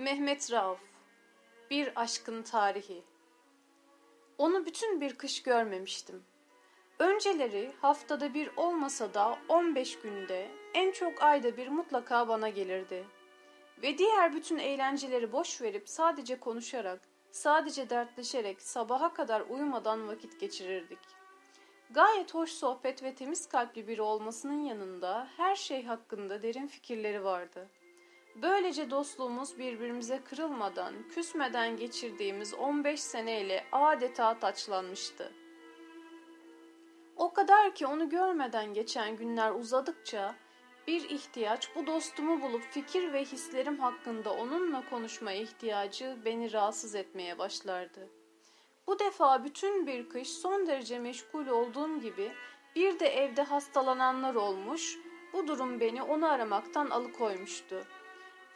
Mehmet Rauf Bir Aşkın Tarihi Onu bütün bir kış görmemiştim. Önceleri haftada bir olmasa da 15 günde, en çok ayda bir mutlaka bana gelirdi. Ve diğer bütün eğlenceleri boş verip sadece konuşarak, sadece dertleşerek sabaha kadar uyumadan vakit geçirirdik. Gayet hoş sohbet ve temiz kalpli biri olmasının yanında her şey hakkında derin fikirleri vardı.'' Böylece dostluğumuz birbirimize kırılmadan, küsmeden geçirdiğimiz 15 seneyle adeta taçlanmıştı. O kadar ki onu görmeden geçen günler uzadıkça bir ihtiyaç bu dostumu bulup fikir ve hislerim hakkında onunla konuşma ihtiyacı beni rahatsız etmeye başlardı. Bu defa bütün bir kış son derece meşgul olduğum gibi bir de evde hastalananlar olmuş, bu durum beni onu aramaktan alıkoymuştu.''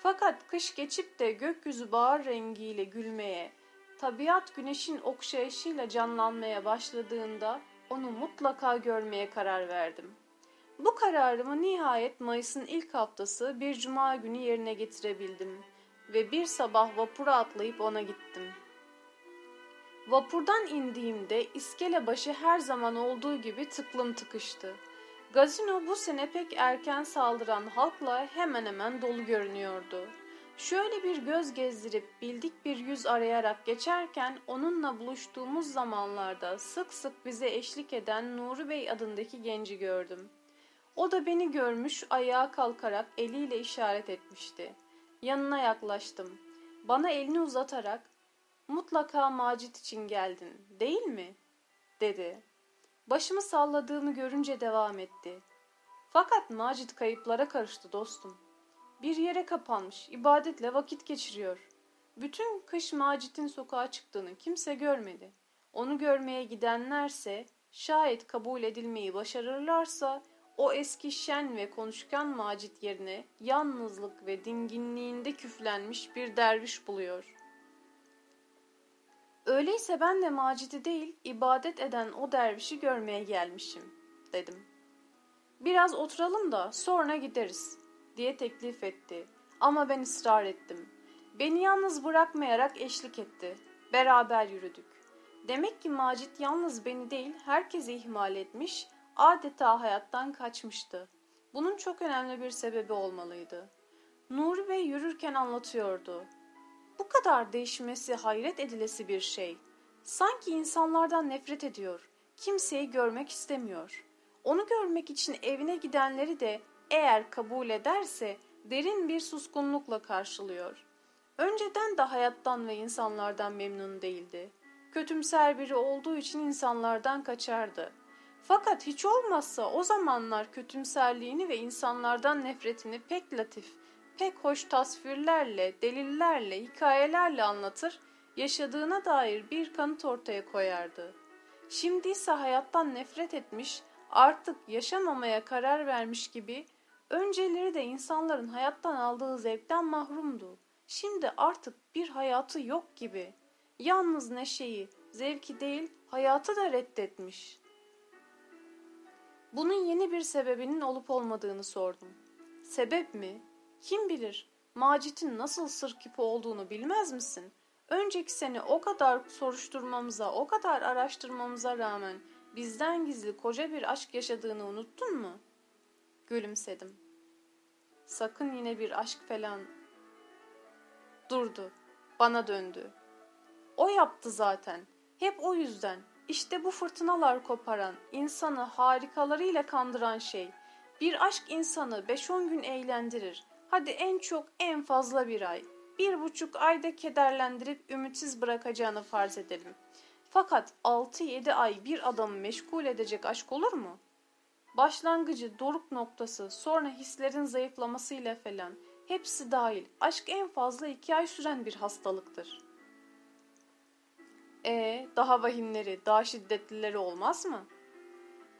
Fakat kış geçip de gökyüzü bahar rengiyle gülmeye, tabiat güneşin okşayışıyla canlanmaya başladığında onu mutlaka görmeye karar verdim. Bu kararımı nihayet Mayıs'ın ilk haftası bir cuma günü yerine getirebildim ve bir sabah vapura atlayıp ona gittim. Vapurdan indiğimde iskele başı her zaman olduğu gibi tıklım tıkıştı. Gazino bu sene pek erken saldıran halkla hemen hemen dolu görünüyordu. Şöyle bir göz gezdirip bildik bir yüz arayarak geçerken onunla buluştuğumuz zamanlarda sık sık bize eşlik eden Nuri Bey adındaki genci gördüm. O da beni görmüş ayağa kalkarak eliyle işaret etmişti. Yanına yaklaştım. Bana elini uzatarak mutlaka Macit için geldin değil mi? dedi. Başımı salladığımı görünce devam etti. Fakat Macit kayıplara karıştı dostum. Bir yere kapanmış, ibadetle vakit geçiriyor. Bütün kış Macit'in sokağa çıktığını kimse görmedi. Onu görmeye gidenlerse, şayet kabul edilmeyi başarırlarsa, o eski şen ve konuşkan Macit yerine yalnızlık ve dinginliğinde küflenmiş bir derviş buluyor.'' Öyleyse ben de Macit'i değil, ibadet eden o dervişi görmeye gelmişim, dedim. Biraz oturalım da sonra gideriz, diye teklif etti. Ama ben ısrar ettim. Beni yalnız bırakmayarak eşlik etti. Beraber yürüdük. Demek ki Macit yalnız beni değil, herkesi ihmal etmiş, adeta hayattan kaçmıştı. Bunun çok önemli bir sebebi olmalıydı. Nuri Bey yürürken anlatıyordu. Bu kadar değişmesi hayret edilesi bir şey. Sanki insanlardan nefret ediyor. Kimseyi görmek istemiyor. Onu görmek için evine gidenleri de eğer kabul ederse derin bir suskunlukla karşılıyor. Önceden de hayattan ve insanlardan memnun değildi. Kötümser biri olduğu için insanlardan kaçardı. Fakat hiç olmazsa o zamanlar kötümserliğini ve insanlardan nefretini pek latif, pek hoş tasvirlerle, delillerle, hikayelerle anlatır, yaşadığına dair bir kanıt ortaya koyardı. Şimdi ise hayattan nefret etmiş, artık yaşamamaya karar vermiş gibi, önceleri de insanların hayattan aldığı zevkten mahrumdu. Şimdi artık bir hayatı yok gibi. Yalnız neşeyi, zevki değil, hayatı da reddetmiş. Bunun yeni bir sebebinin olup olmadığını sordum. Sebep mi? Kim bilir Macit'in nasıl sır küpü olduğunu bilmez misin? Önceki sene o kadar soruşturmamıza, o kadar araştırmamıza rağmen bizden gizli koca bir aşk yaşadığını unuttun mu? Gülümsedim. Sakın yine bir aşk falan. Durdu. Bana döndü. O yaptı zaten. Hep o yüzden. İşte bu fırtınalar koparan, insanı harikalarıyla kandıran şey. Bir aşk insanı beş on gün eğlendirir. Hadi en çok en fazla bir ay. Bir buçuk ayda kederlendirip ümitsiz bırakacağını farz edelim. Fakat 6-7 ay bir adamı meşgul edecek aşk olur mu? Başlangıcı, doruk noktası, sonra hislerin zayıflamasıyla falan hepsi dahil aşk en fazla iki ay süren bir hastalıktır. E daha vahimleri, daha şiddetlileri olmaz mı?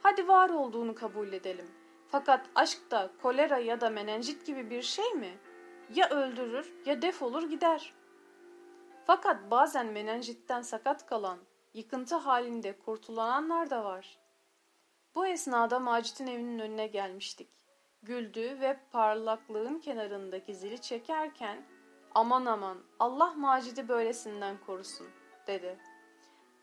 Hadi var olduğunu kabul edelim.'' Fakat aşk da kolera ya da menenjit gibi bir şey mi? Ya öldürür ya defolur gider. Fakat bazen menenjitten sakat kalan, yıkıntı halinde kurtulanlar da var. Bu esnada Macit'in evinin önüne gelmiştik. Güldü ve parlaklığın kenarındaki zili çekerken Aman aman Allah Macit'i böylesinden korusun dedi.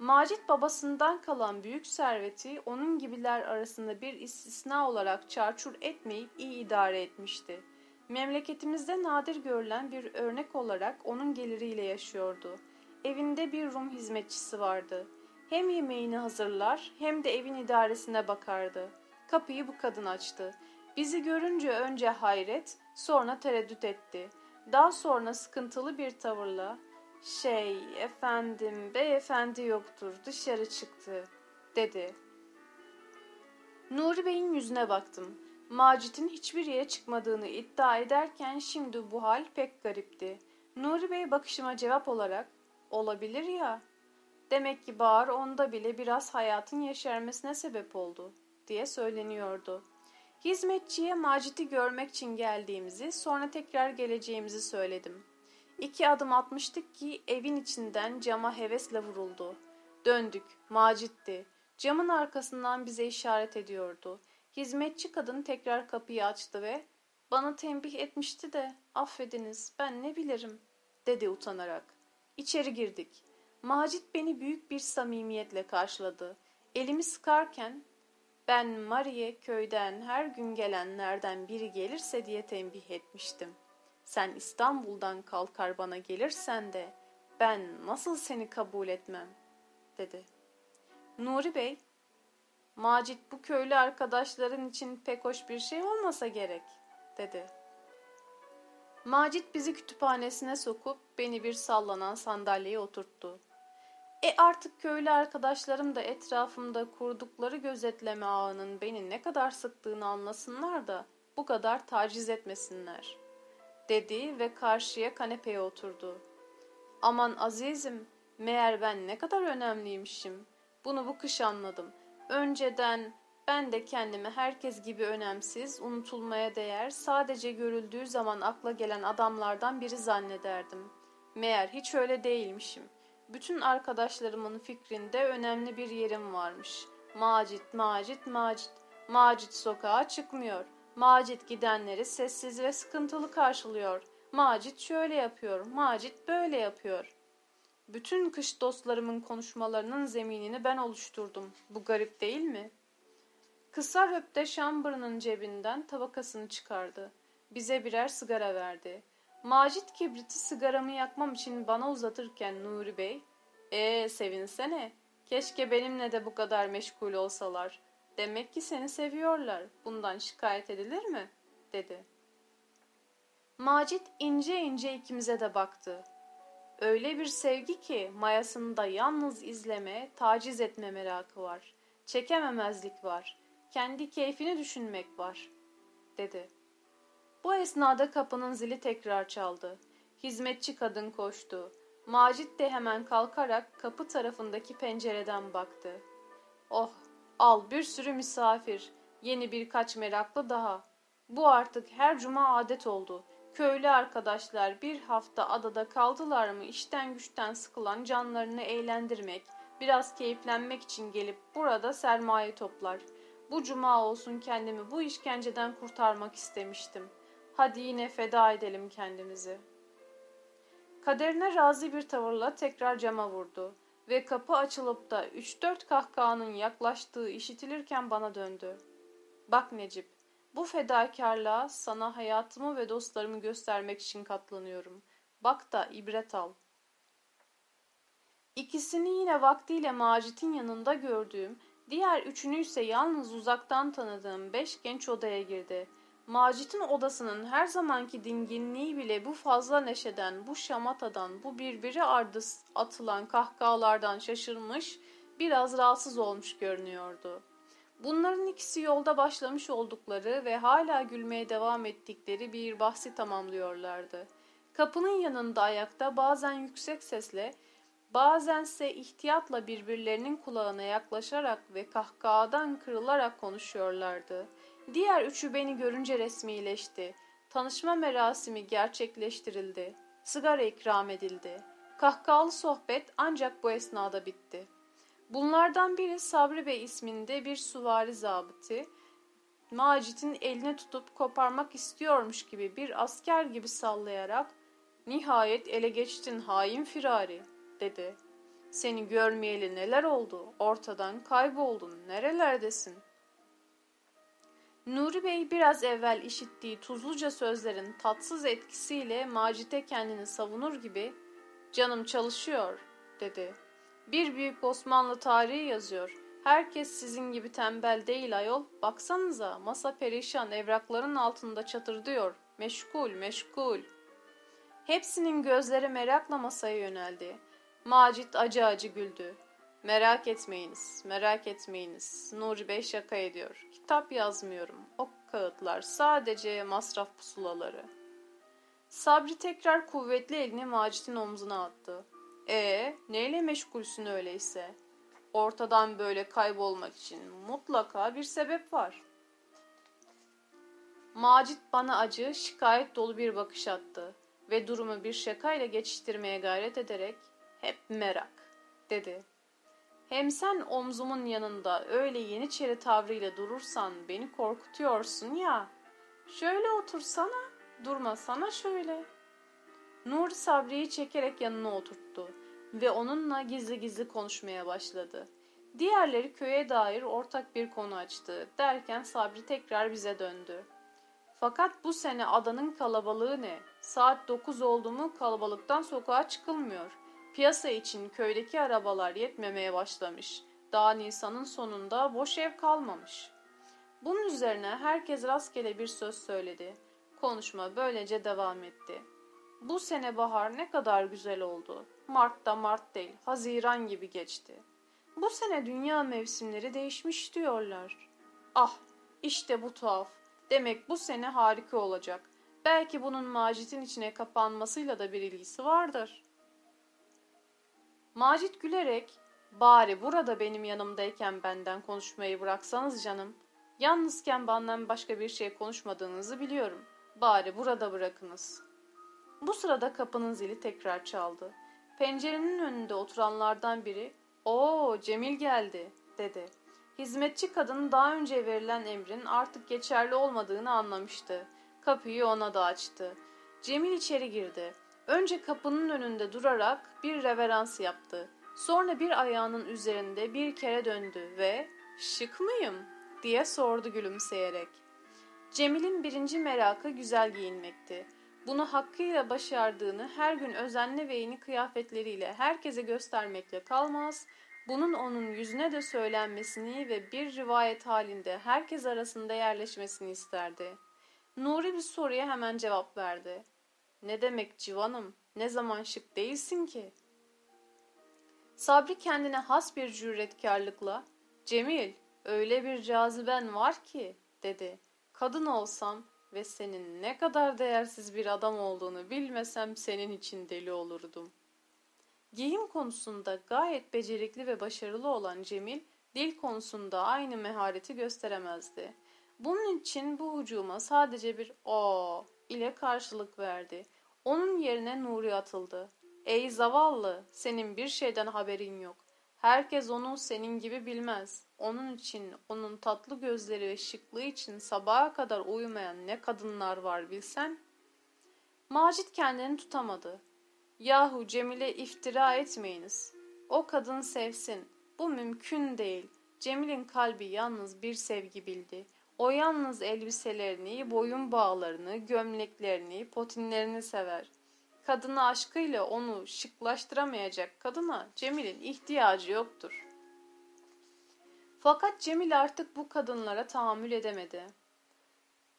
Macit babasından kalan büyük serveti onun gibiler arasında bir istisna olarak çarçur etmeyip iyi idare etmişti. Memleketimizde nadir görülen bir örnek olarak onun geliriyle yaşıyordu. Evinde bir Rum hizmetçisi vardı. Hem yemeğini hazırlar hem de evin idaresine bakardı. Kapıyı bu kadın açtı. Bizi görünce önce hayret, sonra tereddüt etti. Daha sonra sıkıntılı bir tavırla şey efendim beyefendi yoktur dışarı çıktı dedi. Nuri Bey'in yüzüne baktım. Macit'in hiçbir yere çıkmadığını iddia ederken şimdi bu hal pek garipti. Nuri Bey bakışıma cevap olarak olabilir ya. Demek ki Bahar onda bile biraz hayatın yeşermesine sebep oldu diye söyleniyordu. Hizmetçiye Macit'i görmek için geldiğimizi sonra tekrar geleceğimizi söyledim. İki adım atmıştık ki evin içinden cama hevesle vuruldu. Döndük. Macit'ti. Camın arkasından bize işaret ediyordu. Hizmetçi kadın tekrar kapıyı açtı ve bana tembih etmişti de affediniz ben ne bilirim dedi utanarak. İçeri girdik. Macit beni büyük bir samimiyetle karşıladı. Elimi sıkarken ben Marie köyden her gün gelenlerden biri gelirse diye tembih etmiştim. Sen İstanbul'dan kalkar bana gelirsen de ben nasıl seni kabul etmem dedi. Nuri Bey, Macit bu köylü arkadaşların için pek hoş bir şey olmasa gerek dedi. Macit bizi kütüphanesine sokup beni bir sallanan sandalyeye oturttu. E artık köylü arkadaşlarım da etrafımda kurdukları gözetleme ağının beni ne kadar sıktığını anlasınlar da bu kadar taciz etmesinler.'' Dedi ve karşıya kanepeye oturdu. Aman azizim, meğer ben ne kadar önemliymişim. Bunu bu kış anladım. Önceden ben de kendimi herkes gibi önemsiz, unutulmaya değer, sadece görüldüğü zaman akla gelen adamlardan biri zannederdim. Meğer hiç öyle değilmişim. Bütün arkadaşlarımın fikrinde önemli bir yerim varmış. Macit, Macit, Macit. Macit sokağa çıkmıyor. Macit gidenleri sessiz ve sıkıntılı karşılıyor. Macit şöyle yapıyor, Macit böyle yapıyor. Bütün kış dostlarımın konuşmalarının zeminini ben oluşturdum. Bu garip değil mi? Kısa röpte şambırının cebinden tabakasını çıkardı. Bize birer sigara verdi. Macit kibriti sigaramı yakmam için bana uzatırken Nuri Bey, ''Ee sevinsene, keşke benimle de bu kadar meşgul olsalar. Demek ki seni seviyorlar. Bundan şikayet edilir mi? dedi. Macit ince ince ikimize de baktı. Öyle bir sevgi ki mayasında yalnız izleme, taciz etme merakı var. Çekememezlik var. Kendi keyfini düşünmek var, dedi. Bu esnada kapının zili tekrar çaldı. Hizmetçi kadın koştu. Macit de hemen kalkarak kapı tarafındaki pencereden baktı. Oh Al bir sürü misafir, yeni birkaç meraklı daha. Bu artık her cuma adet oldu. Köylü arkadaşlar bir hafta adada kaldılar mı işten güçten sıkılan canlarını eğlendirmek, biraz keyiflenmek için gelip burada sermaye toplar. Bu cuma olsun kendimi bu işkenceden kurtarmak istemiştim. Hadi yine feda edelim kendimizi. Kaderine razı bir tavırla tekrar cama vurdu ve kapı açılıp da üç dört kahkahanın yaklaştığı işitilirken bana döndü. Bak Necip, bu fedakarlığa sana hayatımı ve dostlarımı göstermek için katlanıyorum. Bak da ibret al. İkisini yine vaktiyle Macit'in yanında gördüğüm, diğer üçünü ise yalnız uzaktan tanıdığım beş genç odaya girdi.'' Macit'in odasının her zamanki dinginliği bile bu fazla neşeden, bu şamatadan, bu birbiri ardı atılan kahkahalardan şaşırmış, biraz rahatsız olmuş görünüyordu. Bunların ikisi yolda başlamış oldukları ve hala gülmeye devam ettikleri bir bahsi tamamlıyorlardı. Kapının yanında ayakta bazen yüksek sesle, bazense ihtiyatla birbirlerinin kulağına yaklaşarak ve kahkahadan kırılarak konuşuyorlardı.'' Diğer üçü beni görünce resmileşti. Tanışma merasimi gerçekleştirildi. Sigara ikram edildi. Kahkahalı sohbet ancak bu esnada bitti. Bunlardan biri Sabri Bey isminde bir suvari zabıtı, Macit'in elini tutup koparmak istiyormuş gibi bir asker gibi sallayarak Nihayet ele geçtin hain firari dedi. Seni görmeyeli neler oldu? Ortadan kayboldun. Nerelerdesin? Nuri Bey biraz evvel işittiği tuzluca sözlerin tatsız etkisiyle Macit'e kendini savunur gibi canım çalışıyor dedi. Bir büyük Osmanlı tarihi yazıyor. Herkes sizin gibi tembel değil ayol. Baksanıza masa perişan evrakların altında çatırdıyor. Meşgul meşgul. Hepsinin gözleri merakla masaya yöneldi. Macit acı acı güldü. Merak etmeyiniz, merak etmeyiniz. Nuri Bey şaka ediyor. Kitap yazmıyorum. O kağıtlar sadece masraf pusulaları. Sabri tekrar kuvvetli elini Macit'in omzuna attı. E neyle meşgulsün öyleyse? Ortadan böyle kaybolmak için mutlaka bir sebep var. Macit bana acı, şikayet dolu bir bakış attı ve durumu bir şakayla geçiştirmeye gayret ederek hep merak dedi. Hem sen omzumun yanında öyle yeniçeri tavrıyla durursan beni korkutuyorsun ya. Şöyle otursana, durmasana şöyle. Nuri Sabri'yi çekerek yanına oturttu ve onunla gizli gizli konuşmaya başladı. Diğerleri köye dair ortak bir konu açtı derken Sabri tekrar bize döndü. Fakat bu sene adanın kalabalığı ne? Saat dokuz oldu mu kalabalıktan sokağa çıkılmıyor. Piyasa için köydeki arabalar yetmemeye başlamış. Daha Nisan'ın sonunda boş ev kalmamış. Bunun üzerine herkes rastgele bir söz söyledi. Konuşma böylece devam etti. Bu sene bahar ne kadar güzel oldu. Mart'ta Mart değil, Haziran gibi geçti. Bu sene dünya mevsimleri değişmiş diyorlar. Ah, işte bu tuhaf. Demek bu sene harika olacak. Belki bunun Macit'in içine kapanmasıyla da bir ilgisi vardır. Macit gülerek, bari burada benim yanımdayken benden konuşmayı bıraksanız canım. Yalnızken benden başka bir şey konuşmadığınızı biliyorum. Bari burada bırakınız. Bu sırada kapının zili tekrar çaldı. Pencerenin önünde oturanlardan biri, ''Oo Cemil geldi.'' dedi. Hizmetçi kadın daha önce verilen emrin artık geçerli olmadığını anlamıştı. Kapıyı ona da açtı. Cemil içeri girdi. Önce kapının önünde durarak bir reverans yaptı. Sonra bir ayağının üzerinde bir kere döndü ve ''Şık mıyım?'' diye sordu gülümseyerek. Cemil'in birinci merakı güzel giyinmekti. Bunu hakkıyla başardığını her gün özenli ve yeni kıyafetleriyle herkese göstermekle kalmaz, bunun onun yüzüne de söylenmesini ve bir rivayet halinde herkes arasında yerleşmesini isterdi. Nuri bir soruya hemen cevap verdi. Ne demek civanım, ne zaman şık değilsin ki? Sabri kendine has bir cüretkarlıkla, Cemil, öyle bir caziben var ki, dedi. Kadın olsam ve senin ne kadar değersiz bir adam olduğunu bilmesem senin için deli olurdum. Giyim konusunda gayet becerikli ve başarılı olan Cemil, dil konusunda aynı mehareti gösteremezdi. Bunun için bu hücuma sadece bir o ile karşılık verdi. Onun yerine Nuri atıldı. Ey zavallı, senin bir şeyden haberin yok. Herkes onu senin gibi bilmez. Onun için, onun tatlı gözleri ve şıklığı için sabaha kadar uyumayan ne kadınlar var bilsen. Macit kendini tutamadı. Yahu Cemil'e iftira etmeyiniz. O kadın sevsin. Bu mümkün değil. Cemil'in kalbi yalnız bir sevgi bildi. O yalnız elbiselerini, boyun bağlarını, gömleklerini, potinlerini sever. Kadını aşkıyla onu şıklaştıramayacak kadına Cemil'in ihtiyacı yoktur. Fakat Cemil artık bu kadınlara tahammül edemedi.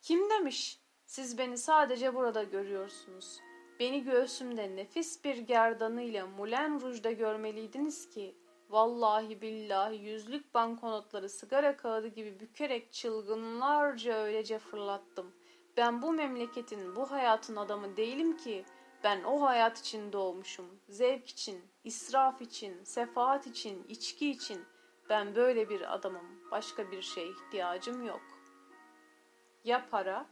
Kim demiş? Siz beni sadece burada görüyorsunuz. Beni göğsümde nefis bir gerdanıyla Mulen Ruj'da görmeliydiniz ki Vallahi billahi yüzlük banknotları sigara kağıdı gibi bükerek çılgınlarca öylece fırlattım. Ben bu memleketin, bu hayatın adamı değilim ki. Ben o hayat için doğmuşum. Zevk için, israf için, sefaat için, içki için. Ben böyle bir adamım. Başka bir şeye ihtiyacım yok. Ya para?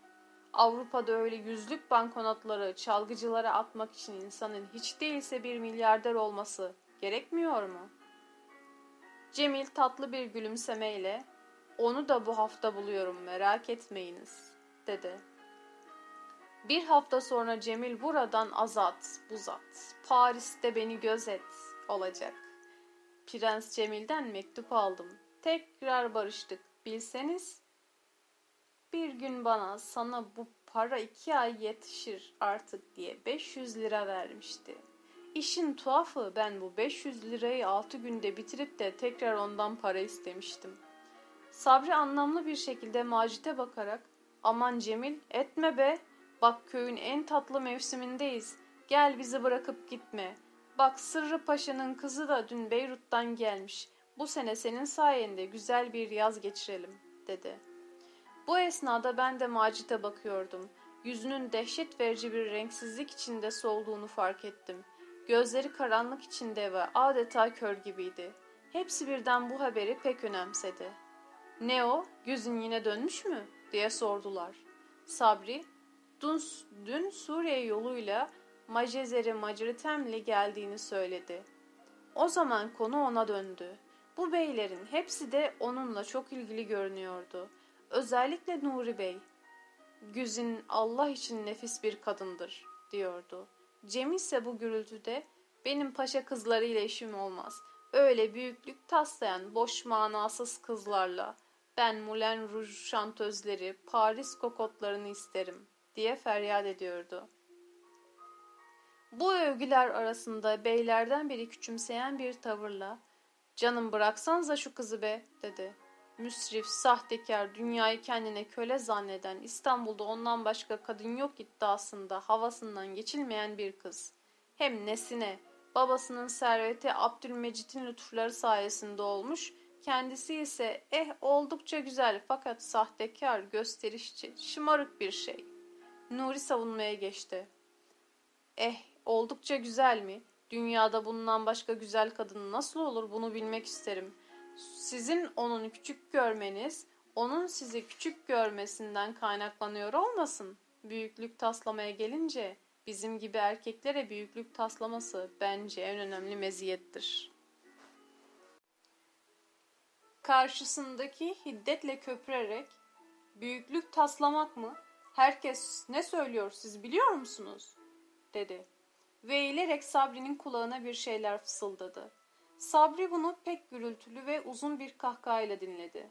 Avrupa'da öyle yüzlük banknotları çalgıcılara atmak için insanın hiç değilse bir milyarder olması gerekmiyor mu?'' Cemil tatlı bir gülümsemeyle onu da bu hafta buluyorum merak etmeyiniz dedi. Bir hafta sonra Cemil buradan azat, buzat, Paris'te beni gözet olacak. Prens Cemil'den mektup aldım. Tekrar barıştık. Bilseniz bir gün bana sana bu para iki ay yetişir artık diye 500 lira vermişti. İşin tuhafı ben bu 500 lirayı 6 günde bitirip de tekrar ondan para istemiştim. Sabri anlamlı bir şekilde Macit'e bakarak aman Cemil etme be bak köyün en tatlı mevsimindeyiz gel bizi bırakıp gitme. Bak Sırrı Paşa'nın kızı da dün Beyrut'tan gelmiş bu sene senin sayende güzel bir yaz geçirelim dedi. Bu esnada ben de Macit'e bakıyordum. Yüzünün dehşet verici bir renksizlik içinde solduğunu fark ettim. Gözleri karanlık içinde ve adeta kör gibiydi. Hepsi birden bu haberi pek önemsedi. Ne o? Gözün yine dönmüş mü? diye sordular. Sabri, dün, dün Suriye yoluyla Macezeri Maceritemli geldiğini söyledi. O zaman konu ona döndü. Bu beylerin hepsi de onunla çok ilgili görünüyordu. Özellikle Nuri Bey. Güzin Allah için nefis bir kadındır diyordu. Cem ise bu gürültüde benim paşa kızlarıyla işim olmaz. Öyle büyüklük taslayan boş manasız kızlarla ben Moulin Rouge şantözleri, Paris kokotlarını isterim diye feryat ediyordu. Bu övgüler arasında beylerden biri küçümseyen bir tavırla ''Canım bıraksanıza şu kızı be'' dedi. Müsrif, sahtekar, dünyayı kendine köle zanneden, İstanbul'da ondan başka kadın yok iddiasında havasından geçilmeyen bir kız. Hem nesine, babasının serveti Abdülmecit'in lütufları sayesinde olmuş, kendisi ise eh oldukça güzel fakat sahtekar, gösterişçi, şımarık bir şey. Nuri savunmaya geçti. Eh oldukça güzel mi? Dünyada bundan başka güzel kadın nasıl olur bunu bilmek isterim. Sizin onun küçük görmeniz, onun sizi küçük görmesinden kaynaklanıyor olmasın. Büyüklük taslamaya gelince bizim gibi erkeklere büyüklük taslaması bence en önemli meziyettir. Karşısındaki hiddetle köpürerek büyüklük taslamak mı? Herkes ne söylüyor siz biliyor musunuz? dedi. Ve eğilerek Sabri'nin kulağına bir şeyler fısıldadı. Sabri bunu pek gürültülü ve uzun bir kahkahayla dinledi.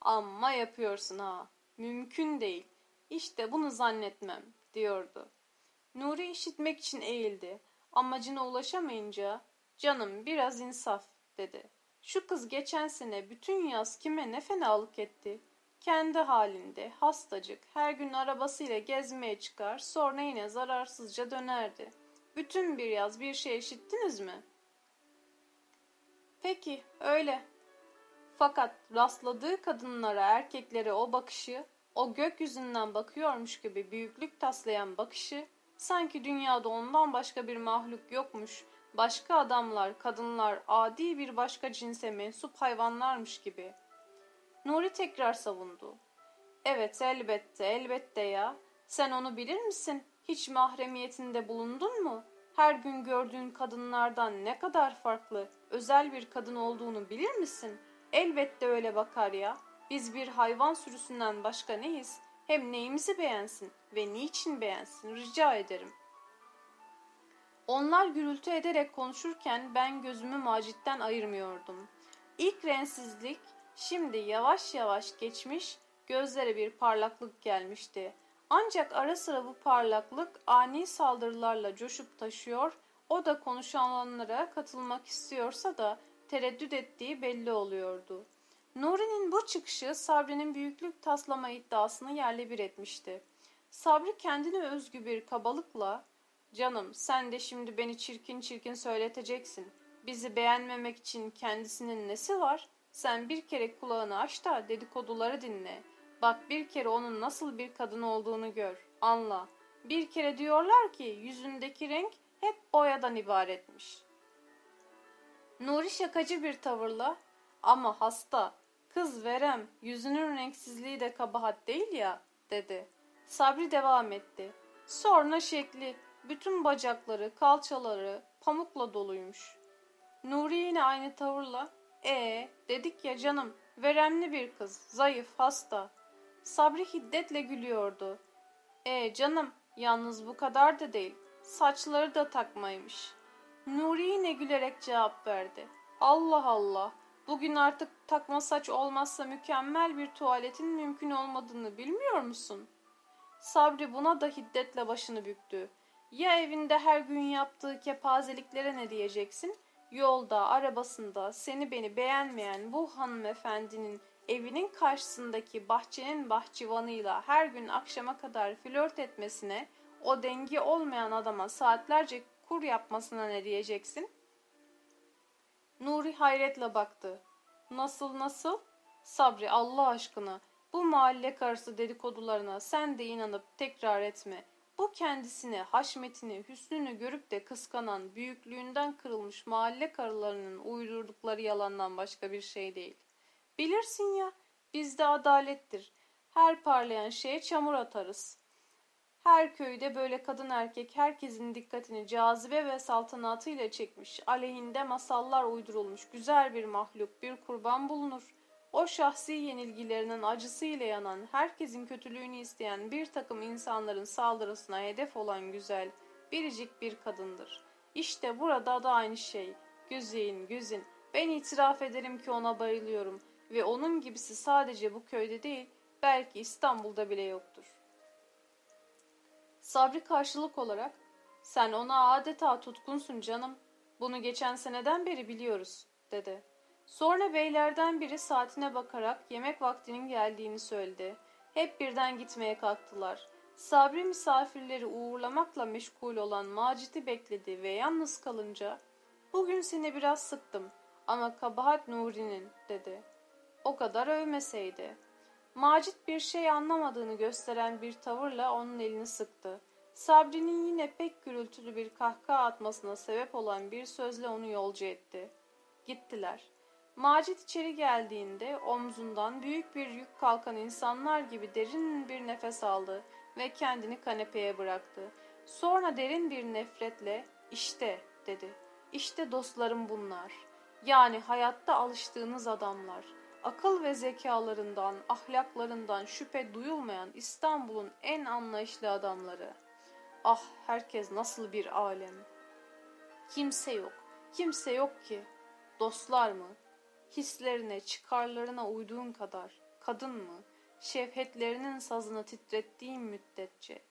Amma yapıyorsun ha. Mümkün değil. İşte bunu zannetmem diyordu. Nuri işitmek için eğildi. Amacına ulaşamayınca canım biraz insaf dedi. Şu kız geçen sene bütün yaz kime ne fenalık etti. Kendi halinde hastacık her gün arabasıyla gezmeye çıkar sonra yine zararsızca dönerdi. Bütün bir yaz bir şey işittiniz mi?'' Peki, öyle. Fakat rastladığı kadınlara, erkeklere o bakışı, o gökyüzünden bakıyormuş gibi büyüklük taslayan bakışı, sanki dünyada ondan başka bir mahluk yokmuş, başka adamlar, kadınlar, adi bir başka cinse mensup hayvanlarmış gibi. Nuri tekrar savundu. Evet elbette, elbette ya. Sen onu bilir misin? Hiç mahremiyetinde bulundun mu? Her gün gördüğün kadınlardan ne kadar farklı, özel bir kadın olduğunu bilir misin? Elbette öyle bakar ya. Biz bir hayvan sürüsünden başka neyiz? Hem neyimizi beğensin ve niçin beğensin rica ederim. Onlar gürültü ederek konuşurken ben gözümü Macit'ten ayırmıyordum. İlk rensizlik şimdi yavaş yavaş geçmiş, gözlere bir parlaklık gelmişti. Ancak ara sıra bu parlaklık ani saldırılarla coşup taşıyor, o da konuşanlara katılmak istiyorsa da tereddüt ettiği belli oluyordu. Nuri'nin bu çıkışı Sabri'nin büyüklük taslama iddiasını yerle bir etmişti. Sabri kendine özgü bir kabalıkla ''Canım sen de şimdi beni çirkin çirkin söyleteceksin. Bizi beğenmemek için kendisinin nesi var? Sen bir kere kulağını aç da dedikoduları dinle.'' Bak bir kere onun nasıl bir kadın olduğunu gör, anla. Bir kere diyorlar ki yüzündeki renk hep boyadan ibaretmiş. Nuri şakacı bir tavırla ama hasta, kız verem, yüzünün renksizliği de kabahat değil ya dedi. Sabri devam etti. Sonra şekli, bütün bacakları, kalçaları pamukla doluymuş. Nuri yine aynı tavırla, ee dedik ya canım, veremli bir kız, zayıf, hasta. Sabri hiddetle gülüyordu. E canım Yalnız bu kadar da değil. Saçları da takmaymış. Nuri yine gülerek cevap verdi. Allah Allah. Bugün artık takma saç olmazsa mükemmel bir tuvaletin mümkün olmadığını bilmiyor musun? Sabri buna da hiddetle başını büktü. Ya evinde her gün yaptığı kepazeliklere ne diyeceksin? Yolda, arabasında seni beni beğenmeyen bu hanımefendinin evinin karşısındaki bahçenin bahçıvanıyla her gün akşama kadar flört etmesine, o dengi olmayan adama saatlerce kur yapmasına ne diyeceksin? Nuri hayretle baktı. Nasıl nasıl? Sabri Allah aşkına bu mahalle karısı dedikodularına sen de inanıp tekrar etme. Bu kendisini, haşmetini, hüsnünü görüp de kıskanan, büyüklüğünden kırılmış mahalle karılarının uydurdukları yalandan başka bir şey değil. Bilirsin ya, bizde adalettir. Her parlayan şeye çamur atarız. Her köyde böyle kadın erkek herkesin dikkatini cazibe ve saltanatıyla çekmiş, aleyhinde masallar uydurulmuş güzel bir mahluk, bir kurban bulunur. O şahsi yenilgilerinin acısıyla yanan, herkesin kötülüğünü isteyen bir takım insanların saldırısına hedef olan güzel, biricik bir kadındır. İşte burada da aynı şey. Güzin, güzin. Ben itiraf ederim ki ona bayılıyorum ve onun gibisi sadece bu köyde değil, belki İstanbul'da bile yoktur. Sabri karşılık olarak, sen ona adeta tutkunsun canım. Bunu geçen seneden beri biliyoruz, dedi. Sonra beylerden biri saatine bakarak yemek vaktinin geldiğini söyledi. Hep birden gitmeye kalktılar. Sabri misafirleri uğurlamakla meşgul olan Macit'i bekledi ve yalnız kalınca ''Bugün seni biraz sıktım ama kabahat Nuri'nin'' dedi. O kadar övmeseydi. Macit bir şey anlamadığını gösteren bir tavırla onun elini sıktı. Sabri'nin yine pek gürültülü bir kahkaha atmasına sebep olan bir sözle onu yolcu etti. Gittiler. Macit içeri geldiğinde omzundan büyük bir yük kalkan insanlar gibi derin bir nefes aldı ve kendini kanepeye bıraktı. Sonra derin bir nefretle işte dedi. İşte dostlarım bunlar. Yani hayatta alıştığınız adamlar. Akıl ve zekalarından, ahlaklarından şüphe duyulmayan İstanbul'un en anlayışlı adamları. Ah herkes nasıl bir alem. Kimse yok. Kimse yok ki. Dostlar mı? Hislerine, çıkarlarına uyduğun kadar. Kadın mı? Şefhetlerinin sazını titrettiğim müddetçe.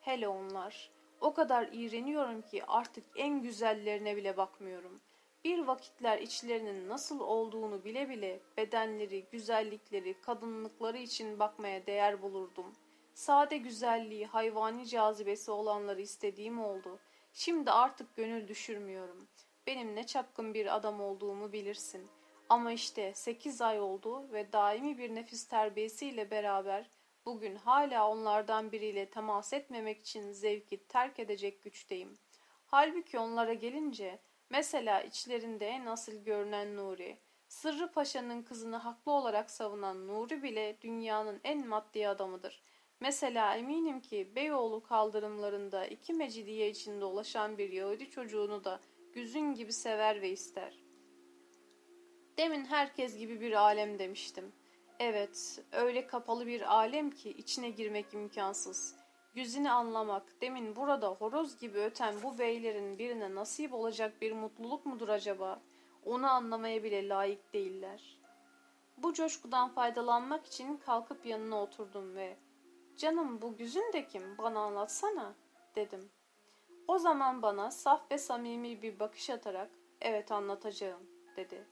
Hele onlar. O kadar iğreniyorum ki artık en güzellerine bile bakmıyorum. Bir vakitler içlerinin nasıl olduğunu bile bile bedenleri, güzellikleri, kadınlıkları için bakmaya değer bulurdum. Sade güzelliği, hayvani cazibesi olanları istediğim oldu. Şimdi artık gönül düşürmüyorum. Benim ne çapkın bir adam olduğumu bilirsin. Ama işte sekiz ay oldu ve daimi bir nefis terbiyesiyle beraber bugün hala onlardan biriyle temas etmemek için zevki terk edecek güçteyim. Halbuki onlara gelince mesela içlerinde en asıl görünen Nuri, Sırrı Paşa'nın kızını haklı olarak savunan Nuri bile dünyanın en maddi adamıdır. Mesela eminim ki Beyoğlu kaldırımlarında iki mecidiye içinde dolaşan bir Yahudi çocuğunu da güzün gibi sever ve ister. Demin herkes gibi bir alem demiştim. Evet, öyle kapalı bir alem ki içine girmek imkansız. Yüzünü anlamak, demin burada horoz gibi öten bu beylerin birine nasip olacak bir mutluluk mudur acaba? Onu anlamaya bile layık değiller. Bu coşkudan faydalanmak için kalkıp yanına oturdum ve ''Canım bu güzün de kim? Bana anlatsana.'' dedim. O zaman bana saf ve samimi bir bakış atarak ''Evet anlatacağım.'' dedi.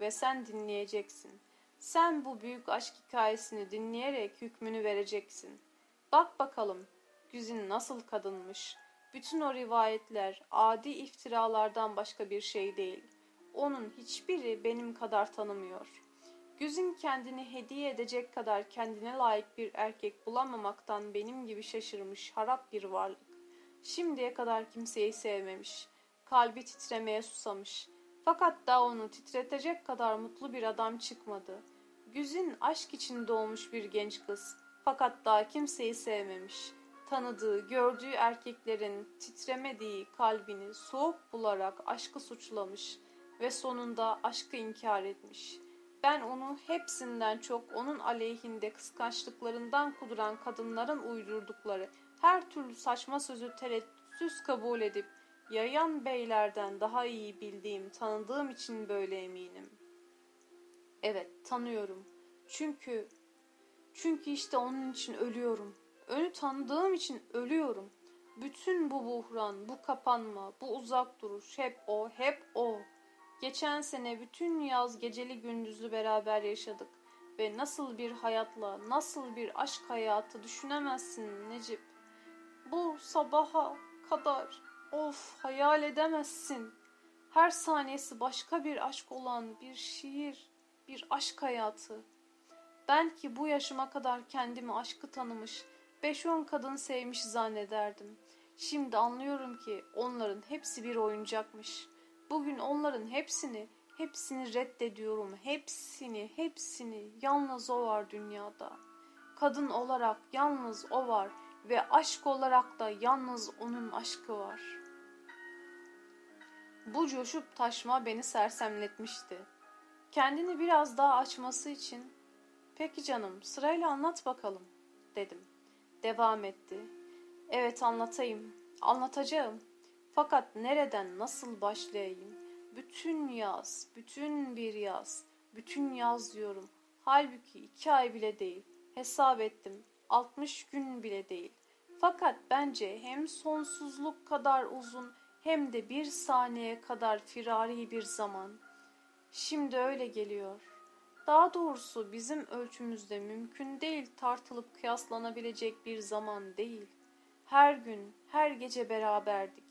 Ve sen dinleyeceksin. Sen bu büyük aşk hikayesini dinleyerek hükmünü vereceksin. Bak bakalım Güzin nasıl kadınmış. Bütün o rivayetler adi iftiralardan başka bir şey değil. Onun hiçbiri benim kadar tanımıyor. Güzin kendini hediye edecek kadar kendine layık bir erkek bulamamaktan benim gibi şaşırmış harap bir varlık. Şimdiye kadar kimseyi sevmemiş. Kalbi titremeye susamış. Fakat daha onu titretecek kadar mutlu bir adam çıkmadı. Güzin aşk için doğmuş bir genç kız. Fakat daha kimseyi sevmemiş. Tanıdığı, gördüğü erkeklerin titremediği kalbini soğuk bularak aşkı suçlamış ve sonunda aşkı inkar etmiş. Ben onu hepsinden çok onun aleyhinde kıskançlıklarından kuduran kadınların uydurdukları her türlü saçma sözü tereddütsüz kabul edip yayan beylerden daha iyi bildiğim, tanıdığım için böyle eminim. Evet, tanıyorum. Çünkü çünkü işte onun için ölüyorum. Önü tanıdığım için ölüyorum. Bütün bu buhran, bu kapanma, bu uzak duruş hep o, hep o. Geçen sene bütün yaz geceli gündüzlü beraber yaşadık ve nasıl bir hayatla, nasıl bir aşk hayatı düşünemezsin Necip. Bu sabaha kadar of hayal edemezsin. Her saniyesi başka bir aşk olan bir şiir, bir aşk hayatı. Ben ki bu yaşıma kadar kendimi aşkı tanımış, beş on kadın sevmiş zannederdim. Şimdi anlıyorum ki onların hepsi bir oyuncakmış. Bugün onların hepsini, hepsini reddediyorum. Hepsini, hepsini. Yalnız o var dünyada. Kadın olarak yalnız o var ve aşk olarak da yalnız onun aşkı var. Bu coşup taşma beni sersemletmişti. Kendini biraz daha açması için "Peki canım, sırayla anlat bakalım." dedim. Devam etti. "Evet anlatayım. Anlatacağım. Fakat nereden nasıl başlayayım? Bütün yaz, bütün bir yaz, bütün yaz diyorum. Halbuki iki ay bile değil. Hesap ettim. 60 gün bile değil. Fakat bence hem sonsuzluk kadar uzun hem de bir saniye kadar firari bir zaman. Şimdi öyle geliyor. Daha doğrusu bizim ölçümüzde mümkün değil tartılıp kıyaslanabilecek bir zaman değil. Her gün, her gece beraberdik.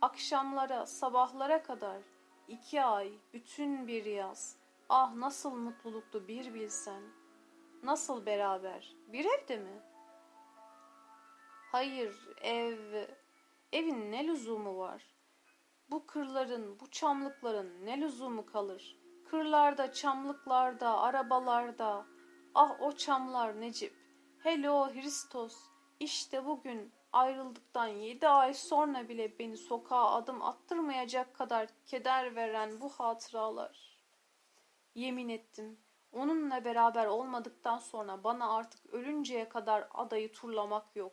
Akşamlara, sabahlara kadar iki ay, bütün bir yaz. Ah nasıl mutluluktu bir bilsen. Nasıl beraber? Bir evde mi? Hayır, ev... Evin ne lüzumu var? Bu kırların, bu çamlıkların ne lüzumu kalır? Kırlarda, çamlıklarda, arabalarda. Ah o çamlar Necip. Hello Hristos. İşte bugün ayrıldıktan yedi ay sonra bile beni sokağa adım attırmayacak kadar keder veren bu hatıralar. Yemin ettim, onunla beraber olmadıktan sonra bana artık ölünceye kadar adayı turlamak yok.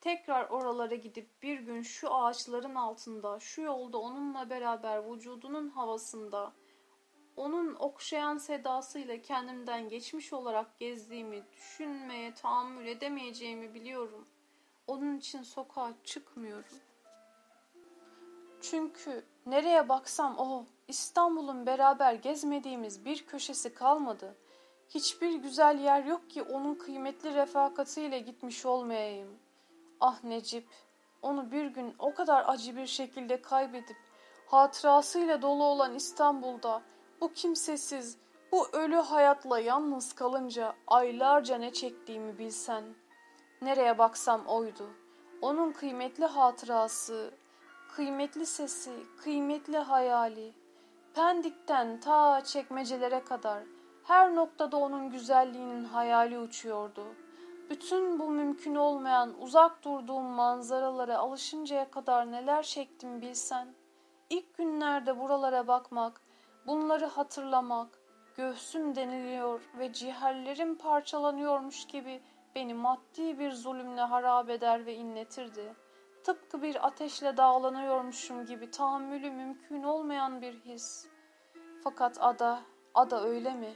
Tekrar oralara gidip bir gün şu ağaçların altında, şu yolda onunla beraber vücudunun havasında, onun okşayan sedasıyla kendimden geçmiş olarak gezdiğimi, düşünmeye tahammül edemeyeceğimi biliyorum. Onun için sokağa çıkmıyorum. Çünkü nereye baksam o, İstanbul'un beraber gezmediğimiz bir köşesi kalmadı. Hiçbir güzel yer yok ki onun kıymetli refakatiyle gitmiş olmayayım. Ah Necip, onu bir gün o kadar acı bir şekilde kaybedip hatırasıyla dolu olan İstanbul'da bu kimsesiz, bu ölü hayatla yalnız kalınca aylarca ne çektiğimi bilsen.'' Nereye baksam oydu. Onun kıymetli hatırası, kıymetli sesi, kıymetli hayali. Pendik'ten ta çekmecelere kadar her noktada onun güzelliğinin hayali uçuyordu. Bütün bu mümkün olmayan uzak durduğum manzaralara alışıncaya kadar neler çektim bilsen. İlk günlerde buralara bakmak, bunları hatırlamak, göğsüm deniliyor ve ciğerlerim parçalanıyormuş gibi beni maddi bir zulümle harap eder ve inletirdi. Tıpkı bir ateşle dağlanıyormuşum gibi tahammülü mümkün olmayan bir his. Fakat ada, ada öyle mi?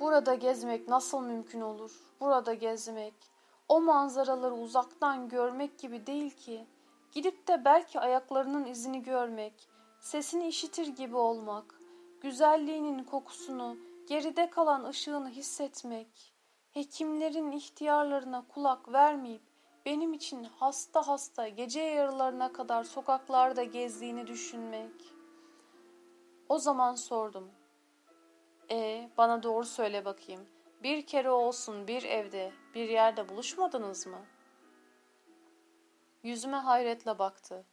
Burada gezmek nasıl mümkün olur? Burada gezmek, o manzaraları uzaktan görmek gibi değil ki. Gidip de belki ayaklarının izini görmek, sesini işitir gibi olmak, güzelliğinin kokusunu, geride kalan ışığını hissetmek.'' hekimlerin ihtiyarlarına kulak vermeyip benim için hasta hasta gece yarılarına kadar sokaklarda gezdiğini düşünmek. O zaman sordum. E bana doğru söyle bakayım. Bir kere olsun bir evde, bir yerde buluşmadınız mı? Yüzüme hayretle baktı.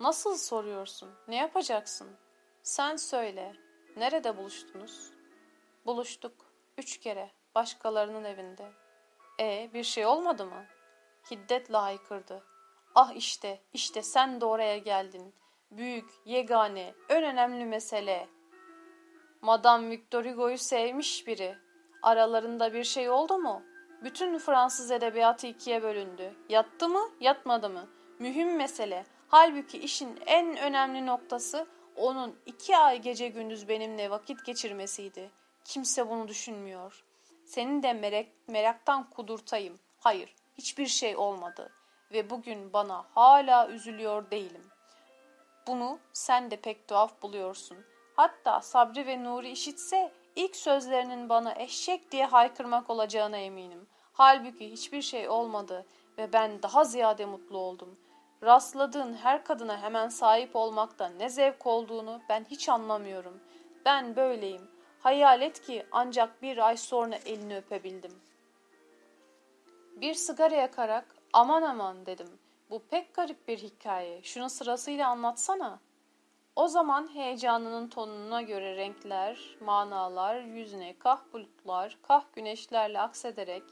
Nasıl soruyorsun? Ne yapacaksın? Sen söyle. Nerede buluştunuz? Buluştuk. Üç kere başkalarının evinde. E bir şey olmadı mı? Hiddetle haykırdı. Ah işte, işte sen de oraya geldin. Büyük, yegane, en önemli mesele. Madame Victor Hugo'yu sevmiş biri. Aralarında bir şey oldu mu? Bütün Fransız edebiyatı ikiye bölündü. Yattı mı, yatmadı mı? Mühim mesele. Halbuki işin en önemli noktası onun iki ay gece gündüz benimle vakit geçirmesiydi. Kimse bunu düşünmüyor. Senin de merak, meraktan kudurtayım. Hayır, hiçbir şey olmadı. Ve bugün bana hala üzülüyor değilim. Bunu sen de pek tuhaf buluyorsun. Hatta Sabri ve Nuri işitse ilk sözlerinin bana eşek diye haykırmak olacağına eminim. Halbuki hiçbir şey olmadı ve ben daha ziyade mutlu oldum. Rastladığın her kadına hemen sahip olmaktan ne zevk olduğunu ben hiç anlamıyorum. Ben böyleyim. Hayal et ki ancak bir ay sonra elini öpebildim. Bir sigara yakarak aman aman dedim. Bu pek garip bir hikaye. Şunu sırasıyla anlatsana. O zaman heyecanının tonuna göre renkler, manalar yüzüne kah bulutlar, kah güneşlerle aksederek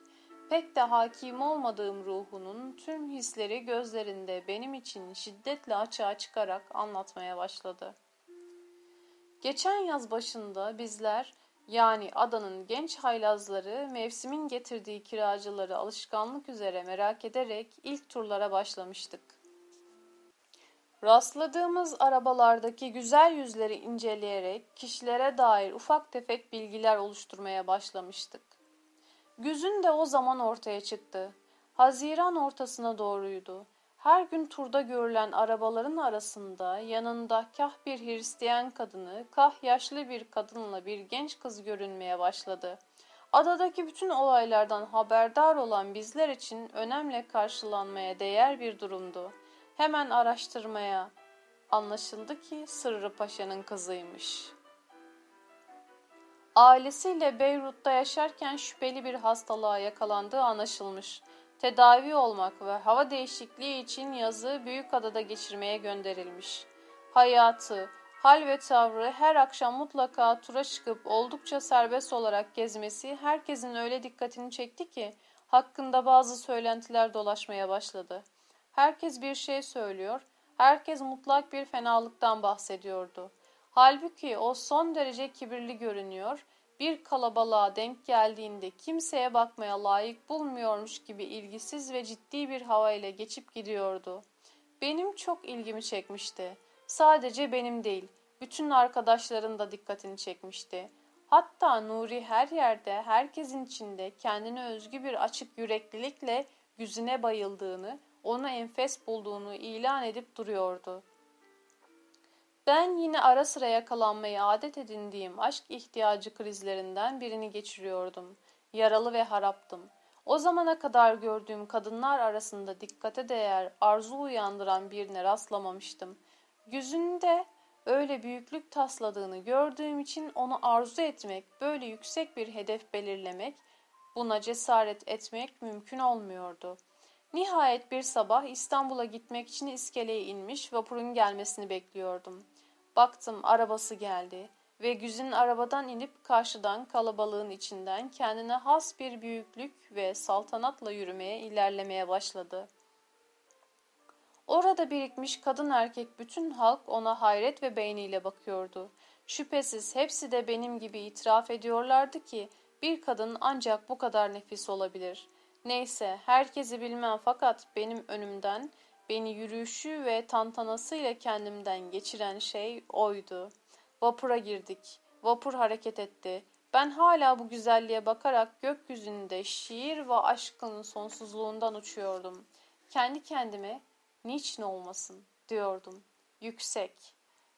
pek de hakim olmadığım ruhunun tüm hisleri gözlerinde benim için şiddetle açığa çıkarak anlatmaya başladı. Geçen yaz başında bizler yani adanın genç haylazları mevsimin getirdiği kiracıları alışkanlık üzere merak ederek ilk turlara başlamıştık. Rastladığımız arabalardaki güzel yüzleri inceleyerek kişilere dair ufak tefek bilgiler oluşturmaya başlamıştık. Güzün de o zaman ortaya çıktı. Haziran ortasına doğruydu. Her gün turda görülen arabaların arasında yanında kah bir Hristiyan kadını, kah yaşlı bir kadınla bir genç kız görünmeye başladı. Adadaki bütün olaylardan haberdar olan bizler için önemli karşılanmaya değer bir durumdu. Hemen araştırmaya anlaşıldı ki Sırrı Paşa'nın kızıymış. Ailesiyle Beyrut'ta yaşarken şüpheli bir hastalığa yakalandığı anlaşılmış tedavi olmak ve hava değişikliği için yazı büyük adada geçirmeye gönderilmiş. Hayatı, hal ve tavrı her akşam mutlaka tura çıkıp oldukça serbest olarak gezmesi herkesin öyle dikkatini çekti ki hakkında bazı söylentiler dolaşmaya başladı. Herkes bir şey söylüyor, herkes mutlak bir fenalıktan bahsediyordu. Halbuki o son derece kibirli görünüyor bir kalabalığa denk geldiğinde kimseye bakmaya layık bulmuyormuş gibi ilgisiz ve ciddi bir havayla geçip gidiyordu. Benim çok ilgimi çekmişti. Sadece benim değil, bütün arkadaşların da dikkatini çekmişti. Hatta Nuri her yerde, herkesin içinde kendine özgü bir açık yüreklilikle yüzüne bayıldığını, onu enfes bulduğunu ilan edip duruyordu.'' Ben yine ara sıra yakalanmayı adet edindiğim aşk ihtiyacı krizlerinden birini geçiriyordum. Yaralı ve haraptım. O zamana kadar gördüğüm kadınlar arasında dikkate değer, arzu uyandıran birine rastlamamıştım. Yüzünde öyle büyüklük tasladığını gördüğüm için onu arzu etmek, böyle yüksek bir hedef belirlemek, buna cesaret etmek mümkün olmuyordu. Nihayet bir sabah İstanbul'a gitmek için iskeleye inmiş vapurun gelmesini bekliyordum. Baktım arabası geldi ve Güzin arabadan inip karşıdan kalabalığın içinden kendine has bir büyüklük ve saltanatla yürümeye ilerlemeye başladı. Orada birikmiş kadın erkek bütün halk ona hayret ve beğeniyle bakıyordu. Şüphesiz hepsi de benim gibi itiraf ediyorlardı ki bir kadın ancak bu kadar nefis olabilir. Neyse herkesi bilmem fakat benim önümden Beni yürüyüşü ve tantanasıyla kendimden geçiren şey oydu. Vapura girdik. Vapur hareket etti. Ben hala bu güzelliğe bakarak gökyüzünde şiir ve aşkın sonsuzluğundan uçuyordum. Kendi kendime niçin olmasın diyordum. Yüksek.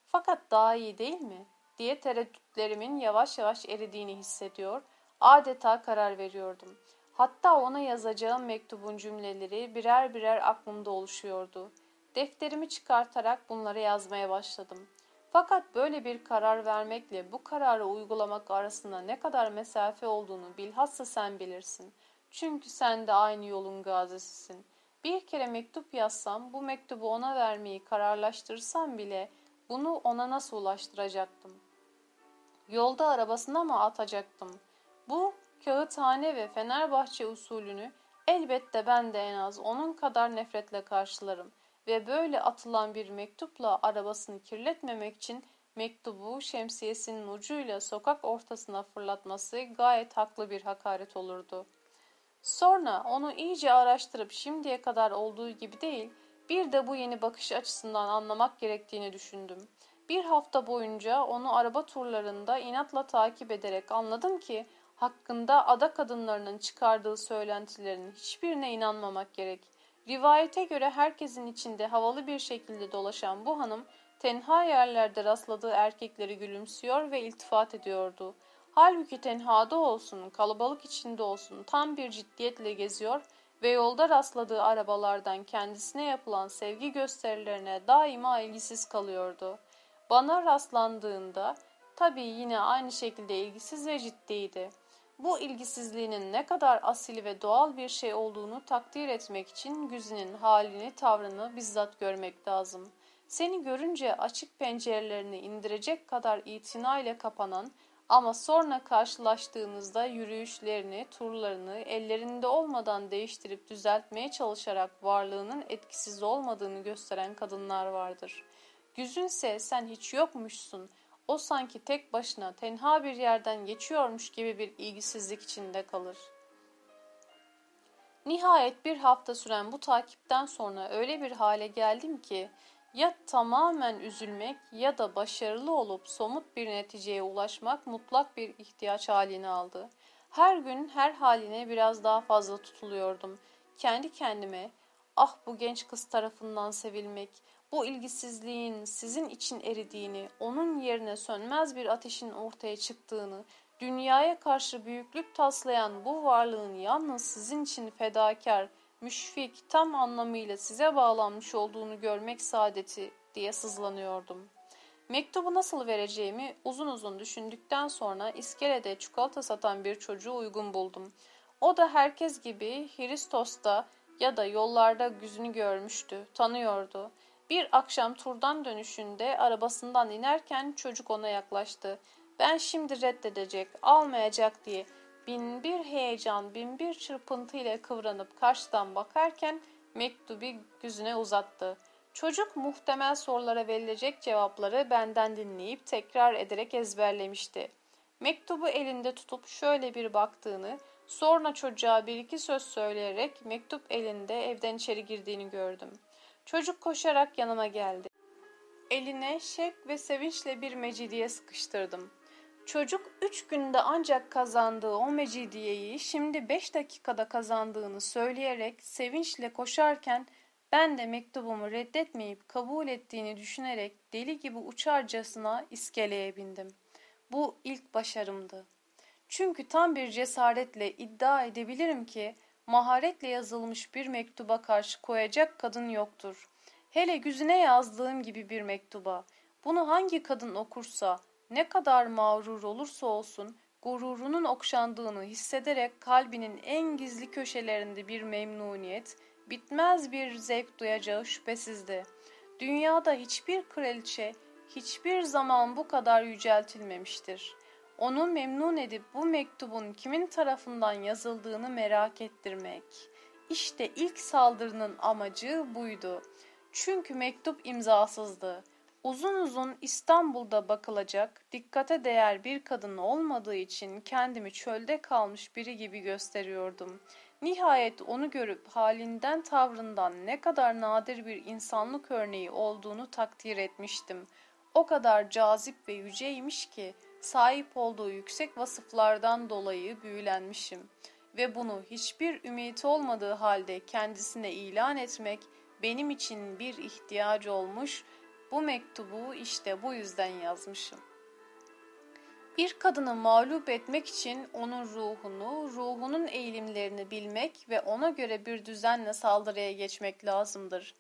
Fakat daha iyi değil mi? diye tereddütlerimin yavaş yavaş eridiğini hissediyor, adeta karar veriyordum. Hatta ona yazacağım mektubun cümleleri birer birer aklımda oluşuyordu. Defterimi çıkartarak bunları yazmaya başladım. Fakat böyle bir karar vermekle bu kararı uygulamak arasında ne kadar mesafe olduğunu bilhassa sen bilirsin. Çünkü sen de aynı yolun gazisisin. Bir kere mektup yazsam, bu mektubu ona vermeyi kararlaştırsam bile bunu ona nasıl ulaştıracaktım? Yolda arabasına mı atacaktım? Bu kağıthane ve Fenerbahçe usulünü elbette ben de en az onun kadar nefretle karşılarım ve böyle atılan bir mektupla arabasını kirletmemek için mektubu şemsiyesinin ucuyla sokak ortasına fırlatması gayet haklı bir hakaret olurdu. Sonra onu iyice araştırıp şimdiye kadar olduğu gibi değil, bir de bu yeni bakış açısından anlamak gerektiğini düşündüm. Bir hafta boyunca onu araba turlarında inatla takip ederek anladım ki hakkında ada kadınlarının çıkardığı söylentilerin hiçbirine inanmamak gerek. Rivayete göre herkesin içinde havalı bir şekilde dolaşan bu hanım tenha yerlerde rastladığı erkekleri gülümsüyor ve iltifat ediyordu. Halbuki tenhada olsun, kalabalık içinde olsun tam bir ciddiyetle geziyor ve yolda rastladığı arabalardan kendisine yapılan sevgi gösterilerine daima ilgisiz kalıyordu. Bana rastlandığında tabii yine aynı şekilde ilgisiz ve ciddiydi. Bu ilgisizliğinin ne kadar asil ve doğal bir şey olduğunu takdir etmek için Güzin'in halini, tavrını bizzat görmek lazım. Seni görünce açık pencerelerini indirecek kadar itinayla kapanan ama sonra karşılaştığınızda yürüyüşlerini, turlarını ellerinde olmadan değiştirip düzeltmeye çalışarak varlığının etkisiz olmadığını gösteren kadınlar vardır. Güzünse sen hiç yokmuşsun, o sanki tek başına tenha bir yerden geçiyormuş gibi bir ilgisizlik içinde kalır. Nihayet bir hafta süren bu takipten sonra öyle bir hale geldim ki ya tamamen üzülmek ya da başarılı olup somut bir neticeye ulaşmak mutlak bir ihtiyaç halini aldı. Her gün her haline biraz daha fazla tutuluyordum. Kendi kendime ah bu genç kız tarafından sevilmek, bu ilgisizliğin sizin için eridiğini, onun yerine sönmez bir ateşin ortaya çıktığını, dünyaya karşı büyüklük taslayan bu varlığın yalnız sizin için fedakar, müşfik, tam anlamıyla size bağlanmış olduğunu görmek saadeti diye sızlanıyordum. Mektubu nasıl vereceğimi uzun uzun düşündükten sonra iskelede çikolata satan bir çocuğu uygun buldum. O da herkes gibi Hristos'ta ya da yollarda yüzünü görmüştü, tanıyordu. Bir akşam turdan dönüşünde arabasından inerken çocuk ona yaklaştı. Ben şimdi reddedecek, almayacak diye bin bir heyecan, bin bir çırpıntı ile kıvranıp karşıdan bakarken mektubu yüzüne uzattı. Çocuk muhtemel sorulara verilecek cevapları benden dinleyip tekrar ederek ezberlemişti. Mektubu elinde tutup şöyle bir baktığını, sonra çocuğa bir iki söz söyleyerek mektup elinde evden içeri girdiğini gördüm. Çocuk koşarak yanıma geldi. Eline şek ve sevinçle bir mecidiye sıkıştırdım. Çocuk üç günde ancak kazandığı o mecidiyeyi şimdi beş dakikada kazandığını söyleyerek sevinçle koşarken ben de mektubumu reddetmeyip kabul ettiğini düşünerek deli gibi uçarcasına iskeleye bindim. Bu ilk başarımdı. Çünkü tam bir cesaretle iddia edebilirim ki maharetle yazılmış bir mektuba karşı koyacak kadın yoktur. Hele güzüne yazdığım gibi bir mektuba. Bunu hangi kadın okursa, ne kadar mağrur olursa olsun, gururunun okşandığını hissederek kalbinin en gizli köşelerinde bir memnuniyet, bitmez bir zevk duyacağı şüphesizdi. Dünyada hiçbir kraliçe, hiçbir zaman bu kadar yüceltilmemiştir.'' Onu memnun edip bu mektubun kimin tarafından yazıldığını merak ettirmek. İşte ilk saldırının amacı buydu. Çünkü mektup imzasızdı. Uzun uzun İstanbul'da bakılacak, dikkate değer bir kadın olmadığı için kendimi çölde kalmış biri gibi gösteriyordum. Nihayet onu görüp halinden tavrından ne kadar nadir bir insanlık örneği olduğunu takdir etmiştim. O kadar cazip ve yüceymiş ki sahip olduğu yüksek vasıflardan dolayı büyülenmişim ve bunu hiçbir ümit olmadığı halde kendisine ilan etmek benim için bir ihtiyacı olmuş, bu mektubu işte bu yüzden yazmışım. Bir kadını mağlup etmek için onun ruhunu, ruhunun eğilimlerini bilmek ve ona göre bir düzenle saldırıya geçmek lazımdır.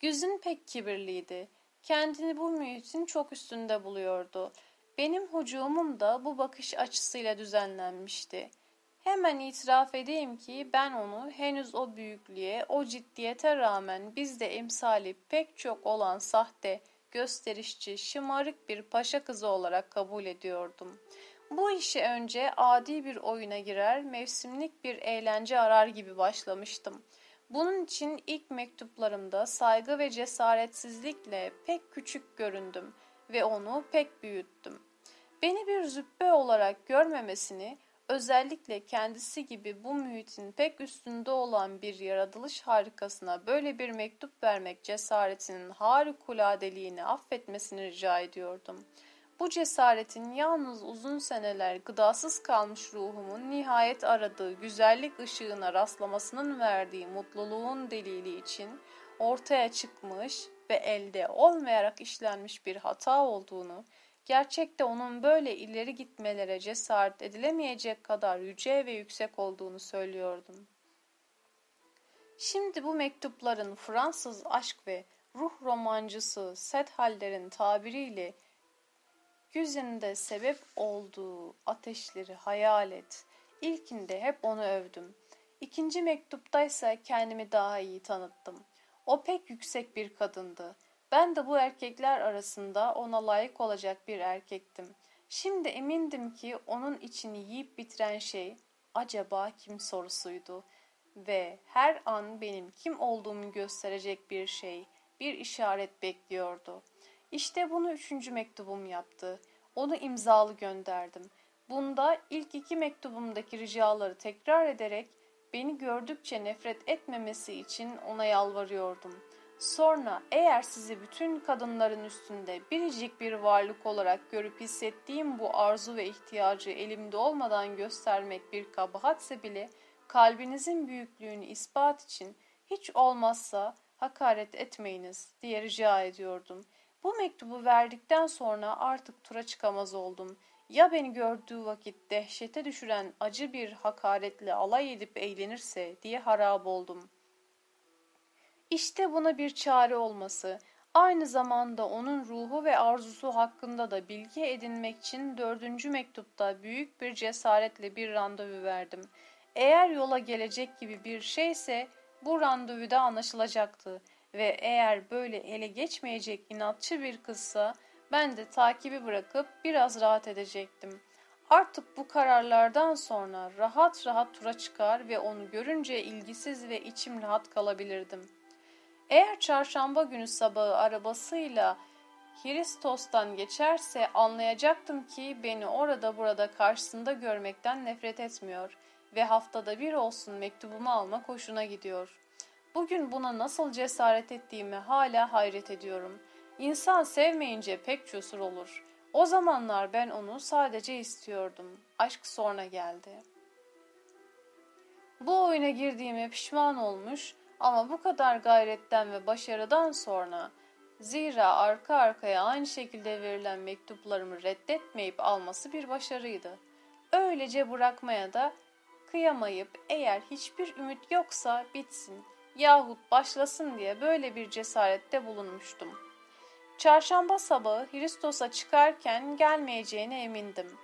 Güzün pek kibirliydi. Kendini bu mühitin çok üstünde buluyordu. Benim hucumum da bu bakış açısıyla düzenlenmişti. Hemen itiraf edeyim ki ben onu henüz o büyüklüğe, o ciddiyete rağmen bizde emsali pek çok olan sahte, gösterişçi, şımarık bir paşa kızı olarak kabul ediyordum. Bu işe önce adi bir oyuna girer, mevsimlik bir eğlence arar gibi başlamıştım. Bunun için ilk mektuplarımda saygı ve cesaretsizlikle pek küçük göründüm ve onu pek büyüttüm. Beni bir züppe olarak görmemesini, Özellikle kendisi gibi bu mühitin pek üstünde olan bir yaratılış harikasına böyle bir mektup vermek cesaretinin harikuladeliğini affetmesini rica ediyordum. Bu cesaretin yalnız uzun seneler gıdasız kalmış ruhumun nihayet aradığı güzellik ışığına rastlamasının verdiği mutluluğun delili için ortaya çıkmış ve elde olmayarak işlenmiş bir hata olduğunu, gerçekte onun böyle ileri gitmelere cesaret edilemeyecek kadar yüce ve yüksek olduğunu söylüyordum. Şimdi bu mektupların Fransız aşk ve ruh romancısı Sethaller'in tabiriyle yüzünde sebep olduğu ateşleri hayal et. İlkinde hep onu övdüm. İkinci mektuptaysa kendimi daha iyi tanıttım. O pek yüksek bir kadındı. Ben de bu erkekler arasında ona layık olacak bir erkektim. Şimdi emindim ki onun içini yiyip bitiren şey acaba kim sorusuydu ve her an benim kim olduğumu gösterecek bir şey, bir işaret bekliyordu. İşte bunu üçüncü mektubum yaptı. Onu imzalı gönderdim. Bunda ilk iki mektubumdaki ricaları tekrar ederek beni gördükçe nefret etmemesi için ona yalvarıyordum. Sonra eğer sizi bütün kadınların üstünde biricik bir varlık olarak görüp hissettiğim bu arzu ve ihtiyacı elimde olmadan göstermek bir kabahatse bile kalbinizin büyüklüğünü ispat için hiç olmazsa hakaret etmeyiniz diye rica ediyordum. Bu mektubu verdikten sonra artık tura çıkamaz oldum. Ya beni gördüğü vakit dehşete düşüren acı bir hakaretle alay edip eğlenirse diye harap oldum. İşte buna bir çare olması, aynı zamanda onun ruhu ve arzusu hakkında da bilgi edinmek için dördüncü mektupta büyük bir cesaretle bir randevu verdim. Eğer yola gelecek gibi bir şeyse bu randevuda anlaşılacaktı ve eğer böyle ele geçmeyecek inatçı bir kızsa ben de takibi bırakıp biraz rahat edecektim. Artık bu kararlardan sonra rahat rahat tura çıkar ve onu görünce ilgisiz ve içim rahat kalabilirdim. Eğer çarşamba günü sabahı arabasıyla Hiristos'tan geçerse anlayacaktım ki beni orada burada karşısında görmekten nefret etmiyor ve haftada bir olsun mektubumu almak hoşuna gidiyor. Bugün buna nasıl cesaret ettiğimi hala hayret ediyorum. İnsan sevmeyince pek cesur olur. O zamanlar ben onu sadece istiyordum. Aşk sonra geldi. Bu oyuna girdiğime pişman olmuş ama bu kadar gayretten ve başarıdan sonra zira arka arkaya aynı şekilde verilen mektuplarımı reddetmeyip alması bir başarıydı. Öylece bırakmaya da kıyamayıp eğer hiçbir ümit yoksa bitsin yahut başlasın diye böyle bir cesarette bulunmuştum. Çarşamba sabahı Hristos'a çıkarken gelmeyeceğine emindim.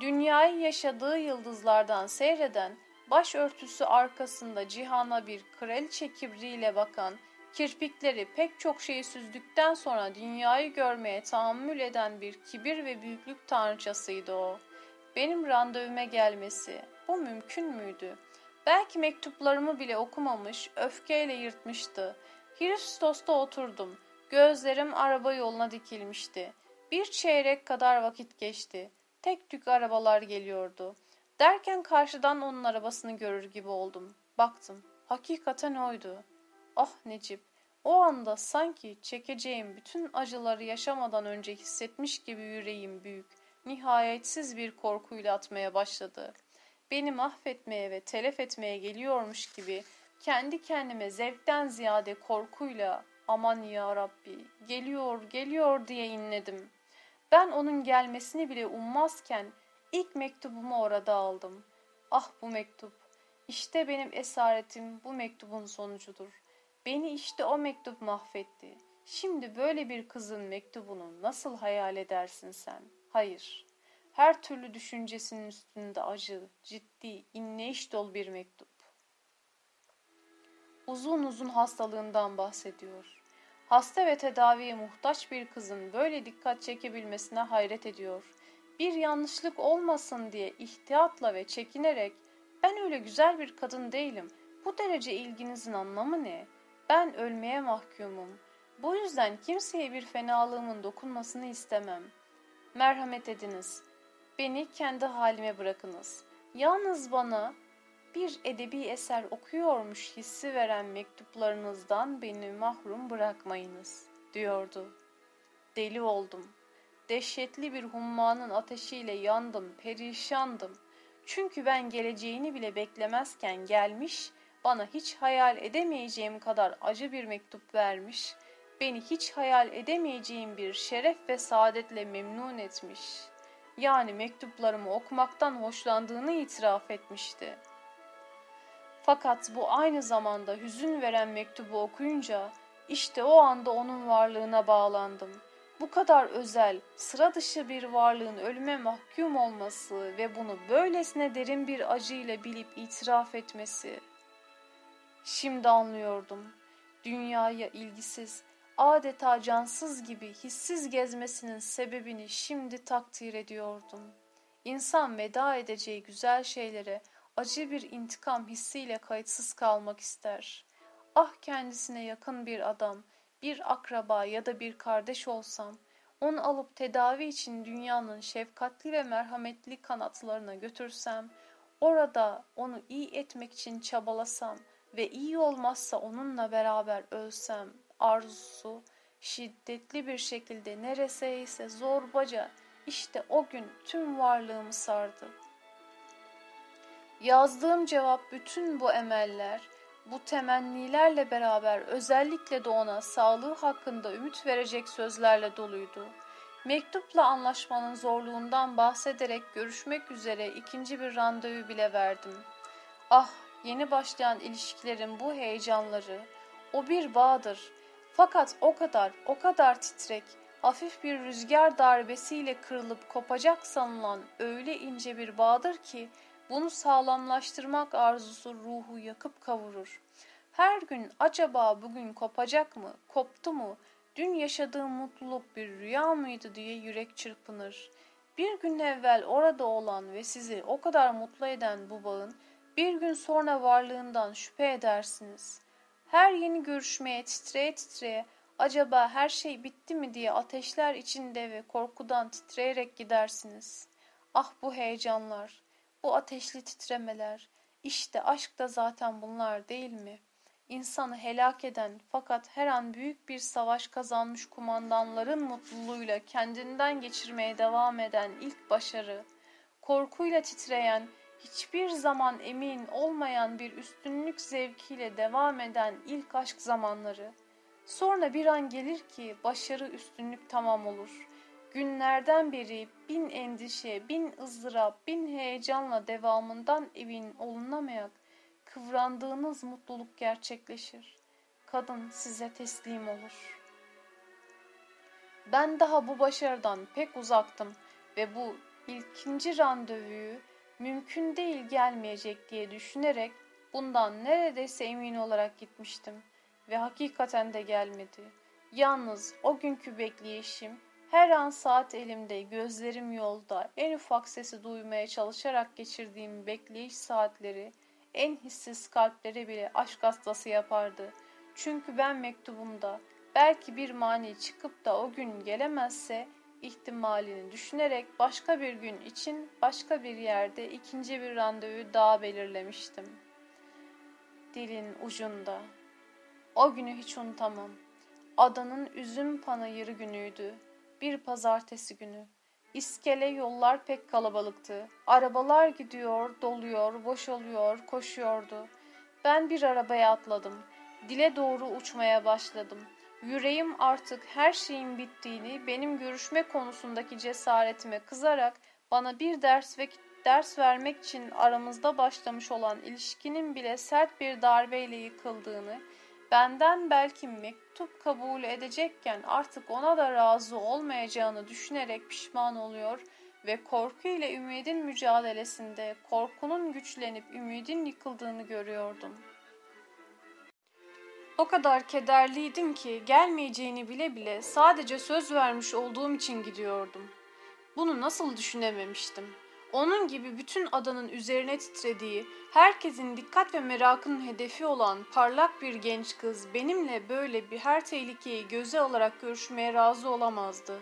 Dünyayı yaşadığı yıldızlardan seyreden, başörtüsü arkasında cihana bir kraliçe kibriyle bakan, kirpikleri pek çok şeyi süzdükten sonra dünyayı görmeye tahammül eden bir kibir ve büyüklük tanrıçasıydı o. Benim randevuma gelmesi, bu mümkün müydü?'' Belki mektuplarımı bile okumamış, öfkeyle yırtmıştı. Hristos'ta oturdum. Gözlerim araba yoluna dikilmişti. Bir çeyrek kadar vakit geçti. Tek tük arabalar geliyordu. Derken karşıdan onun arabasını görür gibi oldum. Baktım. Hakikaten oydu. Ah Necip, o anda sanki çekeceğim bütün acıları yaşamadan önce hissetmiş gibi yüreğim büyük, nihayetsiz bir korkuyla atmaya başladı.'' beni mahvetmeye ve telef etmeye geliyormuş gibi kendi kendime zevkten ziyade korkuyla aman ya Rabbi geliyor geliyor diye inledim. Ben onun gelmesini bile ummazken ilk mektubumu orada aldım. Ah bu mektup. İşte benim esaretim bu mektubun sonucudur. Beni işte o mektup mahvetti. Şimdi böyle bir kızın mektubunu nasıl hayal edersin sen? Hayır her türlü düşüncesinin üstünde acı, ciddi, inleyiş dolu bir mektup. Uzun uzun hastalığından bahsediyor. Hasta ve tedaviye muhtaç bir kızın böyle dikkat çekebilmesine hayret ediyor. Bir yanlışlık olmasın diye ihtiyatla ve çekinerek ben öyle güzel bir kadın değilim. Bu derece ilginizin anlamı ne? Ben ölmeye mahkumum. Bu yüzden kimseye bir fenalığımın dokunmasını istemem. Merhamet ediniz. Beni kendi halime bırakınız. Yalnız bana bir edebi eser okuyormuş hissi veren mektuplarınızdan beni mahrum bırakmayınız, diyordu. Deli oldum. Dehşetli bir hummanın ateşiyle yandım, perişandım. Çünkü ben geleceğini bile beklemezken gelmiş, bana hiç hayal edemeyeceğim kadar acı bir mektup vermiş, beni hiç hayal edemeyeceğim bir şeref ve saadetle memnun etmiş. Yani mektuplarımı okumaktan hoşlandığını itiraf etmişti. Fakat bu aynı zamanda hüzün veren mektubu okuyunca işte o anda onun varlığına bağlandım. Bu kadar özel, sıra dışı bir varlığın ölüme mahkum olması ve bunu böylesine derin bir acıyla bilip itiraf etmesi. Şimdi anlıyordum. Dünyaya ilgisiz, adeta cansız gibi hissiz gezmesinin sebebini şimdi takdir ediyordum. İnsan veda edeceği güzel şeylere acı bir intikam hissiyle kayıtsız kalmak ister. Ah kendisine yakın bir adam, bir akraba ya da bir kardeş olsam, onu alıp tedavi için dünyanın şefkatli ve merhametli kanatlarına götürsem, orada onu iyi etmek için çabalasam ve iyi olmazsa onunla beraber ölsem, arzusu şiddetli bir şekilde nereseyse zorbaca işte o gün tüm varlığımı sardı. Yazdığım cevap bütün bu emeller, bu temennilerle beraber özellikle de ona sağlığı hakkında ümit verecek sözlerle doluydu. Mektupla anlaşmanın zorluğundan bahsederek görüşmek üzere ikinci bir randevu bile verdim. Ah, yeni başlayan ilişkilerin bu heyecanları, o bir bağdır. Fakat o kadar, o kadar titrek, hafif bir rüzgar darbesiyle kırılıp kopacak sanılan öyle ince bir bağdır ki, bunu sağlamlaştırmak arzusu ruhu yakıp kavurur. Her gün acaba bugün kopacak mı, koptu mu, dün yaşadığım mutluluk bir rüya mıydı diye yürek çırpınır. Bir gün evvel orada olan ve sizi o kadar mutlu eden bu bağın bir gün sonra varlığından şüphe edersiniz. Her yeni görüşmeye titreye titreye acaba her şey bitti mi diye ateşler içinde ve korkudan titreyerek gidersiniz. Ah bu heyecanlar, bu ateşli titremeler, işte aşk da zaten bunlar değil mi? İnsanı helak eden fakat her an büyük bir savaş kazanmış kumandanların mutluluğuyla kendinden geçirmeye devam eden ilk başarı, korkuyla titreyen, hiçbir zaman emin olmayan bir üstünlük zevkiyle devam eden ilk aşk zamanları. Sonra bir an gelir ki başarı üstünlük tamam olur. Günlerden beri bin endişe, bin ızdırap, bin heyecanla devamından evin olunamayak, kıvrandığınız mutluluk gerçekleşir. Kadın size teslim olur. Ben daha bu başarıdan pek uzaktım ve bu ilkinci randevuyu mümkün değil gelmeyecek diye düşünerek bundan neredeyse emin olarak gitmiştim ve hakikaten de gelmedi. Yalnız o günkü bekleyişim her an saat elimde, gözlerim yolda, en ufak sesi duymaya çalışarak geçirdiğim bekleyiş saatleri en hissiz kalplere bile aşk hastası yapardı. Çünkü ben mektubumda belki bir mani çıkıp da o gün gelemezse ihtimalini düşünerek başka bir gün için başka bir yerde ikinci bir randevu daha belirlemiştim. Dilin ucunda. O günü hiç unutamam. Adanın üzüm panayırı günüydü. Bir pazartesi günü. İskele yollar pek kalabalıktı. Arabalar gidiyor, doluyor, boşalıyor, koşuyordu. Ben bir arabaya atladım. Dile doğru uçmaya başladım. Yüreğim artık her şeyin bittiğini, benim görüşme konusundaki cesaretime kızarak bana bir ders ve ders vermek için aramızda başlamış olan ilişkinin bile sert bir darbeyle yıkıldığını, benden belki mektup kabul edecekken artık ona da razı olmayacağını düşünerek pişman oluyor ve korku ile ümidin mücadelesinde korkunun güçlenip ümidin yıkıldığını görüyordum.'' O kadar kederliydim ki gelmeyeceğini bile bile sadece söz vermiş olduğum için gidiyordum. Bunu nasıl düşünememiştim. Onun gibi bütün adanın üzerine titrediği, herkesin dikkat ve merakının hedefi olan parlak bir genç kız benimle böyle bir her tehlikeyi göze alarak görüşmeye razı olamazdı.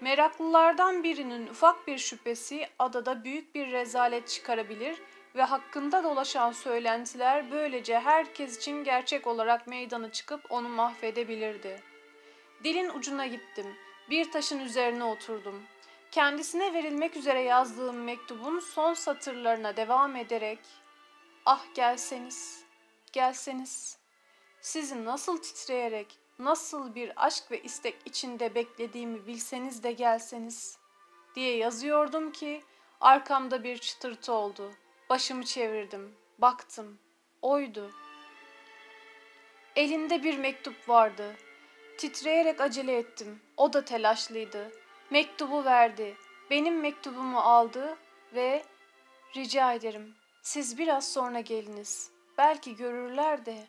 Meraklılardan birinin ufak bir şüphesi adada büyük bir rezalet çıkarabilir ve hakkında dolaşan söylentiler böylece herkes için gerçek olarak meydana çıkıp onu mahvedebilirdi. Dilin ucuna gittim. Bir taşın üzerine oturdum. Kendisine verilmek üzere yazdığım mektubun son satırlarına devam ederek "Ah gelseniz, gelseniz. Sizi nasıl titreyerek, nasıl bir aşk ve istek içinde beklediğimi bilseniz de gelseniz." diye yazıyordum ki arkamda bir çıtırtı oldu. Başımı çevirdim. Baktım. Oydu. Elinde bir mektup vardı. Titreyerek acele ettim. O da telaşlıydı. Mektubu verdi. Benim mektubumu aldı ve rica ederim siz biraz sonra geliniz. Belki görürler de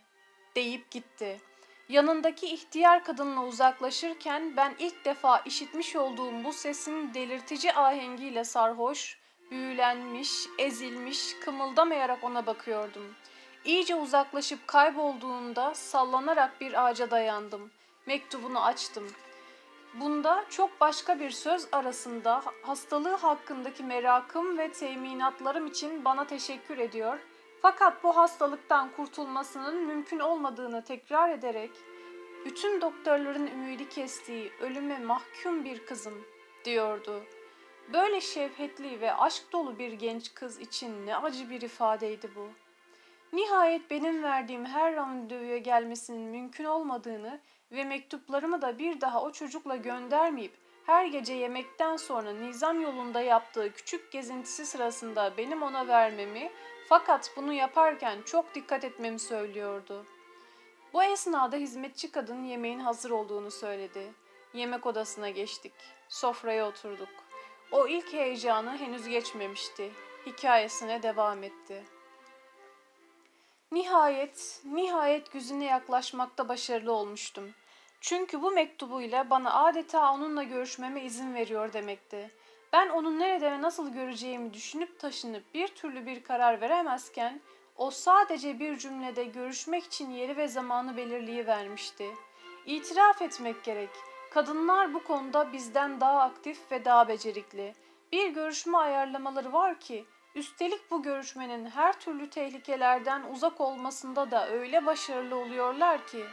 deyip gitti. Yanındaki ihtiyar kadınla uzaklaşırken ben ilk defa işitmiş olduğum bu sesin delirtici ahengiyle sarhoş, büyülenmiş, ezilmiş, kımıldamayarak ona bakıyordum. İyice uzaklaşıp kaybolduğunda sallanarak bir ağaca dayandım. Mektubunu açtım. Bunda çok başka bir söz arasında hastalığı hakkındaki merakım ve teminatlarım için bana teşekkür ediyor. Fakat bu hastalıktan kurtulmasının mümkün olmadığını tekrar ederek bütün doktorların ümidi kestiği ölüme mahkum bir kızım diyordu. Böyle şevhetli ve aşk dolu bir genç kız için ne acı bir ifadeydi bu. Nihayet benim verdiğim her randevuya gelmesinin mümkün olmadığını ve mektuplarımı da bir daha o çocukla göndermeyip her gece yemekten sonra nizam yolunda yaptığı küçük gezintisi sırasında benim ona vermemi fakat bunu yaparken çok dikkat etmemi söylüyordu. Bu esnada hizmetçi kadın yemeğin hazır olduğunu söyledi. Yemek odasına geçtik. Sofraya oturduk. O ilk heyecanı henüz geçmemişti. Hikayesine devam etti. Nihayet, nihayet güzüne yaklaşmakta başarılı olmuştum. Çünkü bu mektubuyla bana adeta onunla görüşmeme izin veriyor demekti. Ben onu nerede ve nasıl göreceğimi düşünüp taşınıp bir türlü bir karar veremezken o sadece bir cümlede görüşmek için yeri ve zamanı belirleyivermişti. İtiraf etmek gerek. Kadınlar bu konuda bizden daha aktif ve daha becerikli. Bir görüşme ayarlamaları var ki üstelik bu görüşmenin her türlü tehlikelerden uzak olmasında da öyle başarılı oluyorlar ki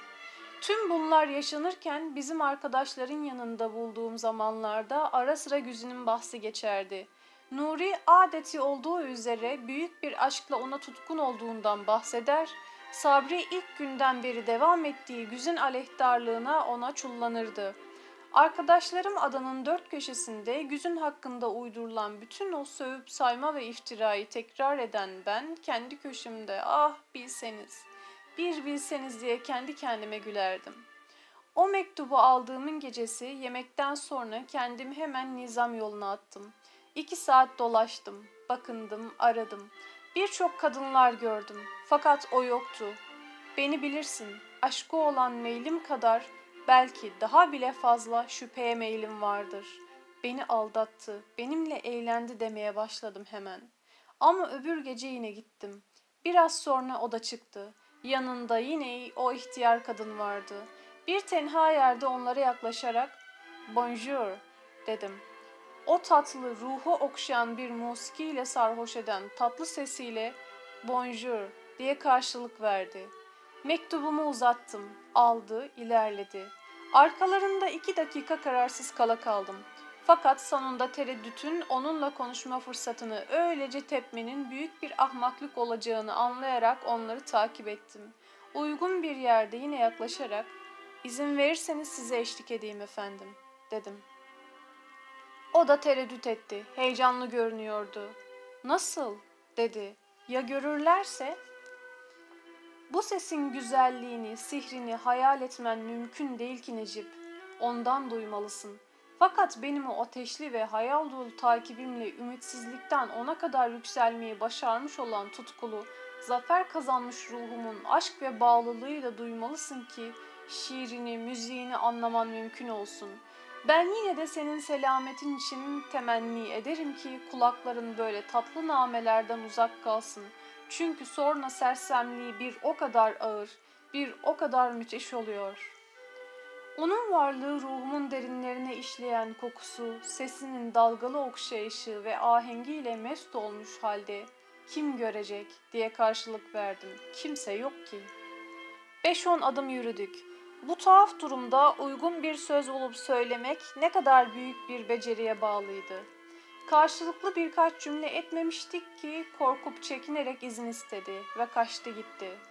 Tüm bunlar yaşanırken bizim arkadaşların yanında bulduğum zamanlarda ara sıra Güzün'ün bahsi geçerdi. Nuri adeti olduğu üzere büyük bir aşkla ona tutkun olduğundan bahseder, Sabri ilk günden beri devam ettiği Güzün aleyhtarlığına ona çullanırdı. Arkadaşlarım adanın dört köşesinde Güzün hakkında uydurulan bütün o sövüp sayma ve iftirayı tekrar eden ben kendi köşemde ah bilseniz bir bilseniz diye kendi kendime gülerdim. O mektubu aldığımın gecesi yemekten sonra kendimi hemen nizam yoluna attım. İki saat dolaştım, bakındım, aradım. Birçok kadınlar gördüm. Fakat o yoktu. Beni bilirsin, aşkı olan meylim kadar belki daha bile fazla şüpheye meylim vardır. Beni aldattı, benimle eğlendi demeye başladım hemen. Ama öbür gece yine gittim. Biraz sonra o da çıktı. Yanında yine o ihtiyar kadın vardı. Bir tenha yerde onlara yaklaşarak "Bonjour" dedim. O tatlı, ruhu okşayan bir musikiyle sarhoş eden tatlı sesiyle "Bonjour" diye karşılık verdi. Mektubumu uzattım, aldı, ilerledi. Arkalarında iki dakika kararsız kala kaldım. Fakat sonunda tereddütün onunla konuşma fırsatını öylece tepmenin büyük bir ahmaklık olacağını anlayarak onları takip ettim. Uygun bir yerde yine yaklaşarak izin verirseniz size eşlik edeyim efendim dedim. O da tereddüt etti. Heyecanlı görünüyordu. Nasıl? dedi. Ya görürlerse? Bu sesin güzelliğini, sihrini hayal etmen mümkün değil ki Necip. Ondan duymalısın.'' Fakat benim o ateşli ve hayal dolu takibimle ümitsizlikten ona kadar yükselmeyi başarmış olan tutkulu, zafer kazanmış ruhumun aşk ve bağlılığıyla duymalısın ki şiirini, müziğini anlaman mümkün olsun. Ben yine de senin selametin için temenni ederim ki kulakların böyle tatlı namelerden uzak kalsın. Çünkü sonra sersemliği bir o kadar ağır, bir o kadar müthiş oluyor.'' Onun varlığı ruhumun derinlerine işleyen kokusu, sesinin dalgalı okşayışı ve ahengiyle mest olmuş halde kim görecek diye karşılık verdim. Kimse yok ki. Beş on adım yürüdük. Bu tuhaf durumda uygun bir söz bulup söylemek ne kadar büyük bir beceriye bağlıydı. Karşılıklı birkaç cümle etmemiştik ki korkup çekinerek izin istedi ve kaçtı gitti.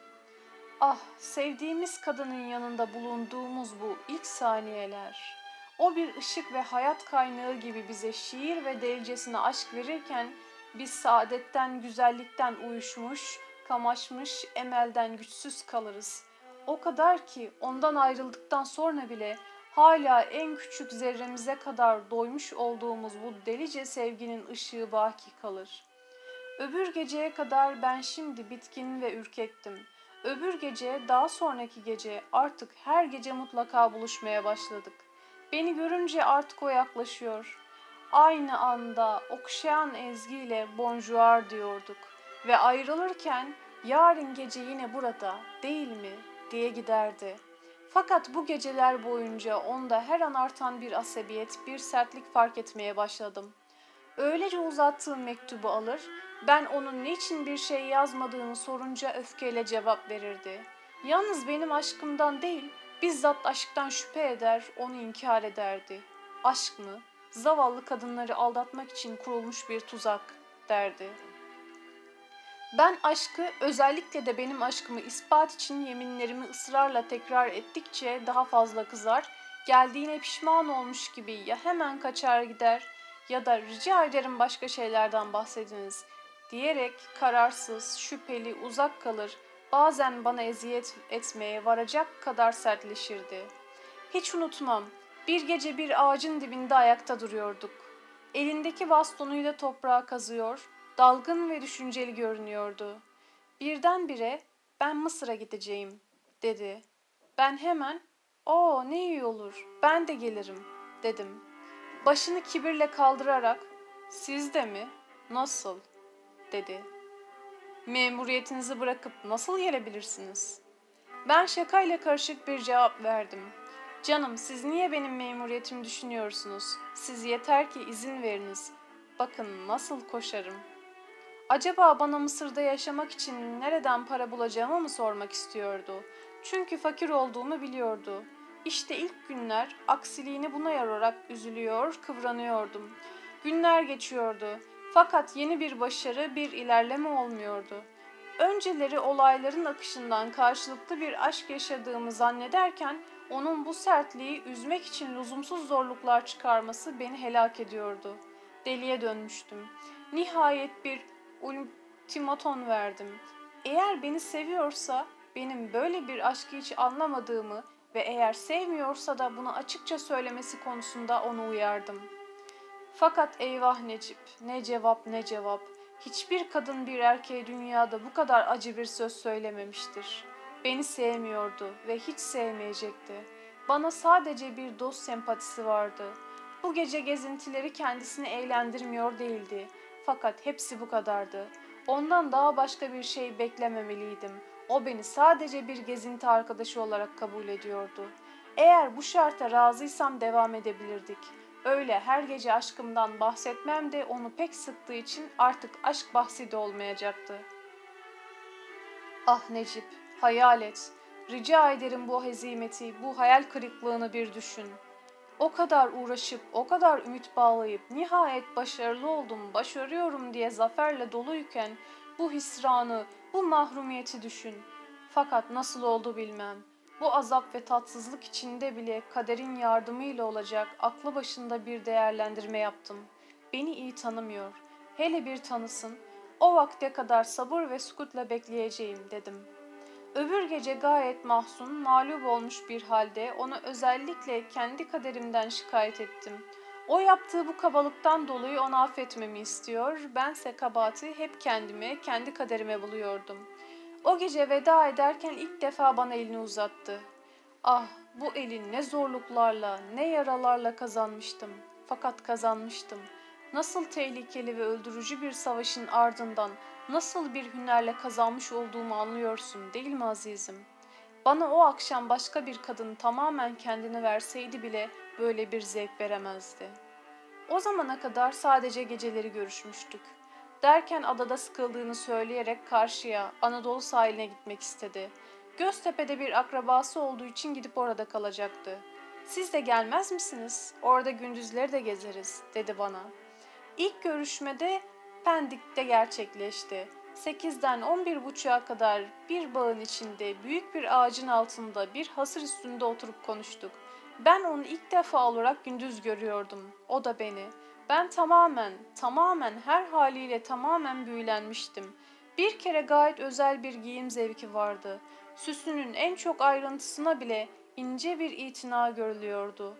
Ah, sevdiğimiz kadının yanında bulunduğumuz bu ilk saniyeler. O bir ışık ve hayat kaynağı gibi bize şiir ve delicesine aşk verirken biz saadetten, güzellikten uyuşmuş, kamaşmış, emelden güçsüz kalırız. O kadar ki ondan ayrıldıktan sonra bile hala en küçük zerremize kadar doymuş olduğumuz bu delice sevginin ışığı baki kalır. Öbür geceye kadar ben şimdi bitkin ve ürkektim. Öbür gece, daha sonraki gece artık her gece mutlaka buluşmaya başladık. Beni görünce artık o yaklaşıyor. Aynı anda okşayan ezgiyle bonjour diyorduk ve ayrılırken yarın gece yine burada değil mi diye giderdi. Fakat bu geceler boyunca onda her an artan bir asabiyet, bir sertlik fark etmeye başladım. Öylece uzattığım mektubu alır, ben onun niçin bir şey yazmadığını sorunca öfkeyle cevap verirdi. Yalnız benim aşkımdan değil, bizzat aşktan şüphe eder, onu inkar ederdi. Aşk mı? Zavallı kadınları aldatmak için kurulmuş bir tuzak derdi. Ben aşkı özellikle de benim aşkımı ispat için yeminlerimi ısrarla tekrar ettikçe daha fazla kızar, geldiğine pişman olmuş gibi ya hemen kaçar gider ya da rica ederim başka şeylerden bahsediniz diyerek kararsız, şüpheli, uzak kalır, bazen bana eziyet etmeye varacak kadar sertleşirdi. Hiç unutmam, bir gece bir ağacın dibinde ayakta duruyorduk. Elindeki bastonuyla toprağa kazıyor, dalgın ve düşünceli görünüyordu. Birdenbire ben Mısır'a gideceğim dedi. Ben hemen o ne iyi olur ben de gelirim dedim. Başını kibirle kaldırarak siz de mi? Nasıl? dedi. Memuriyetinizi bırakıp nasıl gelebilirsiniz? Ben şakayla karışık bir cevap verdim. Canım siz niye benim memuriyetimi düşünüyorsunuz? Siz yeter ki izin veriniz. Bakın nasıl koşarım. Acaba bana Mısır'da yaşamak için nereden para bulacağımı mı sormak istiyordu? Çünkü fakir olduğumu biliyordu. İşte ilk günler aksiliğini buna yararak üzülüyor, kıvranıyordum. Günler geçiyordu. Fakat yeni bir başarı, bir ilerleme olmuyordu. Önceleri olayların akışından karşılıklı bir aşk yaşadığımı zannederken onun bu sertliği üzmek için lüzumsuz zorluklar çıkarması beni helak ediyordu. Deliye dönmüştüm. Nihayet bir ultimaton verdim. Eğer beni seviyorsa benim böyle bir aşkı hiç anlamadığımı ve eğer sevmiyorsa da bunu açıkça söylemesi konusunda onu uyardım. Fakat eyvah Necip, ne cevap ne cevap. Hiçbir kadın bir erkeğe dünyada bu kadar acı bir söz söylememiştir. Beni sevmiyordu ve hiç sevmeyecekti. Bana sadece bir dost sempatisi vardı. Bu gece gezintileri kendisini eğlendirmiyor değildi. Fakat hepsi bu kadardı. Ondan daha başka bir şey beklememeliydim. O beni sadece bir gezinti arkadaşı olarak kabul ediyordu. Eğer bu şarta razıysam devam edebilirdik. Öyle her gece aşkımdan bahsetmem de onu pek sıktığı için artık aşk bahsi de olmayacaktı. Ah Necip, hayal et. Rica ederim bu hezimeti, bu hayal kırıklığını bir düşün. O kadar uğraşıp, o kadar ümit bağlayıp, nihayet başarılı oldum, başarıyorum diye zaferle doluyken bu hisranı, bu mahrumiyeti düşün. Fakat nasıl oldu bilmem. Bu azap ve tatsızlık içinde bile kaderin yardımıyla olacak aklı başında bir değerlendirme yaptım. Beni iyi tanımıyor. Hele bir tanısın. O vakte kadar sabır ve sukutla bekleyeceğim dedim. Öbür gece gayet mahzun, mağlup olmuş bir halde onu özellikle kendi kaderimden şikayet ettim. O yaptığı bu kabalıktan dolayı onu affetmemi istiyor, bense kabahati hep kendime, kendi kaderime buluyordum. O gece veda ederken ilk defa bana elini uzattı. Ah bu elin ne zorluklarla, ne yaralarla kazanmıştım. Fakat kazanmıştım. Nasıl tehlikeli ve öldürücü bir savaşın ardından nasıl bir hünerle kazanmış olduğumu anlıyorsun değil mi azizim? Bana o akşam başka bir kadın tamamen kendini verseydi bile böyle bir zevk veremezdi. O zamana kadar sadece geceleri görüşmüştük. Derken adada sıkıldığını söyleyerek karşıya, Anadolu sahiline gitmek istedi. Göztepe'de bir akrabası olduğu için gidip orada kalacaktı. Siz de gelmez misiniz? Orada gündüzleri de gezeriz, dedi bana. İlk görüşmede Pendik'te gerçekleşti. 8'den 11.30'a kadar bir bağın içinde büyük bir ağacın altında bir hasır üstünde oturup konuştuk. Ben onu ilk defa olarak gündüz görüyordum. O da beni. Ben tamamen, tamamen her haliyle tamamen büyülenmiştim. Bir kere gayet özel bir giyim zevki vardı. Süsünün en çok ayrıntısına bile ince bir itina görülüyordu.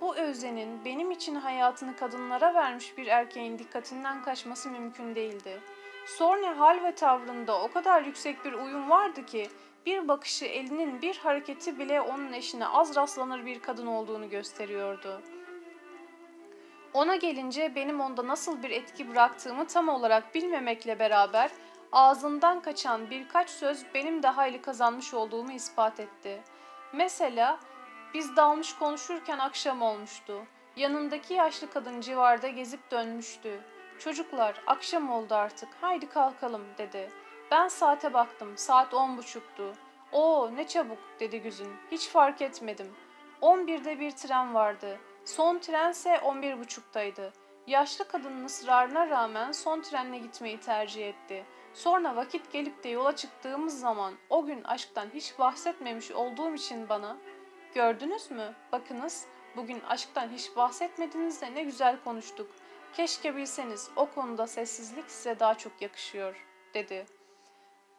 Bu özenin benim için hayatını kadınlara vermiş bir erkeğin dikkatinden kaçması mümkün değildi. Sonra hal ve tavrında o kadar yüksek bir uyum vardı ki bir bakışı elinin bir hareketi bile onun eşine az rastlanır bir kadın olduğunu gösteriyordu. Ona gelince benim onda nasıl bir etki bıraktığımı tam olarak bilmemekle beraber ağzından kaçan birkaç söz benim de hayli kazanmış olduğumu ispat etti. Mesela biz dalmış konuşurken akşam olmuştu. Yanındaki yaşlı kadın civarda gezip dönmüştü. Çocuklar akşam oldu artık haydi kalkalım dedi. Ben saate baktım saat on buçuktu. Oo ne çabuk dedi Güzün hiç fark etmedim. On birde bir tren vardı. Son trense on bir buçuktaydı. Yaşlı kadının ısrarına rağmen son trenle gitmeyi tercih etti. Sonra vakit gelip de yola çıktığımız zaman o gün aşktan hiç bahsetmemiş olduğum için bana ''Gördünüz mü? Bakınız bugün aşktan hiç bahsetmediniz de ne güzel konuştuk. Keşke bilseniz o konuda sessizlik size daha çok yakışıyor.'' dedi.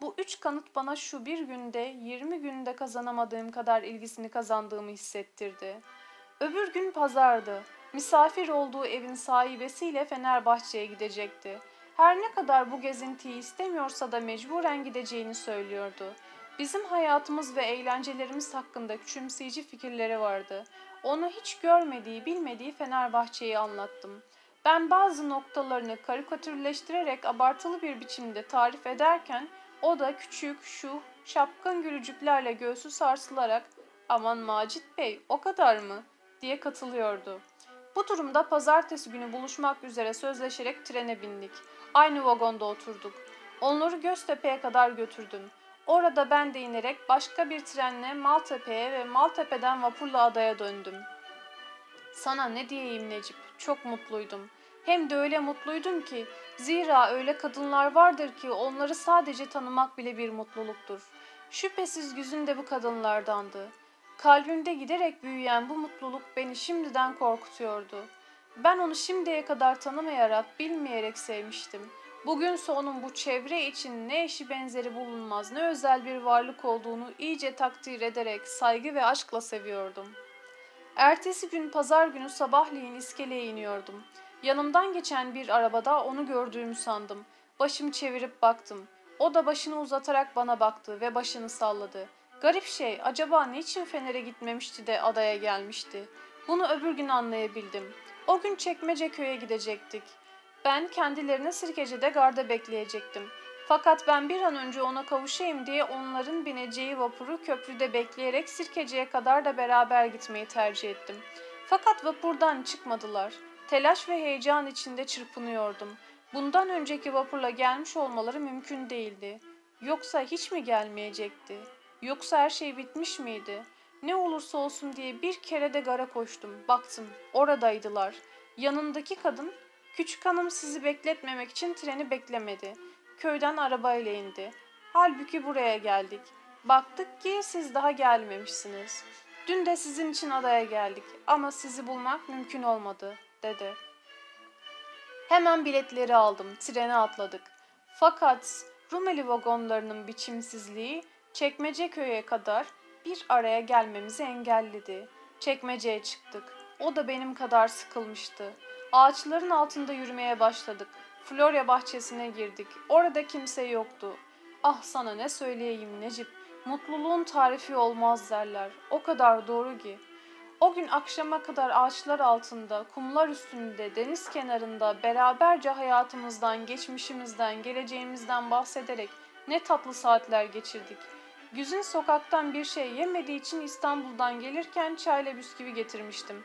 Bu üç kanıt bana şu bir günde, yirmi günde kazanamadığım kadar ilgisini kazandığımı hissettirdi. Öbür gün pazardı. Misafir olduğu evin sahibesiyle Fenerbahçe'ye gidecekti. Her ne kadar bu gezintiyi istemiyorsa da mecburen gideceğini söylüyordu. Bizim hayatımız ve eğlencelerimiz hakkında küçümseyici fikirleri vardı. Onu hiç görmediği, bilmediği Fenerbahçe'yi anlattım. Ben bazı noktalarını karikatürleştirerek abartılı bir biçimde tarif ederken o da küçük, şu, şapkın gülücüklerle göğsü sarsılarak ''Aman Macit Bey, o kadar mı?'' diye katılıyordu. Bu durumda pazartesi günü buluşmak üzere sözleşerek trene bindik. Aynı vagonda oturduk. Onları Göztepe'ye kadar götürdüm. Orada ben de inerek başka bir trenle Maltepe'ye ve Maltepe'den vapurla adaya döndüm. Sana ne diyeyim Necip, çok mutluydum. Hem de öyle mutluydum ki, zira öyle kadınlar vardır ki onları sadece tanımak bile bir mutluluktur. Şüphesiz Güzün de bu kadınlardandı. Kalbimde giderek büyüyen bu mutluluk beni şimdiden korkutuyordu. Ben onu şimdiye kadar tanımayarak, bilmeyerek sevmiştim. Bugünse onun bu çevre için ne eşi benzeri bulunmaz, ne özel bir varlık olduğunu iyice takdir ederek saygı ve aşkla seviyordum. Ertesi gün pazar günü sabahleyin iskeleye iniyordum. Yanımdan geçen bir arabada onu gördüğümü sandım. Başımı çevirip baktım. O da başını uzatarak bana baktı ve başını salladı. Garip şey, acaba niçin Fener'e gitmemişti de adaya gelmişti? Bunu öbür gün anlayabildim. O gün Çekmece köye gidecektik. Ben kendilerine Sirkeci'de garda bekleyecektim. Fakat ben bir an önce ona kavuşayım diye onların bineceği vapuru köprüde bekleyerek Sirkeci'ye kadar da beraber gitmeyi tercih ettim. Fakat vapurdan çıkmadılar. Telaş ve heyecan içinde çırpınıyordum. Bundan önceki vapurla gelmiş olmaları mümkün değildi. Yoksa hiç mi gelmeyecekti? Yoksa her şey bitmiş miydi? Ne olursa olsun diye bir kere de gara koştum. Baktım, oradaydılar. Yanındaki kadın, küçük hanım sizi bekletmemek için treni beklemedi. Köyden arabayla indi. Halbuki buraya geldik. Baktık ki siz daha gelmemişsiniz. Dün de sizin için adaya geldik ama sizi bulmak mümkün olmadı, dedi. Hemen biletleri aldım, trene atladık. Fakat Rumeli vagonlarının biçimsizliği Çekmece köye kadar bir araya gelmemizi engelledi. Çekmeceye çıktık. O da benim kadar sıkılmıştı. Ağaçların altında yürümeye başladık. Florya bahçesine girdik. Orada kimse yoktu. Ah sana ne söyleyeyim Necip. Mutluluğun tarifi olmaz derler. O kadar doğru ki. O gün akşama kadar ağaçlar altında, kumlar üstünde, deniz kenarında beraberce hayatımızdan, geçmişimizden, geleceğimizden bahsederek ne tatlı saatler geçirdik. Güzin sokaktan bir şey yemediği için İstanbul'dan gelirken çayla bisküvi getirmiştim.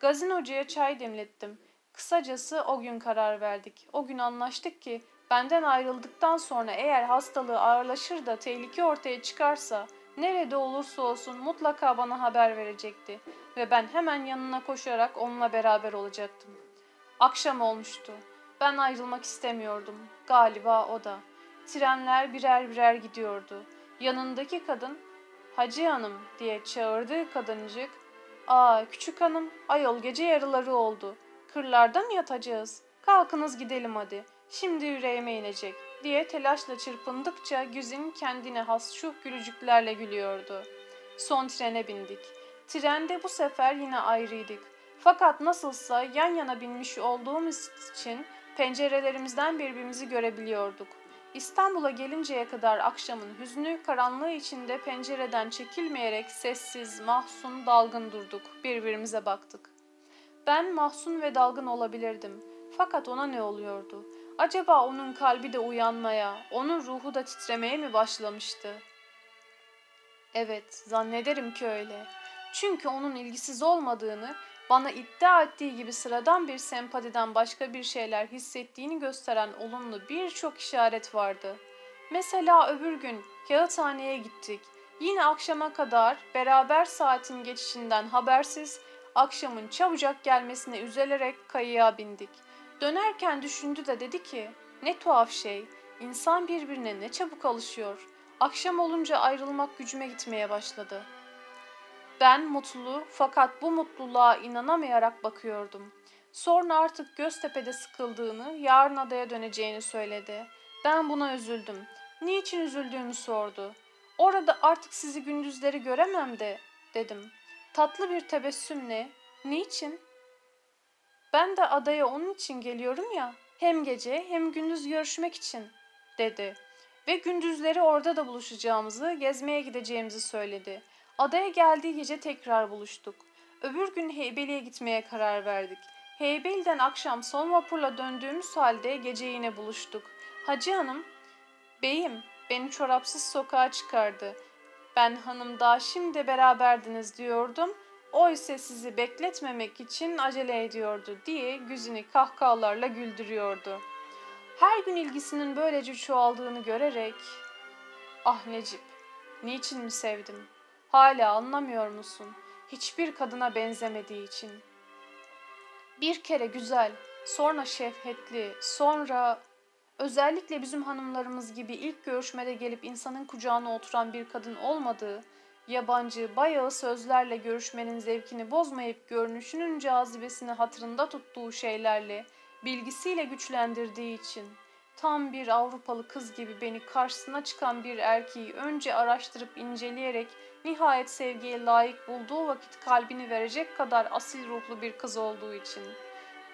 Gazinocuya çay demlettim. Kısacası o gün karar verdik. O gün anlaştık ki benden ayrıldıktan sonra eğer hastalığı ağırlaşır da tehlike ortaya çıkarsa nerede olursa olsun mutlaka bana haber verecekti ve ben hemen yanına koşarak onunla beraber olacaktım. Akşam olmuştu. Ben ayrılmak istemiyordum. Galiba o da. Trenler birer birer gidiyordu. Yanındaki kadın Hacı Hanım diye çağırdığı kadıncık Aa küçük hanım ayol gece yarıları oldu. Kırlarda mı yatacağız? Kalkınız gidelim hadi. Şimdi yüreğime inecek diye telaşla çırpındıkça Güzin kendine has şu gülücüklerle gülüyordu. Son trene bindik. Trende bu sefer yine ayrıydık. Fakat nasılsa yan yana binmiş olduğumuz için pencerelerimizden birbirimizi görebiliyorduk. İstanbul'a gelinceye kadar akşamın hüznü, karanlığı içinde pencereden çekilmeyerek sessiz, mahzun, dalgın durduk. Birbirimize baktık. Ben mahzun ve dalgın olabilirdim. Fakat ona ne oluyordu? Acaba onun kalbi de uyanmaya, onun ruhu da titremeye mi başlamıştı? Evet, zannederim ki öyle. Çünkü onun ilgisiz olmadığını, bana iddia ettiği gibi sıradan bir sempatiden başka bir şeyler hissettiğini gösteren olumlu birçok işaret vardı. Mesela öbür gün kağıthaneye gittik. Yine akşama kadar beraber saatin geçişinden habersiz akşamın çabucak gelmesine üzülerek kayığa bindik. Dönerken düşündü de dedi ki ne tuhaf şey insan birbirine ne çabuk alışıyor. Akşam olunca ayrılmak gücüme gitmeye başladı.'' Ben mutlu fakat bu mutluluğa inanamayarak bakıyordum. Sonra artık Göztepe'de sıkıldığını, yarın adaya döneceğini söyledi. Ben buna üzüldüm. Niçin üzüldüğümü sordu. Orada artık sizi gündüzleri göremem de, dedim. Tatlı bir tebessümle, niçin? Ben de adaya onun için geliyorum ya, hem gece hem gündüz görüşmek için, dedi. Ve gündüzleri orada da buluşacağımızı, gezmeye gideceğimizi söyledi.'' Adaya geldiği gece tekrar buluştuk. Öbür gün Heybeli'ye gitmeye karar verdik. Heybeli'den akşam son vapurla döndüğümüz halde gece yine buluştuk. Hacı Hanım, beyim beni çorapsız sokağa çıkardı. Ben hanım daha şimdi beraberdiniz diyordum. O ise sizi bekletmemek için acele ediyordu diye güzünü kahkahalarla güldürüyordu. Her gün ilgisinin böylece çoğaldığını görerek, ah Necip, niçin mi sevdim?'' Hala anlamıyor musun? Hiçbir kadına benzemediği için. Bir kere güzel, sonra şefkatli, sonra özellikle bizim hanımlarımız gibi ilk görüşmede gelip insanın kucağına oturan bir kadın olmadığı, yabancı, bayağı sözlerle görüşmenin zevkini bozmayıp görünüşünün cazibesini hatırında tuttuğu şeylerle, bilgisiyle güçlendirdiği için, tam bir Avrupalı kız gibi beni karşısına çıkan bir erkeği önce araştırıp inceleyerek Nihayet sevgiye layık bulduğu vakit kalbini verecek kadar asil ruhlu bir kız olduğu için.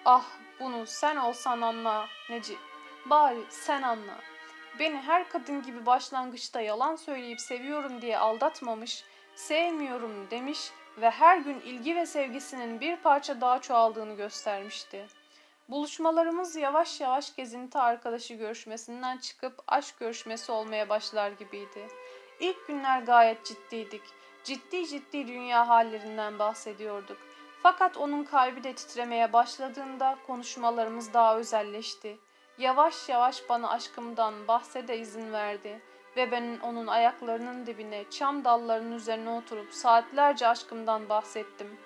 Ah bunu sen olsan anla Necip. Bari sen anla. Beni her kadın gibi başlangıçta yalan söyleyip seviyorum diye aldatmamış, sevmiyorum demiş ve her gün ilgi ve sevgisinin bir parça daha çoğaldığını göstermişti. Buluşmalarımız yavaş yavaş gezinti arkadaşı görüşmesinden çıkıp aşk görüşmesi olmaya başlar gibiydi. İlk günler gayet ciddiydik. Ciddi ciddi dünya hallerinden bahsediyorduk. Fakat onun kalbi de titremeye başladığında konuşmalarımız daha özelleşti. Yavaş yavaş bana aşkımdan bahsede izin verdi ve ben onun ayaklarının dibine çam dallarının üzerine oturup saatlerce aşkımdan bahsettim.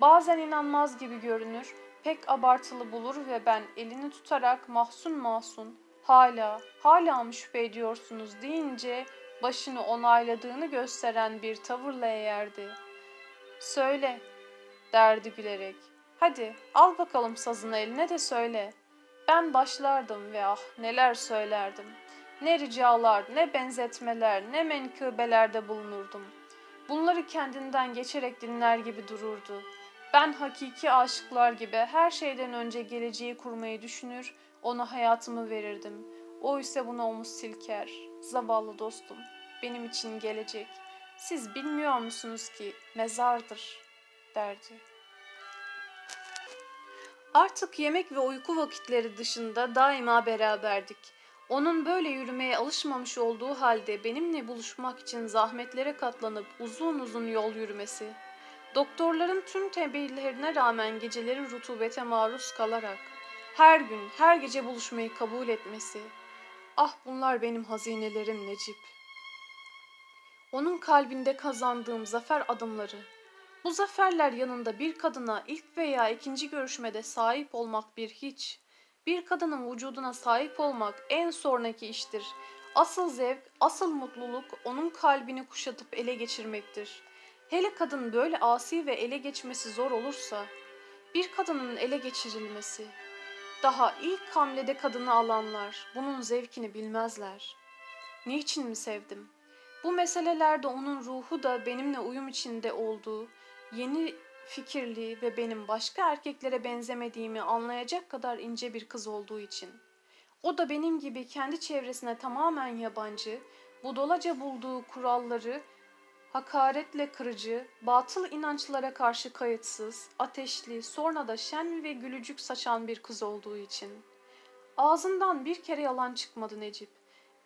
Bazen inanmaz gibi görünür, pek abartılı bulur ve ben elini tutarak mahzun mahzun hala, hala mı şüphe ediyorsunuz deyince başını onayladığını gösteren bir tavırla eğerdi. Söyle, derdi gülerek. Hadi al bakalım sazını eline de söyle. Ben başlardım ve ah neler söylerdim. Ne ricalar, ne benzetmeler, ne menkıbelerde bulunurdum. Bunları kendinden geçerek dinler gibi dururdu. Ben hakiki aşıklar gibi her şeyden önce geleceği kurmayı düşünür, ona hayatımı verirdim. O ise buna omuz silker.'' Zavallı dostum, benim için gelecek. Siz bilmiyor musunuz ki mezardır, derdi. Artık yemek ve uyku vakitleri dışında daima beraberdik. Onun böyle yürümeye alışmamış olduğu halde benimle buluşmak için zahmetlere katlanıp uzun uzun yol yürümesi. Doktorların tüm tembihlerine rağmen geceleri rutubete maruz kalarak her gün, her gece buluşmayı kabul etmesi. Ah bunlar benim hazinelerim Necip. Onun kalbinde kazandığım zafer adımları. Bu zaferler yanında bir kadına ilk veya ikinci görüşmede sahip olmak bir hiç. Bir kadının vücuduna sahip olmak en sonraki iştir. Asıl zevk, asıl mutluluk onun kalbini kuşatıp ele geçirmektir. Hele kadın böyle asi ve ele geçmesi zor olursa, bir kadının ele geçirilmesi, daha ilk hamlede kadını alanlar bunun zevkini bilmezler. Niçin mi sevdim? Bu meselelerde onun ruhu da benimle uyum içinde olduğu, yeni fikirli ve benim başka erkeklere benzemediğimi anlayacak kadar ince bir kız olduğu için. O da benim gibi kendi çevresine tamamen yabancı, budalaca bulduğu kuralları hakaretle kırıcı, batıl inançlara karşı kayıtsız, ateşli, sonra da şen ve gülücük saçan bir kız olduğu için. Ağzından bir kere yalan çıkmadı Necip.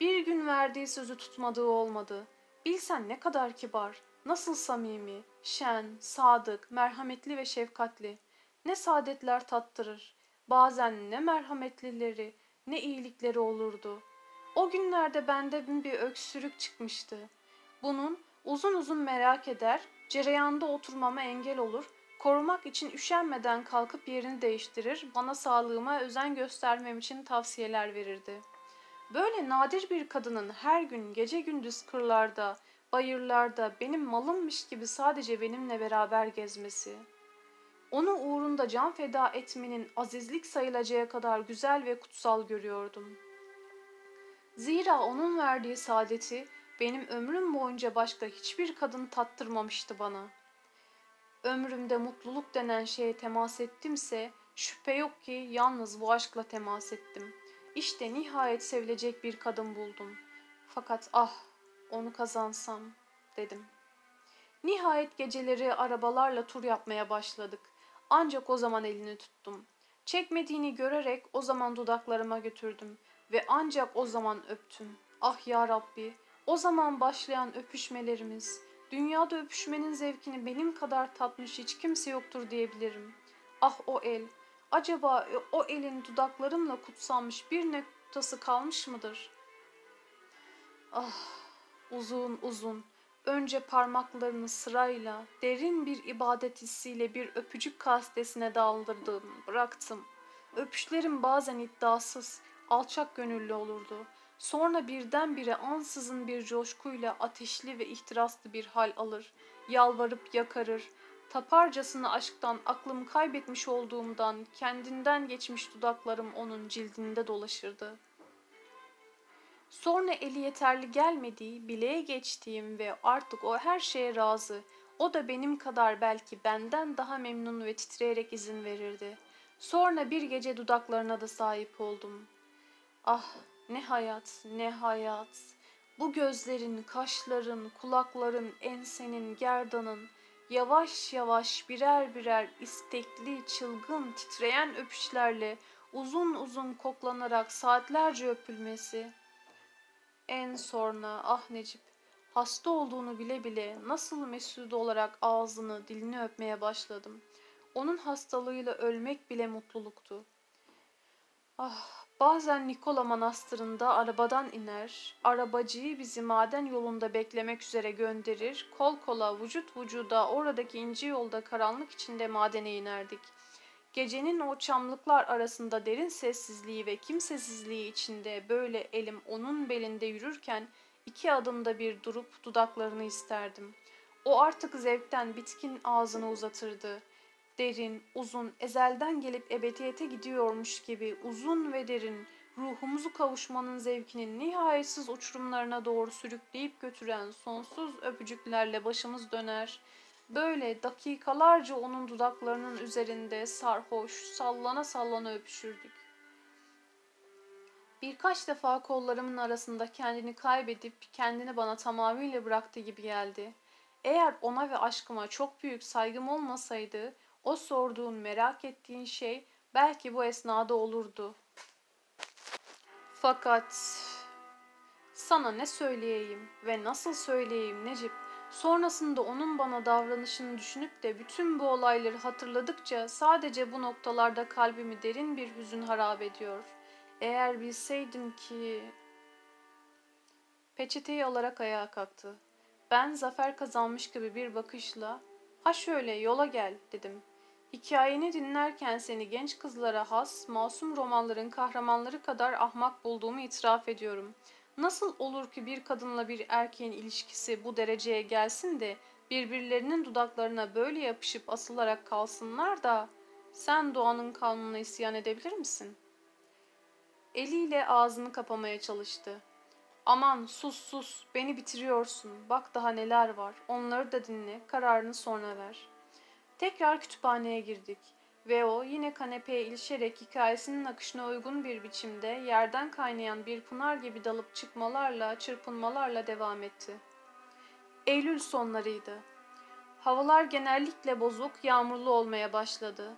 Bir gün verdiği sözü tutmadığı olmadı. Bilsen ne kadar kibar, nasıl samimi, şen, sadık, merhametli ve şefkatli. Ne saadetler tattırır. Bazen ne merhametlileri, ne iyilikleri olurdu. O günlerde bende bir öksürük çıkmıştı. Bunun Uzun uzun merak eder, cereyanda oturmama engel olur, korumak için üşenmeden kalkıp yerini değiştirir, bana sağlığıma özen göstermem için tavsiyeler verirdi. Böyle nadir bir kadının her gün gece gündüz kırlarda, bayırlarda benim malımmış gibi sadece benimle beraber gezmesi. Onu uğrunda can feda etmenin azizlik sayılacağı kadar güzel ve kutsal görüyordum. Zira onun verdiği saadeti benim ömrüm boyunca başka hiçbir kadın tattırmamıştı bana. Ömrümde mutluluk denen şeye temas ettimse şüphe yok ki yalnız bu aşkla temas ettim. İşte nihayet sevilecek bir kadın buldum. Fakat ah onu kazansam dedim. Nihayet geceleri arabalarla tur yapmaya başladık. Ancak o zaman elini tuttum. Çekmediğini görerek o zaman dudaklarıma götürdüm ve ancak o zaman öptüm. Ah ya Rabbi, o zaman başlayan öpüşmelerimiz, dünyada öpüşmenin zevkini benim kadar tatmış hiç kimse yoktur diyebilirim. Ah o el, acaba o elin dudaklarımla kutsanmış bir noktası kalmış mıdır? Ah, uzun uzun, önce parmaklarını sırayla, derin bir ibadet hissiyle bir öpücük kastesine daldırdım, bıraktım. Öpüşlerim bazen iddiasız, alçak gönüllü olurdu. Sonra birdenbire ansızın bir coşkuyla ateşli ve ihtiraslı bir hal alır, yalvarıp yakarır, taparcasına aşktan aklımı kaybetmiş olduğumdan kendinden geçmiş dudaklarım onun cildinde dolaşırdı. Sonra eli yeterli gelmediği, bileğe geçtiğim ve artık o her şeye razı, o da benim kadar belki benden daha memnun ve titreyerek izin verirdi. Sonra bir gece dudaklarına da sahip oldum. Ah ne hayat, ne hayat. Bu gözlerin, kaşların, kulakların, ensenin, gerdanın yavaş yavaş birer birer istekli, çılgın, titreyen öpüşlerle uzun uzun koklanarak saatlerce öpülmesi. En sonra ah Necip, hasta olduğunu bile bile nasıl mesut olarak ağzını, dilini öpmeye başladım. Onun hastalığıyla ölmek bile mutluluktu. Ah Bazen Nikola Manastırı'nda arabadan iner, arabacıyı bizi maden yolunda beklemek üzere gönderir, kol kola, vücut vücuda oradaki ince yolda karanlık içinde madene inerdik. Gecenin o çamlıklar arasında derin sessizliği ve kimsesizliği içinde böyle elim onun belinde yürürken iki adımda bir durup dudaklarını isterdim. O artık zevkten bitkin ağzını uzatırdı.'' derin, uzun, ezelden gelip ebediyete gidiyormuş gibi uzun ve derin, ruhumuzu kavuşmanın zevkinin nihayetsiz uçurumlarına doğru sürükleyip götüren sonsuz öpücüklerle başımız döner. Böyle dakikalarca onun dudaklarının üzerinde sarhoş, sallana sallana öpüşürdük. Birkaç defa kollarımın arasında kendini kaybedip kendini bana tamamıyla bıraktı gibi geldi. Eğer ona ve aşkıma çok büyük saygım olmasaydı o sorduğun, merak ettiğin şey belki bu esnada olurdu. Fakat sana ne söyleyeyim ve nasıl söyleyeyim Necip? Sonrasında onun bana davranışını düşünüp de bütün bu olayları hatırladıkça sadece bu noktalarda kalbimi derin bir hüzün harap ediyor. Eğer bilseydim ki... Peçeteyi alarak ayağa kalktı. Ben zafer kazanmış gibi bir bakışla ''Ha şöyle yola gel'' dedim. Hikayeni dinlerken seni genç kızlara has, masum romanların kahramanları kadar ahmak bulduğumu itiraf ediyorum. Nasıl olur ki bir kadınla bir erkeğin ilişkisi bu dereceye gelsin de birbirlerinin dudaklarına böyle yapışıp asılarak kalsınlar da sen doğanın kanununa isyan edebilir misin? Eliyle ağzını kapamaya çalıştı. Aman sus sus beni bitiriyorsun bak daha neler var onları da dinle kararını sonra ver. Tekrar kütüphaneye girdik ve o yine kanepeye ilişerek hikayesinin akışına uygun bir biçimde yerden kaynayan bir pınar gibi dalıp çıkmalarla, çırpınmalarla devam etti. Eylül sonlarıydı. Havalar genellikle bozuk, yağmurlu olmaya başladı.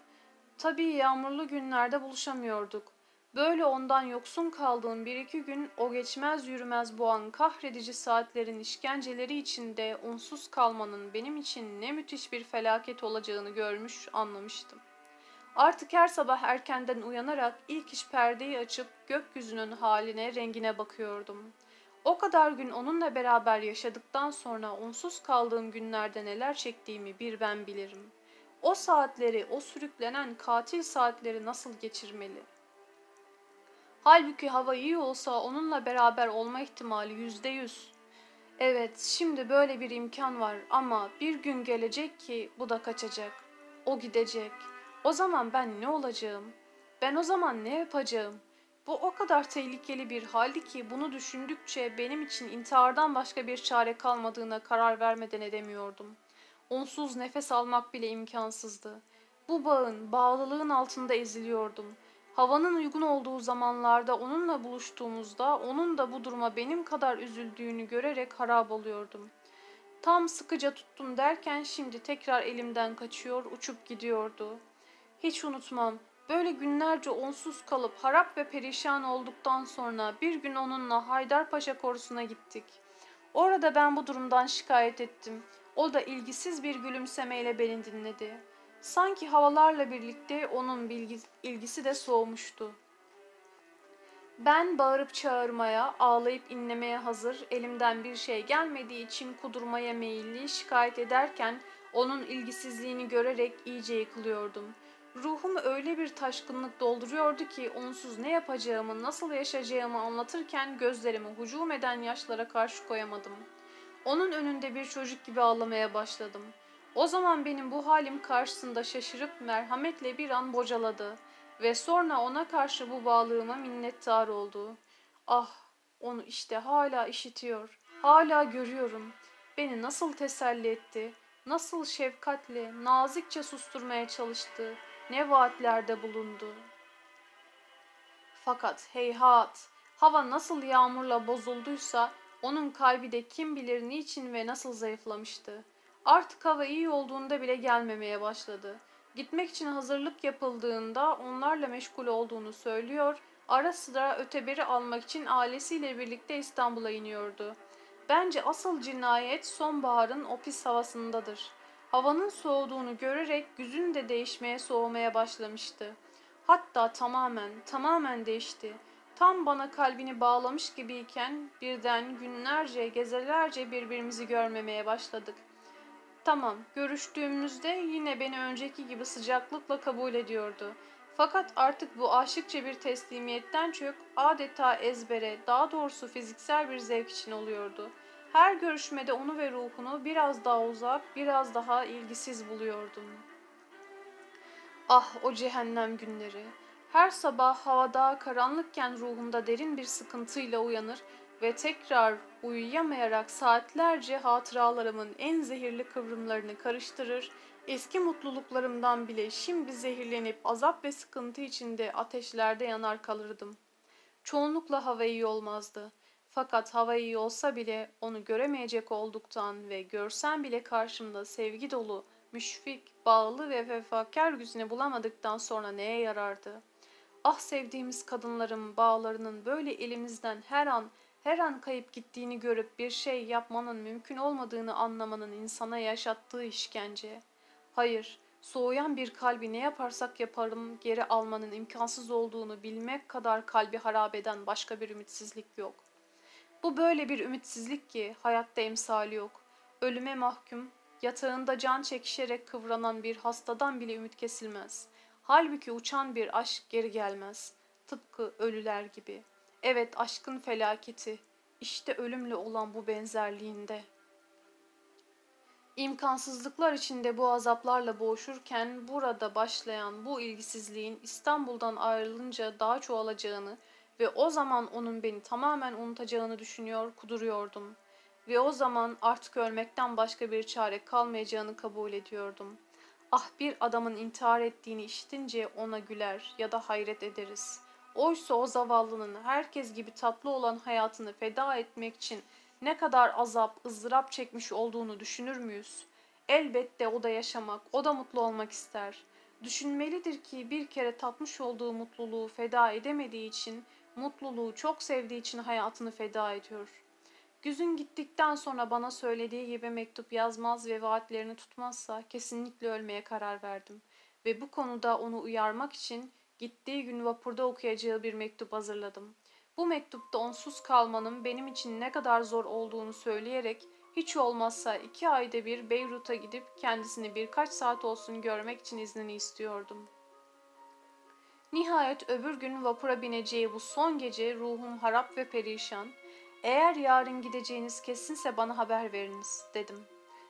Tabii yağmurlu günlerde buluşamıyorduk. Böyle ondan yoksun kaldığım bir iki gün o geçmez yürümez boğan kahredici saatlerin işkenceleri içinde onsuz kalmanın benim için ne müthiş bir felaket olacağını görmüş anlamıştım. Artık her sabah erkenden uyanarak ilk iş perdeyi açıp gökyüzünün haline, rengine bakıyordum. O kadar gün onunla beraber yaşadıktan sonra onsuz kaldığım günlerde neler çektiğimi bir ben bilirim. O saatleri, o sürüklenen katil saatleri nasıl geçirmeli? Halbuki hava iyi olsa onunla beraber olma ihtimali yüzde yüz. Evet, şimdi böyle bir imkan var ama bir gün gelecek ki bu da kaçacak. O gidecek.'' O zaman ben ne olacağım? Ben o zaman ne yapacağım? Bu o kadar tehlikeli bir haldi ki bunu düşündükçe benim için intihardan başka bir çare kalmadığına karar vermeden edemiyordum. Onsuz nefes almak bile imkansızdı. Bu bağın, bağlılığın altında eziliyordum. Havanın uygun olduğu zamanlarda onunla buluştuğumuzda onun da bu duruma benim kadar üzüldüğünü görerek harap oluyordum. Tam sıkıca tuttum derken şimdi tekrar elimden kaçıyor, uçup gidiyordu.'' Hiç unutmam. Böyle günlerce onsuz kalıp harap ve perişan olduktan sonra bir gün onunla Haydarpaşa korusuna gittik. Orada ben bu durumdan şikayet ettim. O da ilgisiz bir gülümsemeyle beni dinledi. Sanki havalarla birlikte onun bilgi, ilgisi de soğumuştu. Ben bağırıp çağırmaya, ağlayıp inlemeye hazır, elimden bir şey gelmediği için kudurmaya meyilli şikayet ederken onun ilgisizliğini görerek iyice yıkılıyordum.'' Ruhumu öyle bir taşkınlık dolduruyordu ki onsuz ne yapacağımı, nasıl yaşayacağımı anlatırken gözlerimi hücum eden yaşlara karşı koyamadım. Onun önünde bir çocuk gibi ağlamaya başladım. O zaman benim bu halim karşısında şaşırıp merhametle bir an bocaladı ve sonra ona karşı bu bağlığıma minnettar oldu. Ah, onu işte hala işitiyor, hala görüyorum. Beni nasıl teselli etti, nasıl şefkatle, nazikçe susturmaya çalıştı, ne vaatlerde bulundu. Fakat heyhat, hava nasıl yağmurla bozulduysa onun kalbi de kim bilir niçin ve nasıl zayıflamıştı. Artık hava iyi olduğunda bile gelmemeye başladı. Gitmek için hazırlık yapıldığında onlarla meşgul olduğunu söylüyor, ara sıra öteberi almak için ailesiyle birlikte İstanbul'a iniyordu. Bence asıl cinayet sonbaharın o pis havasındadır. Havanın soğuduğunu görerek güzün de değişmeye soğumaya başlamıştı. Hatta tamamen, tamamen değişti. Tam bana kalbini bağlamış gibiyken birden günlerce, gezelerce birbirimizi görmemeye başladık. Tamam, görüştüğümüzde yine beni önceki gibi sıcaklıkla kabul ediyordu. Fakat artık bu aşıkça bir teslimiyetten çok adeta ezbere, daha doğrusu fiziksel bir zevk için oluyordu.'' Her görüşmede onu ve ruhunu biraz daha uzak, biraz daha ilgisiz buluyordum. Ah o cehennem günleri. Her sabah havada karanlıkken ruhumda derin bir sıkıntıyla uyanır ve tekrar uyuyamayarak saatlerce hatıralarımın en zehirli kıvrımlarını karıştırır, eski mutluluklarımdan bile şimdi zehirlenip azap ve sıkıntı içinde ateşlerde yanar kalırdım. Çoğunlukla hava iyi olmazdı. Fakat hava iyi olsa bile onu göremeyecek olduktan ve görsem bile karşımda sevgi dolu, müşfik, bağlı ve vefakar yüzünü bulamadıktan sonra neye yarardı? Ah sevdiğimiz kadınların bağlarının böyle elimizden her an her an kayıp gittiğini görüp bir şey yapmanın mümkün olmadığını anlamanın insana yaşattığı işkence. Hayır, soğuyan bir kalbi ne yaparsak yaparım geri almanın imkansız olduğunu bilmek kadar kalbi harap eden başka bir ümitsizlik yok. Bu böyle bir ümitsizlik ki hayatta emsali yok. Ölüme mahkum, yatağında can çekişerek kıvranan bir hastadan bile ümit kesilmez. Halbuki uçan bir aşk geri gelmez. Tıpkı ölüler gibi. Evet aşkın felaketi. İşte ölümle olan bu benzerliğinde. İmkansızlıklar içinde bu azaplarla boğuşurken burada başlayan bu ilgisizliğin İstanbul'dan ayrılınca daha çoğalacağını ve o zaman onun beni tamamen unutacağını düşünüyor, kuduruyordum. Ve o zaman artık ölmekten başka bir çare kalmayacağını kabul ediyordum. Ah bir adamın intihar ettiğini işitince ona güler ya da hayret ederiz. Oysa o zavallının herkes gibi tatlı olan hayatını feda etmek için ne kadar azap, ızdırap çekmiş olduğunu düşünür müyüz? Elbette o da yaşamak, o da mutlu olmak ister. Düşünmelidir ki bir kere tatmış olduğu mutluluğu feda edemediği için, mutluluğu çok sevdiği için hayatını feda ediyor. Güzün gittikten sonra bana söylediği gibi mektup yazmaz ve vaatlerini tutmazsa kesinlikle ölmeye karar verdim. Ve bu konuda onu uyarmak için gittiği gün vapurda okuyacağı bir mektup hazırladım. Bu mektupta onsuz kalmanın benim için ne kadar zor olduğunu söyleyerek hiç olmazsa iki ayda bir Beyrut'a gidip kendisini birkaç saat olsun görmek için iznini istiyordum. Nihayet öbür gün vapura bineceği bu son gece ruhum harap ve perişan. Eğer yarın gideceğiniz kesinse bana haber veriniz dedim.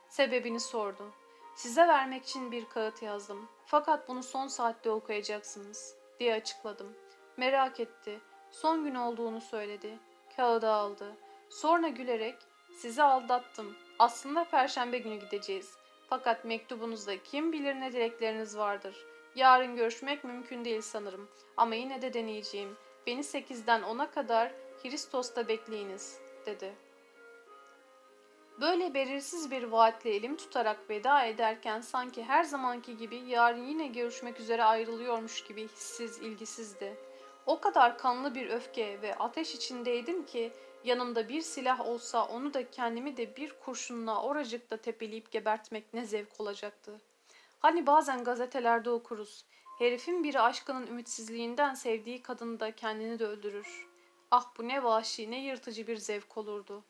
Sebebini sordu. Size vermek için bir kağıt yazdım. Fakat bunu son saatte okuyacaksınız diye açıkladım. Merak etti. Son gün olduğunu söyledi. Kağıdı aldı. Sonra gülerek sizi aldattım. Aslında perşembe günü gideceğiz. Fakat mektubunuzda kim bilir ne dilekleriniz vardır. Yarın görüşmek mümkün değil sanırım. Ama yine de deneyeceğim. Beni sekizden ona kadar Hristos'ta bekleyiniz, dedi. Böyle belirsiz bir vaatle elim tutarak veda ederken sanki her zamanki gibi yarın yine görüşmek üzere ayrılıyormuş gibi hissiz, ilgisizdi. O kadar kanlı bir öfke ve ateş içindeydim ki yanımda bir silah olsa onu da kendimi de bir kurşunla oracıkta tepeleyip gebertmek ne zevk olacaktı. Hani bazen gazetelerde okuruz. Herifin biri aşkının ümitsizliğinden sevdiği kadını da kendini de öldürür. Ah bu ne vahşi ne yırtıcı bir zevk olurdu.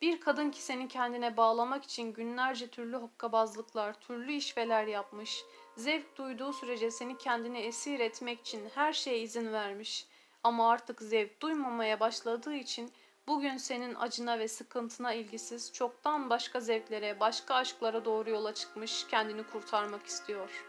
Bir kadın ki seni kendine bağlamak için günlerce türlü hokkabazlıklar, türlü işveler yapmış, zevk duyduğu sürece seni kendine esir etmek için her şeye izin vermiş. Ama artık zevk duymamaya başladığı için bugün senin acına ve sıkıntına ilgisiz, çoktan başka zevklere, başka aşklara doğru yola çıkmış, kendini kurtarmak istiyor.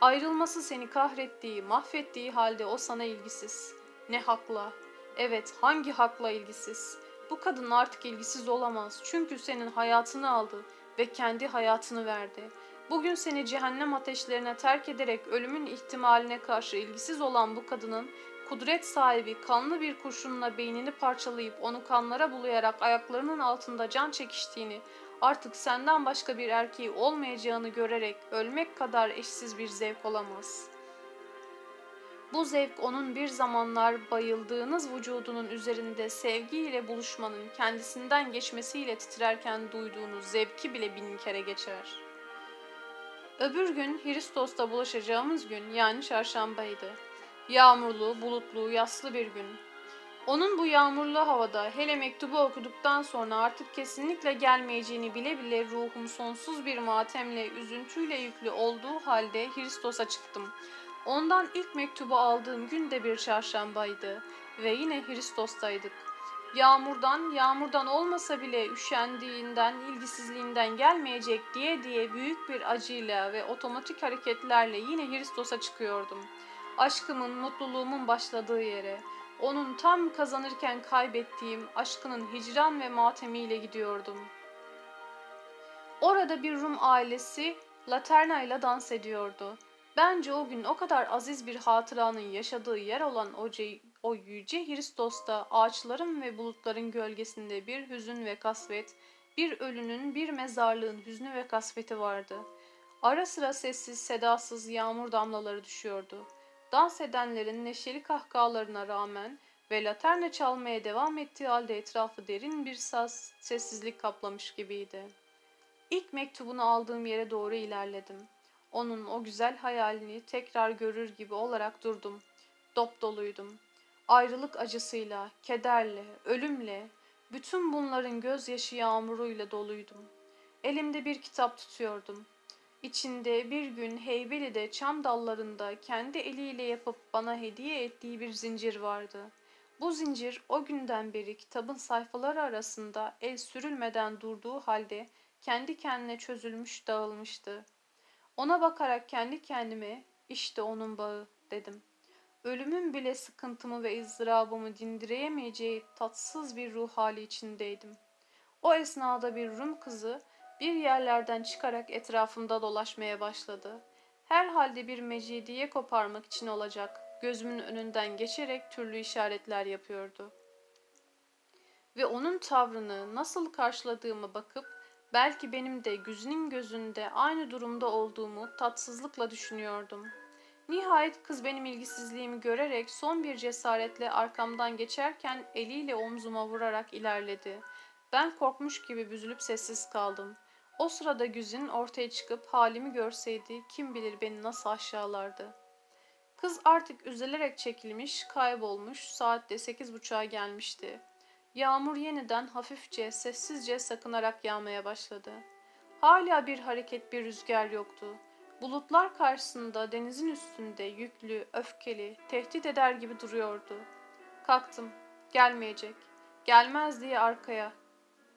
Ayrılması seni kahrettiği, mahvettiği halde o sana ilgisiz. Ne hakla? Evet, hangi hakla ilgisiz? Bu kadın artık ilgisiz olamaz. Çünkü senin hayatını aldı ve kendi hayatını verdi. Bugün seni cehennem ateşlerine terk ederek ölümün ihtimaline karşı ilgisiz olan bu kadının kudret sahibi kanlı bir kurşunla beynini parçalayıp onu kanlara bulayarak ayaklarının altında can çekiştiğini, artık senden başka bir erkeği olmayacağını görerek ölmek kadar eşsiz bir zevk olamaz.'' Bu zevk onun bir zamanlar bayıldığınız vücudunun üzerinde sevgiyle buluşmanın kendisinden geçmesiyle titrerken duyduğunuz zevki bile bin kere geçer. Öbür gün Hristos'ta bulaşacağımız gün yani çarşambaydı. Yağmurlu, bulutlu, yaslı bir gün. Onun bu yağmurlu havada hele mektubu okuduktan sonra artık kesinlikle gelmeyeceğini bile bile ruhum sonsuz bir matemle, üzüntüyle yüklü olduğu halde Hristos'a çıktım.'' Ondan ilk mektubu aldığım gün de bir çarşambaydı ve yine Hristos'taydık. Yağmurdan, yağmurdan olmasa bile üşendiğinden, ilgisizliğinden gelmeyecek diye diye büyük bir acıyla ve otomatik hareketlerle yine Hristos'a çıkıyordum. Aşkımın, mutluluğumun başladığı yere, onun tam kazanırken kaybettiğim aşkının hicran ve matemiyle gidiyordum. Orada bir Rum ailesi Laterna ile dans ediyordu. Bence o gün o kadar aziz bir hatıranın yaşadığı yer olan o, o yüce Hristos'ta ağaçların ve bulutların gölgesinde bir hüzün ve kasvet, bir ölünün, bir mezarlığın hüznü ve kasveti vardı. Ara sıra sessiz, sedasız yağmur damlaları düşüyordu. Dans edenlerin neşeli kahkahalarına rağmen ve laterna çalmaya devam ettiği halde etrafı derin bir sas, sessizlik kaplamış gibiydi. İlk mektubunu aldığım yere doğru ilerledim. Onun o güzel hayalini tekrar görür gibi olarak durdum. Dop doluydum. Ayrılık acısıyla, kederle, ölümle, bütün bunların gözyaşı yağmuruyla doluydum. Elimde bir kitap tutuyordum. İçinde bir gün Heybeli'de çam dallarında kendi eliyle yapıp bana hediye ettiği bir zincir vardı. Bu zincir o günden beri kitabın sayfaları arasında el sürülmeden durduğu halde kendi kendine çözülmüş dağılmıştı. Ona bakarak kendi kendime işte onun bağı dedim. Ölümün bile sıkıntımı ve ızdırabımı dindireyemeyeceği tatsız bir ruh hali içindeydim. O esnada bir Rum kızı bir yerlerden çıkarak etrafımda dolaşmaya başladı. Herhalde bir mecidiye koparmak için olacak. Gözümün önünden geçerek türlü işaretler yapıyordu. Ve onun tavrını nasıl karşıladığımı bakıp belki benim de Güzin'in gözünde aynı durumda olduğumu tatsızlıkla düşünüyordum. Nihayet kız benim ilgisizliğimi görerek son bir cesaretle arkamdan geçerken eliyle omzuma vurarak ilerledi. Ben korkmuş gibi büzülüp sessiz kaldım. O sırada Güzin ortaya çıkıp halimi görseydi kim bilir beni nasıl aşağılardı. Kız artık üzülerek çekilmiş, kaybolmuş, saatte sekiz buçuğa gelmişti. Yağmur yeniden hafifçe, sessizce sakınarak yağmaya başladı. Hala bir hareket, bir rüzgar yoktu. Bulutlar karşısında denizin üstünde yüklü, öfkeli, tehdit eder gibi duruyordu. Kalktım. Gelmeyecek. Gelmez diye arkaya,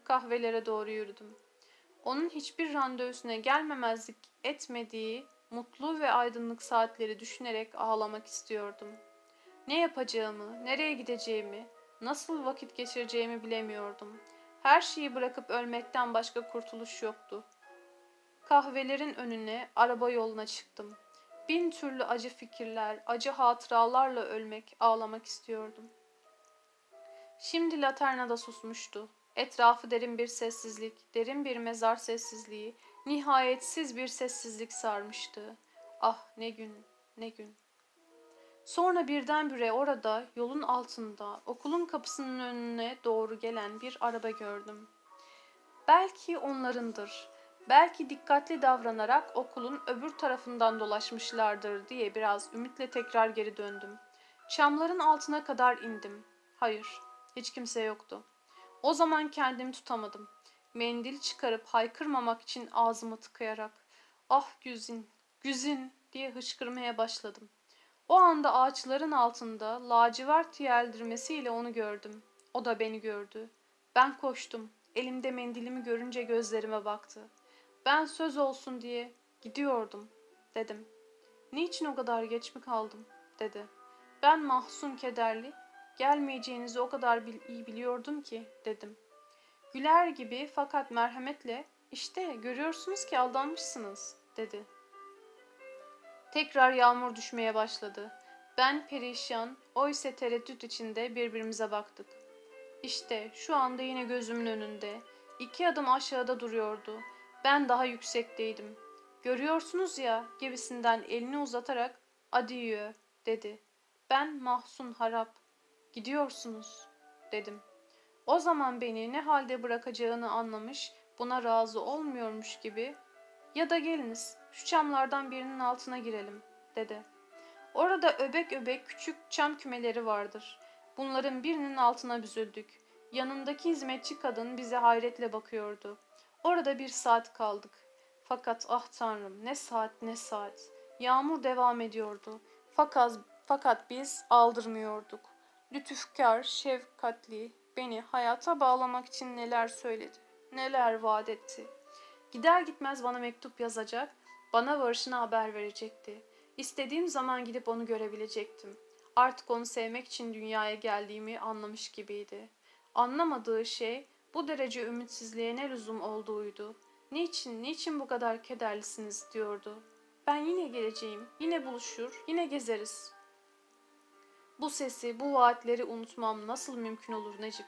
kahvelere doğru yürüdüm. Onun hiçbir randevusuna gelmemezlik etmediği mutlu ve aydınlık saatleri düşünerek ağlamak istiyordum. Ne yapacağımı, nereye gideceğimi, nasıl vakit geçireceğimi bilemiyordum. Her şeyi bırakıp ölmekten başka kurtuluş yoktu. Kahvelerin önüne, araba yoluna çıktım. Bin türlü acı fikirler, acı hatıralarla ölmek, ağlamak istiyordum. Şimdi laterna da susmuştu. Etrafı derin bir sessizlik, derin bir mezar sessizliği, nihayetsiz bir sessizlik sarmıştı. Ah ne gün, ne gün. Sonra birdenbire orada, yolun altında, okulun kapısının önüne doğru gelen bir araba gördüm. Belki onlarındır. Belki dikkatli davranarak okulun öbür tarafından dolaşmışlardır diye biraz ümitle tekrar geri döndüm. Çamların altına kadar indim. Hayır, hiç kimse yoktu. O zaman kendimi tutamadım. Mendil çıkarıp haykırmamak için ağzımı tıkayarak ''Ah Güzin, Güzin!'' diye hıçkırmaya başladım. O anda ağaçların altında lacivert yeldirmesiyle onu gördüm. O da beni gördü. Ben koştum. Elimde mendilimi görünce gözlerime baktı. Ben söz olsun diye gidiyordum dedim. Niçin o kadar geç mi kaldım dedi. Ben mahzun kederli Gelmeyeceğinizi o kadar bil iyi biliyordum ki dedim. Güler gibi fakat merhametle işte görüyorsunuz ki aldanmışsınız dedi. Tekrar yağmur düşmeye başladı. Ben perişan, o ise tereddüt içinde birbirimize baktık. İşte şu anda yine gözümün önünde. İki adım aşağıda duruyordu. Ben daha yüksekteydim. Görüyorsunuz ya gibisinden elini uzatarak adieu dedi. Ben mahzun harap. Gidiyorsunuz dedim. O zaman beni ne halde bırakacağını anlamış, buna razı olmuyormuş gibi ya da geliniz şu çamlardan birinin altına girelim dedi. Orada öbek öbek küçük çam kümeleri vardır. Bunların birinin altına büzüldük. Yanındaki hizmetçi kadın bize hayretle bakıyordu. Orada bir saat kaldık. Fakat ah tanrım ne saat ne saat. Yağmur devam ediyordu. Fakat, fakat biz aldırmıyorduk lütufkar, şefkatli, beni hayata bağlamak için neler söyledi, neler vaat etti. Gider gitmez bana mektup yazacak, bana varışına haber verecekti. İstediğim zaman gidip onu görebilecektim. Artık onu sevmek için dünyaya geldiğimi anlamış gibiydi. Anlamadığı şey bu derece ümitsizliğe ne lüzum olduğuydu. Niçin, niçin bu kadar kederlisiniz diyordu. Ben yine geleceğim, yine buluşur, yine gezeriz. Bu sesi, bu vaatleri unutmam nasıl mümkün olur Necip?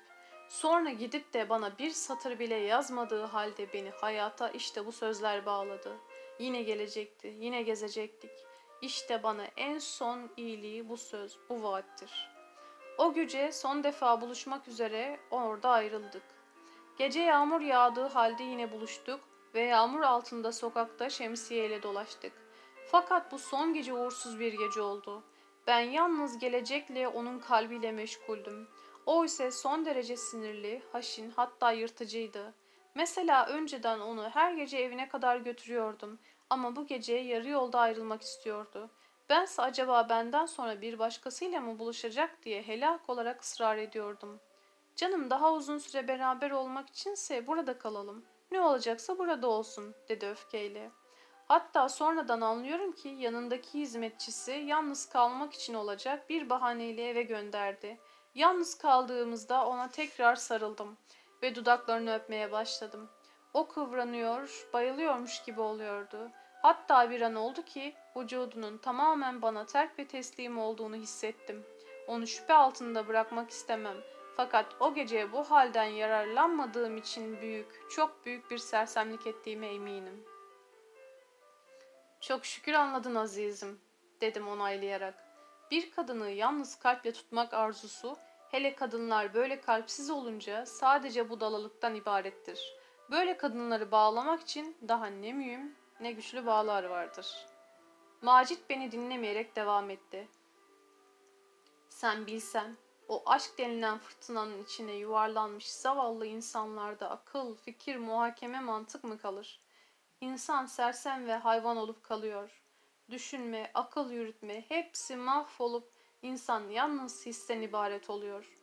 Sonra gidip de bana bir satır bile yazmadığı halde beni hayata işte bu sözler bağladı. Yine gelecekti, yine gezecektik. İşte bana en son iyiliği bu söz, bu vaattir. O gece son defa buluşmak üzere orada ayrıldık. Gece yağmur yağdığı halde yine buluştuk ve yağmur altında sokakta şemsiyeyle dolaştık. Fakat bu son gece uğursuz bir gece oldu. Ben yalnız gelecekle onun kalbiyle meşguldüm. O ise son derece sinirli, haşin hatta yırtıcıydı. Mesela önceden onu her gece evine kadar götürüyordum ama bu gece yarı yolda ayrılmak istiyordu. Bense acaba benden sonra bir başkasıyla mı buluşacak diye helak olarak ısrar ediyordum. Canım daha uzun süre beraber olmak içinse burada kalalım. Ne olacaksa burada olsun dedi öfkeyle. Hatta sonradan anlıyorum ki yanındaki hizmetçisi yalnız kalmak için olacak bir bahaneyle eve gönderdi. Yalnız kaldığımızda ona tekrar sarıldım ve dudaklarını öpmeye başladım. O kıvranıyor, bayılıyormuş gibi oluyordu. Hatta bir an oldu ki vücudunun tamamen bana terk ve teslim olduğunu hissettim. Onu şüphe altında bırakmak istemem. Fakat o gece bu halden yararlanmadığım için büyük, çok büyük bir sersemlik ettiğime eminim. Çok şükür anladın azizim, dedim onaylayarak. Bir kadını yalnız kalple tutmak arzusu, hele kadınlar böyle kalpsiz olunca sadece budalalıktan ibarettir. Böyle kadınları bağlamak için daha ne mühim ne güçlü bağlar vardır. Macit beni dinlemeyerek devam etti. Sen bilsen, o aşk denilen fırtınanın içine yuvarlanmış zavallı insanlarda akıl, fikir, muhakeme, mantık mı kalır? İnsan sersem ve hayvan olup kalıyor. Düşünme, akıl yürütme hepsi mahvolup insan yalnız histen ibaret oluyor.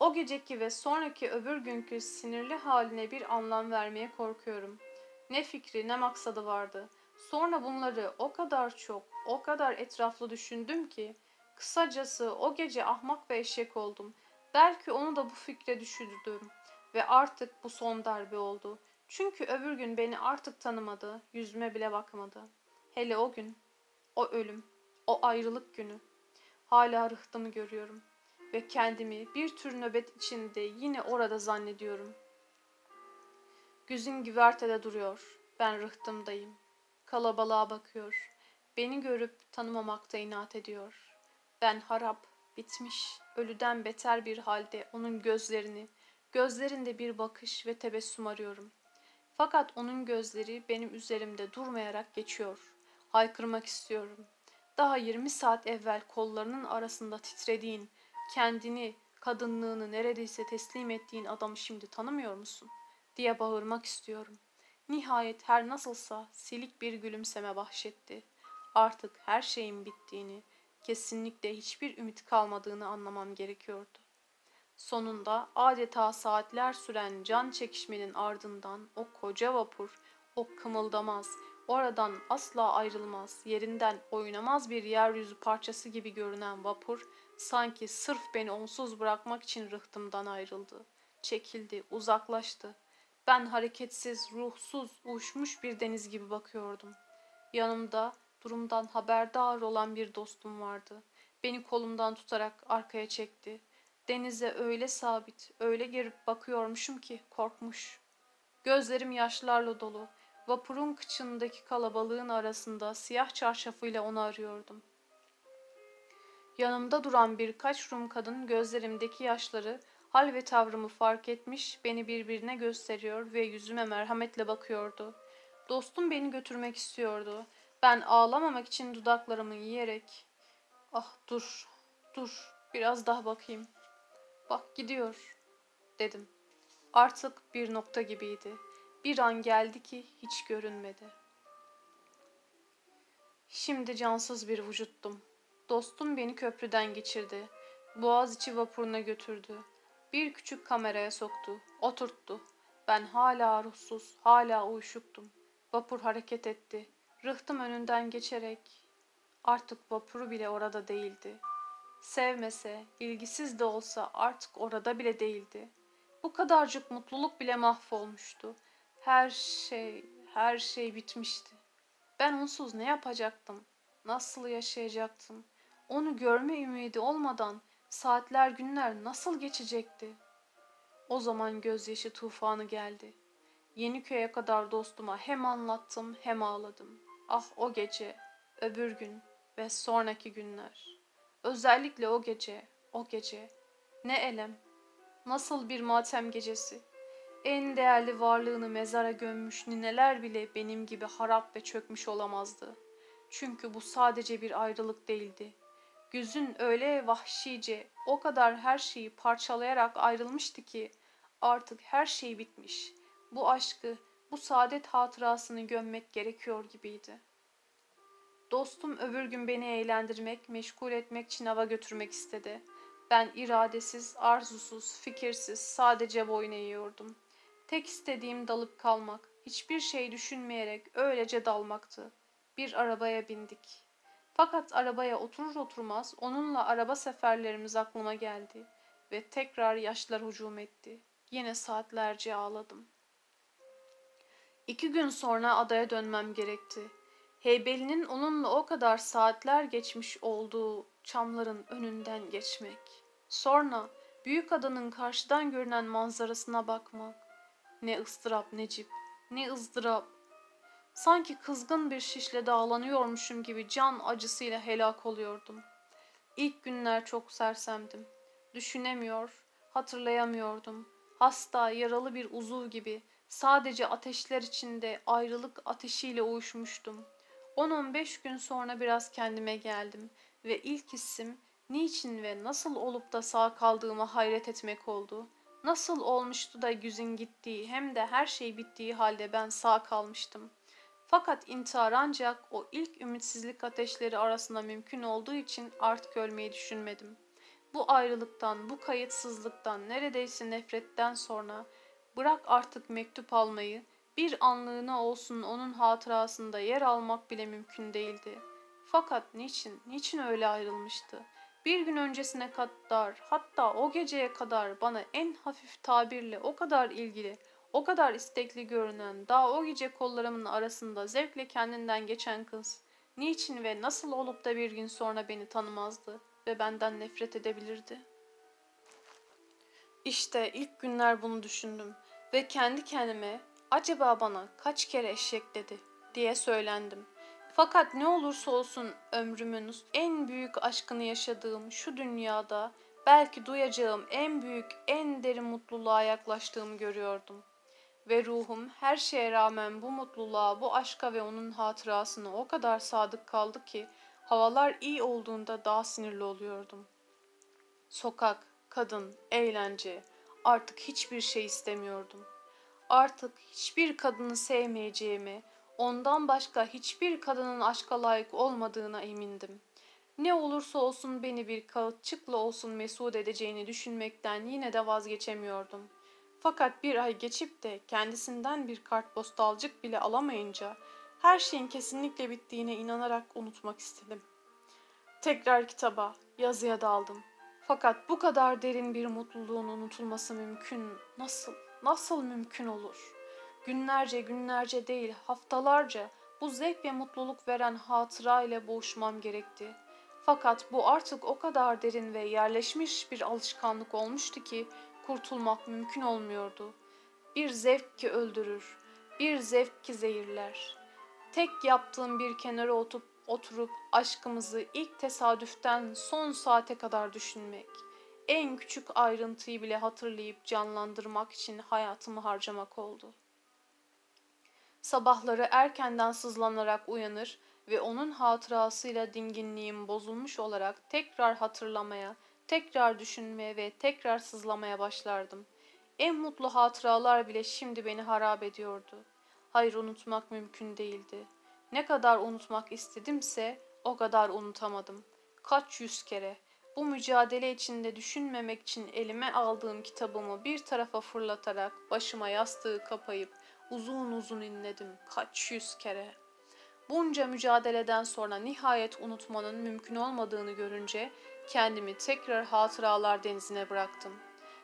O geceki ve sonraki öbür günkü sinirli haline bir anlam vermeye korkuyorum. Ne fikri ne maksadı vardı. Sonra bunları o kadar çok, o kadar etraflı düşündüm ki Kısacası o gece ahmak ve eşek oldum. Belki onu da bu fikre düşürdüm. Ve artık bu son darbe oldu. Çünkü öbür gün beni artık tanımadı, yüzüme bile bakmadı. Hele o gün, o ölüm, o ayrılık günü. Hala rıhtımı görüyorum ve kendimi bir tür nöbet içinde yine orada zannediyorum. Güzün güvertede duruyor, ben rıhtımdayım. Kalabalığa bakıyor, beni görüp tanımamakta inat ediyor.'' Ben harap, bitmiş, ölüden beter bir halde onun gözlerini, gözlerinde bir bakış ve tebessüm arıyorum. Fakat onun gözleri benim üzerimde durmayarak geçiyor. Haykırmak istiyorum. Daha yirmi saat evvel kollarının arasında titrediğin, kendini, kadınlığını neredeyse teslim ettiğin adamı şimdi tanımıyor musun? diye bağırmak istiyorum. Nihayet her nasılsa silik bir gülümseme bahşetti. Artık her şeyin bittiğini, kesinlikle hiçbir ümit kalmadığını anlamam gerekiyordu. Sonunda adeta saatler süren can çekişmenin ardından o koca vapur, o kımıldamaz, oradan asla ayrılmaz, yerinden oynamaz bir yeryüzü parçası gibi görünen vapur, sanki sırf beni onsuz bırakmak için rıhtımdan ayrıldı. Çekildi, uzaklaştı. Ben hareketsiz, ruhsuz, uçmuş bir deniz gibi bakıyordum. Yanımda Durumdan haberdar olan bir dostum vardı. Beni kolumdan tutarak arkaya çekti. Denize öyle sabit, öyle girip bakıyormuşum ki korkmuş. Gözlerim yaşlarla dolu. Vapurun kıçındaki kalabalığın arasında siyah çarşafıyla onu arıyordum. Yanımda duran birkaç Rum kadın gözlerimdeki yaşları, hal ve tavrımı fark etmiş, beni birbirine gösteriyor ve yüzüme merhametle bakıyordu. Dostum beni götürmek istiyordu. Ben ağlamamak için dudaklarımı yiyerek ah dur dur biraz daha bakayım. Bak gidiyor dedim. Artık bir nokta gibiydi. Bir an geldi ki hiç görünmedi. Şimdi cansız bir vücuttum. Dostum beni köprüden geçirdi. Boğaziçi vapuruna götürdü. Bir küçük kameraya soktu. Oturttu. Ben hala ruhsuz, hala uyuşuktum. Vapur hareket etti. Rıhtım önünden geçerek artık vapuru bile orada değildi. Sevmese, ilgisiz de olsa artık orada bile değildi. Bu kadarcık mutluluk bile mahvolmuştu. Her şey, her şey bitmişti. Ben onsuz ne yapacaktım? Nasıl yaşayacaktım? Onu görme ümidi olmadan saatler günler nasıl geçecekti? O zaman gözyaşı tufanı geldi. Yeni köye kadar dostuma hem anlattım hem ağladım. Ah o gece, öbür gün, ve sonraki günler. Özellikle o gece, o gece. Ne elem, nasıl bir matem gecesi. En değerli varlığını mezara gömmüş nineler bile benim gibi harap ve çökmüş olamazdı. Çünkü bu sadece bir ayrılık değildi. Güzün öyle vahşice, o kadar her şeyi parçalayarak ayrılmıştı ki artık her şey bitmiş. Bu aşkı, bu saadet hatırasını gömmek gerekiyor gibiydi. Dostum öbür gün beni eğlendirmek, meşgul etmek için hava götürmek istedi. Ben iradesiz, arzusuz, fikirsiz, sadece boyun eğiyordum. Tek istediğim dalıp kalmak, hiçbir şey düşünmeyerek öylece dalmaktı. Bir arabaya bindik. Fakat arabaya oturur oturmaz onunla araba seferlerimiz aklıma geldi ve tekrar yaşlar hücum etti. Yine saatlerce ağladım. İki gün sonra adaya dönmem gerekti. Heybeli'nin onunla o kadar saatler geçmiş olduğu çamların önünden geçmek. Sonra büyük adanın karşıdan görünen manzarasına bakmak. Ne ıstırap Necip, ne ızdırap. Sanki kızgın bir şişle dağlanıyormuşum gibi can acısıyla helak oluyordum. İlk günler çok sersemdim. Düşünemiyor, hatırlayamıyordum. Hasta, yaralı bir uzuv gibi sadece ateşler içinde ayrılık ateşiyle uyuşmuştum. 10-15 gün sonra biraz kendime geldim ve ilk hissim niçin ve nasıl olup da sağ kaldığıma hayret etmek oldu. Nasıl olmuştu da güzün gittiği hem de her şey bittiği halde ben sağ kalmıştım. Fakat intihar ancak o ilk ümitsizlik ateşleri arasında mümkün olduğu için artık ölmeyi düşünmedim. Bu ayrılıktan, bu kayıtsızlıktan, neredeyse nefretten sonra bırak artık mektup almayı, bir anlığına olsun onun hatırasında yer almak bile mümkün değildi. Fakat niçin, niçin öyle ayrılmıştı? Bir gün öncesine kadar, hatta o geceye kadar bana en hafif tabirle o kadar ilgili, o kadar istekli görünen, daha o gece kollarımın arasında zevkle kendinden geçen kız, niçin ve nasıl olup da bir gün sonra beni tanımazdı ve benden nefret edebilirdi? İşte ilk günler bunu düşündüm ve kendi kendime acaba bana kaç kere eşek dedi diye söylendim. Fakat ne olursa olsun ömrümün en büyük aşkını yaşadığım şu dünyada belki duyacağım en büyük, en derin mutluluğa yaklaştığımı görüyordum. Ve ruhum her şeye rağmen bu mutluluğa, bu aşka ve onun hatırasına o kadar sadık kaldı ki havalar iyi olduğunda daha sinirli oluyordum. Sokak, kadın, eğlence, artık hiçbir şey istemiyordum. Artık hiçbir kadını sevmeyeceğimi, ondan başka hiçbir kadının aşka layık olmadığına emindim. Ne olursa olsun beni bir kağıtçıkla olsun mesut edeceğini düşünmekten yine de vazgeçemiyordum. Fakat bir ay geçip de kendisinden bir kartpostalcık bile alamayınca her şeyin kesinlikle bittiğine inanarak unutmak istedim. Tekrar kitaba, yazıya daldım. Fakat bu kadar derin bir mutluluğun unutulması mümkün nasıl, nasıl mümkün olur? Günlerce günlerce değil haftalarca bu zevk ve mutluluk veren hatıra ile boğuşmam gerekti. Fakat bu artık o kadar derin ve yerleşmiş bir alışkanlık olmuştu ki kurtulmak mümkün olmuyordu. Bir zevk ki öldürür, bir zevk ki zehirler. Tek yaptığım bir kenara oturup, oturup aşkımızı ilk tesadüften son saate kadar düşünmek. En küçük ayrıntıyı bile hatırlayıp canlandırmak için hayatımı harcamak oldu. Sabahları erkenden sızlanarak uyanır ve onun hatırasıyla dinginliğim bozulmuş olarak tekrar hatırlamaya, tekrar düşünmeye ve tekrar sızlamaya başlardım. En mutlu hatıralar bile şimdi beni harap ediyordu. Hayır unutmak mümkün değildi. Ne kadar unutmak istedimse o kadar unutamadım. Kaç yüz kere. Bu mücadele içinde düşünmemek için elime aldığım kitabımı bir tarafa fırlatarak başıma yastığı kapayıp uzun uzun inledim kaç yüz kere. Bunca mücadeleden sonra nihayet unutmanın mümkün olmadığını görünce kendimi tekrar hatıralar denizine bıraktım.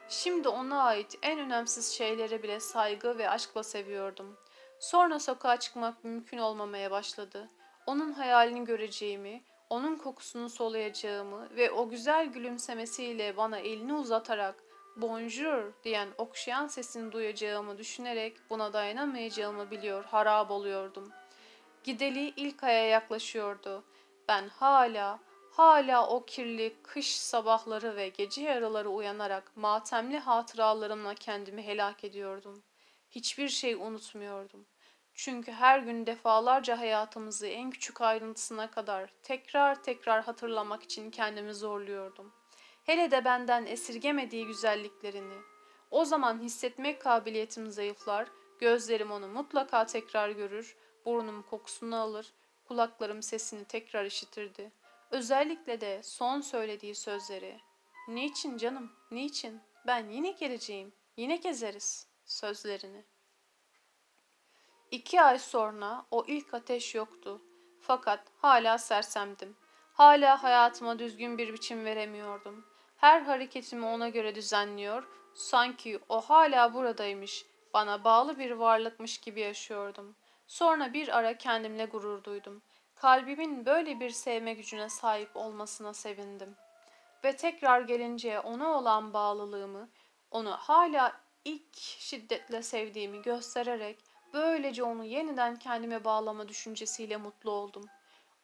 Şimdi ona ait en önemsiz şeylere bile saygı ve aşkla seviyordum. Sonra sokağa çıkmak mümkün olmamaya başladı. Onun hayalini göreceğimi, onun kokusunu soluyacağımı ve o güzel gülümsemesiyle bana elini uzatarak bonjour diyen okşayan sesini duyacağımı düşünerek buna dayanamayacağımı biliyor harap oluyordum. Gideli ilk aya yaklaşıyordu. Ben hala, hala o kirli kış sabahları ve gece yarıları uyanarak matemli hatıralarımla kendimi helak ediyordum. Hiçbir şey unutmuyordum. Çünkü her gün defalarca hayatımızı en küçük ayrıntısına kadar tekrar tekrar hatırlamak için kendimi zorluyordum. Hele de benden esirgemediği güzelliklerini. O zaman hissetmek kabiliyetim zayıflar, gözlerim onu mutlaka tekrar görür, burnum kokusunu alır, kulaklarım sesini tekrar işitirdi. Özellikle de son söylediği sözleri. Niçin canım, niçin? Ben yine geleceğim, yine gezeriz sözlerini. İki ay sonra o ilk ateş yoktu. Fakat hala sersemdim. Hala hayatıma düzgün bir biçim veremiyordum. Her hareketimi ona göre düzenliyor, sanki o hala buradaymış, bana bağlı bir varlıkmış gibi yaşıyordum. Sonra bir ara kendimle gurur duydum. Kalbimin böyle bir sevme gücüne sahip olmasına sevindim. Ve tekrar gelince ona olan bağlılığımı, onu hala ilk şiddetle sevdiğimi göstererek böylece onu yeniden kendime bağlama düşüncesiyle mutlu oldum.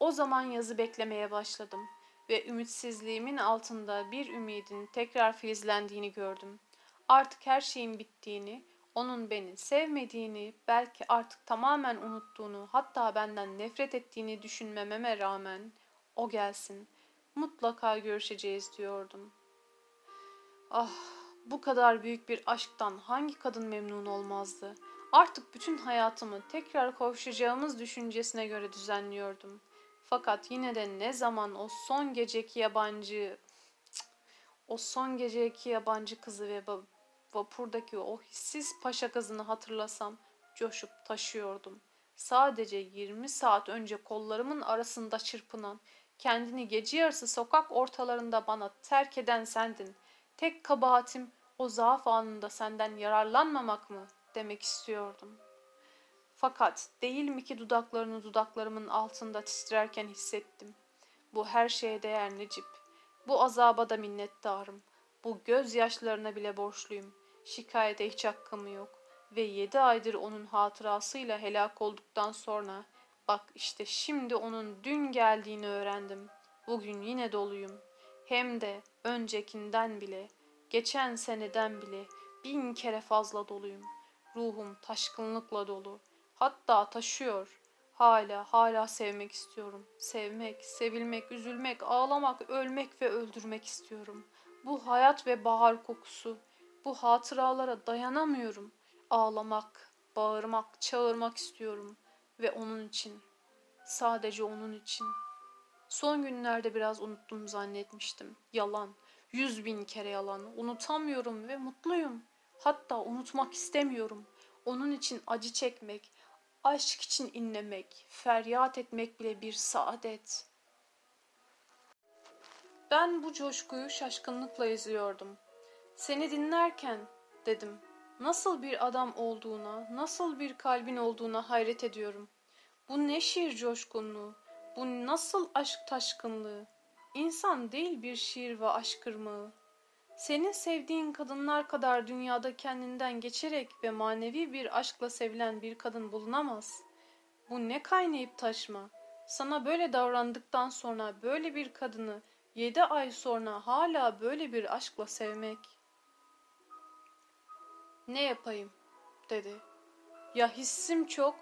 O zaman yazı beklemeye başladım ve ümitsizliğimin altında bir ümidin tekrar filizlendiğini gördüm. Artık her şeyin bittiğini, onun beni sevmediğini, belki artık tamamen unuttuğunu, hatta benden nefret ettiğini düşünmememe rağmen o gelsin. Mutlaka görüşeceğiz diyordum. Ah, bu kadar büyük bir aşktan hangi kadın memnun olmazdı? Artık bütün hayatımı tekrar kavuşacağımız düşüncesine göre düzenliyordum. Fakat yine de ne zaman o son geceki yabancı o son geceki yabancı kızı ve vapurdaki o hissiz paşa kızını hatırlasam coşup taşıyordum. Sadece 20 saat önce kollarımın arasında çırpınan, kendini gece yarısı sokak ortalarında bana terk eden sendin. Tek kabahatim o zaaf anında senden yararlanmamak mı demek istiyordum. Fakat değil mi ki dudaklarını dudaklarımın altında titrerken hissettim. Bu her şeye değer Necip. Bu azaba da minnettarım. Bu gözyaşlarına bile borçluyum. Şikayete hiç hakkım yok. Ve yedi aydır onun hatırasıyla helak olduktan sonra bak işte şimdi onun dün geldiğini öğrendim. Bugün yine doluyum. Hem de öncekinden bile, geçen seneden bile bin kere fazla doluyum. Ruhum taşkınlıkla dolu. Hatta taşıyor. Hala, hala sevmek istiyorum. Sevmek, sevilmek, üzülmek, ağlamak, ölmek ve öldürmek istiyorum. Bu hayat ve bahar kokusu, bu hatıralara dayanamıyorum. Ağlamak, bağırmak, çağırmak istiyorum. Ve onun için, sadece onun için. Son günlerde biraz unuttum zannetmiştim. Yalan, yüz bin kere yalan. Unutamıyorum ve mutluyum. Hatta unutmak istemiyorum. Onun için acı çekmek, aşk için inlemek, feryat etmek bile bir saadet. Ben bu coşkuyu şaşkınlıkla izliyordum. Seni dinlerken dedim. Nasıl bir adam olduğuna, nasıl bir kalbin olduğuna hayret ediyorum. Bu ne şiir coşkunluğu, bu nasıl aşk taşkınlığı. İnsan değil bir şiir ve aşk ırmağı. Senin sevdiğin kadınlar kadar dünyada kendinden geçerek ve manevi bir aşkla sevilen bir kadın bulunamaz. Bu ne kaynayıp taşma. Sana böyle davrandıktan sonra böyle bir kadını yedi ay sonra hala böyle bir aşkla sevmek. Ne yapayım dedi. Ya hissim çok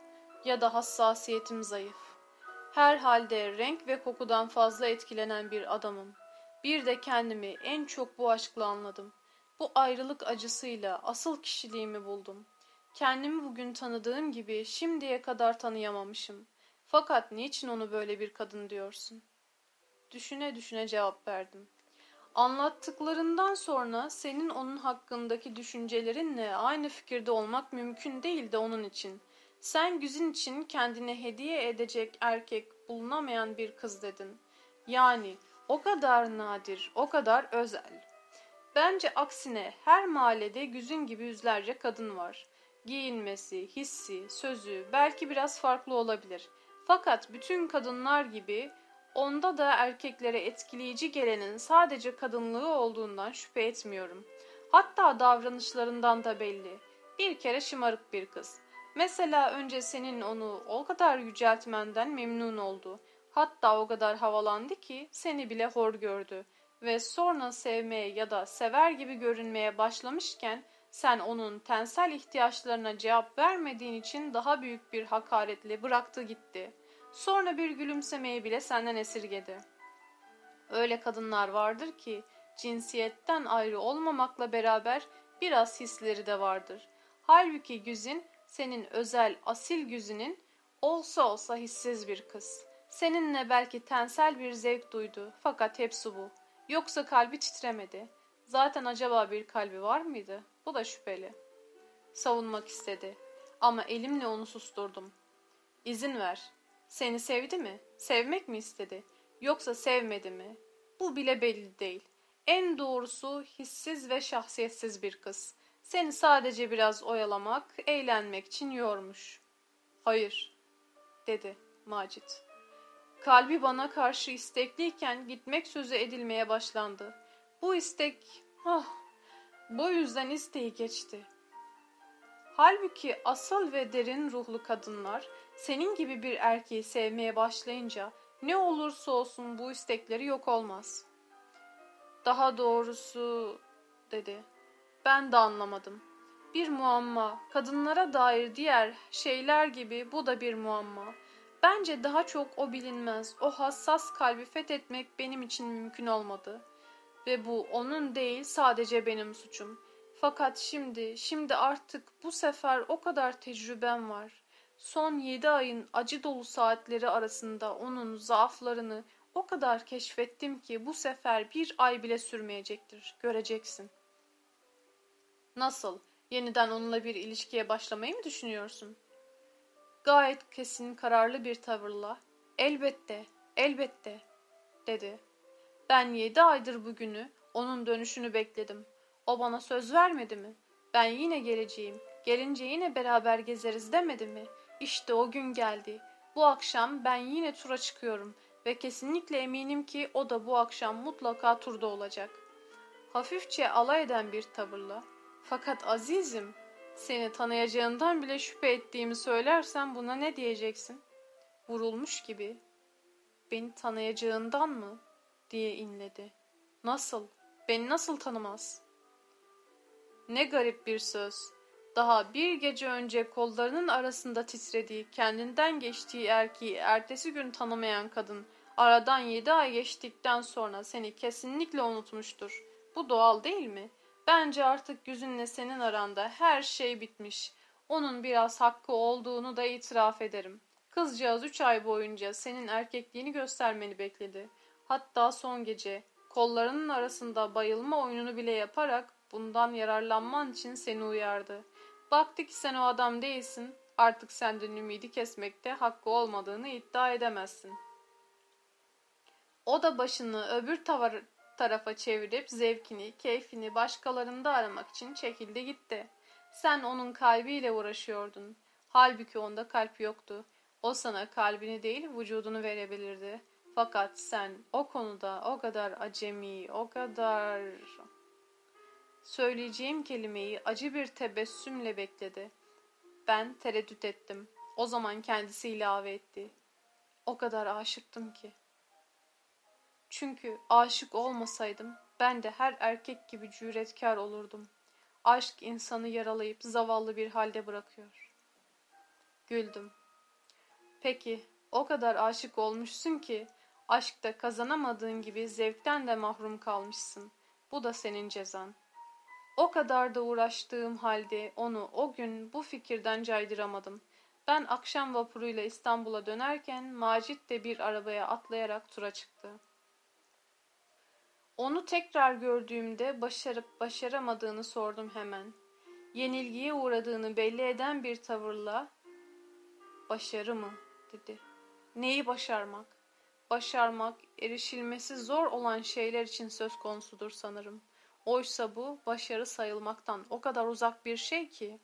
ya da hassasiyetim zayıf. Herhalde renk ve kokudan fazla etkilenen bir adamım. Bir de kendimi en çok bu aşkla anladım. Bu ayrılık acısıyla asıl kişiliğimi buldum. Kendimi bugün tanıdığım gibi şimdiye kadar tanıyamamışım. Fakat niçin onu böyle bir kadın diyorsun? Düşüne düşüne cevap verdim. Anlattıklarından sonra senin onun hakkındaki düşüncelerinle aynı fikirde olmak mümkün değil de onun için. Sen güzin için kendine hediye edecek erkek bulunamayan bir kız dedin. Yani o kadar nadir, o kadar özel. Bence aksine her mahallede güzün gibi yüzlerce kadın var. Giyinmesi, hissi, sözü belki biraz farklı olabilir. Fakat bütün kadınlar gibi onda da erkeklere etkileyici gelenin sadece kadınlığı olduğundan şüphe etmiyorum. Hatta davranışlarından da belli. Bir kere şımarık bir kız. Mesela önce senin onu o kadar yüceltmenden memnun oldu. Hatta o kadar havalandı ki seni bile hor gördü ve sonra sevmeye ya da sever gibi görünmeye başlamışken sen onun tensel ihtiyaçlarına cevap vermediğin için daha büyük bir hakaretle bıraktı gitti. Sonra bir gülümsemeyi bile senden esirgedi. Öyle kadınlar vardır ki cinsiyetten ayrı olmamakla beraber biraz hisleri de vardır. Halbuki Güzin senin özel asil Güzin'in olsa olsa hissiz bir kız. Seninle belki tensel bir zevk duydu fakat hepsi bu. Yoksa kalbi titremedi. Zaten acaba bir kalbi var mıydı? Bu da şüpheli. Savunmak istedi. Ama elimle onu susturdum. İzin ver. Seni sevdi mi? Sevmek mi istedi? Yoksa sevmedi mi? Bu bile belli değil. En doğrusu hissiz ve şahsiyetsiz bir kız. Seni sadece biraz oyalamak, eğlenmek için yormuş. Hayır, dedi Macit. Kalbi bana karşı istekliyken gitmek sözü edilmeye başlandı. Bu istek, ah, bu yüzden isteği geçti. Halbuki asıl ve derin ruhlu kadınlar senin gibi bir erkeği sevmeye başlayınca ne olursa olsun bu istekleri yok olmaz. Daha doğrusu dedi. Ben de anlamadım. Bir muamma, kadınlara dair diğer şeyler gibi bu da bir muamma. Bence daha çok o bilinmez, o hassas kalbi fethetmek benim için mümkün olmadı. Ve bu onun değil sadece benim suçum. Fakat şimdi, şimdi artık bu sefer o kadar tecrübem var. Son yedi ayın acı dolu saatleri arasında onun zaaflarını o kadar keşfettim ki bu sefer bir ay bile sürmeyecektir. Göreceksin. Nasıl? Yeniden onunla bir ilişkiye başlamayı mı düşünüyorsun? Gayet kesin kararlı bir tavırla elbette, elbette dedi. Ben yedi aydır bugünü, onun dönüşünü bekledim. O bana söz vermedi mi? Ben yine geleceğim, gelince yine beraber gezeriz demedi mi? İşte o gün geldi. Bu akşam ben yine tura çıkıyorum ve kesinlikle eminim ki o da bu akşam mutlaka turda olacak. Hafifçe alay eden bir tavırla, fakat azizim, seni tanıyacağından bile şüphe ettiğimi söylersem buna ne diyeceksin? Vurulmuş gibi. Beni tanıyacağından mı? diye inledi. Nasıl? Beni nasıl tanımaz? Ne garip bir söz. Daha bir gece önce kollarının arasında titrediği, kendinden geçtiği erkeği ertesi gün tanımayan kadın, aradan yedi ay geçtikten sonra seni kesinlikle unutmuştur. Bu doğal değil mi? Bence artık yüzünle senin aranda her şey bitmiş. Onun biraz hakkı olduğunu da itiraf ederim. Kızcağız üç ay boyunca senin erkekliğini göstermeni bekledi. Hatta son gece kollarının arasında bayılma oyununu bile yaparak bundan yararlanman için seni uyardı. Baktı ki sen o adam değilsin, artık senden ümidi kesmekte hakkı olmadığını iddia edemezsin. O da başını öbür tavar tarafa çevirip zevkini, keyfini başkalarında aramak için çekildi gitti. Sen onun kalbiyle uğraşıyordun. Halbuki onda kalp yoktu. O sana kalbini değil vücudunu verebilirdi. Fakat sen o konuda o kadar acemi, o kadar... Söyleyeceğim kelimeyi acı bir tebessümle bekledi. Ben tereddüt ettim. O zaman kendisi ilave etti. O kadar aşıktım ki. Çünkü aşık olmasaydım ben de her erkek gibi cüretkar olurdum. Aşk insanı yaralayıp zavallı bir halde bırakıyor. Güldüm. Peki o kadar aşık olmuşsun ki aşkta kazanamadığın gibi zevkten de mahrum kalmışsın. Bu da senin cezan. O kadar da uğraştığım halde onu o gün bu fikirden caydıramadım. Ben akşam vapuruyla İstanbul'a dönerken Macit de bir arabaya atlayarak tura çıktı. Onu tekrar gördüğümde başarıp başaramadığını sordum hemen. Yenilgiye uğradığını belli eden bir tavırla "Başarı mı?" dedi. "Neyi başarmak? Başarmak erişilmesi zor olan şeyler için söz konusudur sanırım. Oysa bu başarı sayılmaktan o kadar uzak bir şey ki."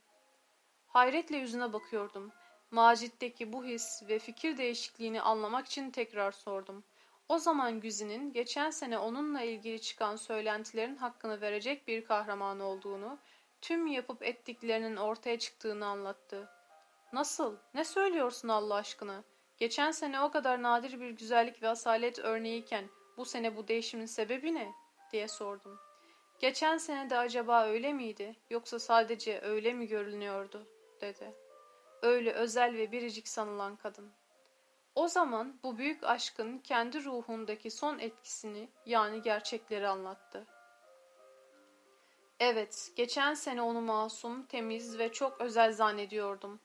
Hayretle yüzüne bakıyordum. Macit'teki bu his ve fikir değişikliğini anlamak için tekrar sordum. O zaman Güzi'nin geçen sene onunla ilgili çıkan söylentilerin hakkını verecek bir kahraman olduğunu, tüm yapıp ettiklerinin ortaya çıktığını anlattı. Nasıl? Ne söylüyorsun Allah aşkına? Geçen sene o kadar nadir bir güzellik ve asalet örneğiyken bu sene bu değişimin sebebi ne? diye sordum. Geçen sene de acaba öyle miydi yoksa sadece öyle mi görünüyordu dedi. Öyle özel ve biricik sanılan kadın. O zaman bu büyük aşkın kendi ruhundaki son etkisini yani gerçekleri anlattı. Evet, geçen sene onu masum, temiz ve çok özel zannediyordum.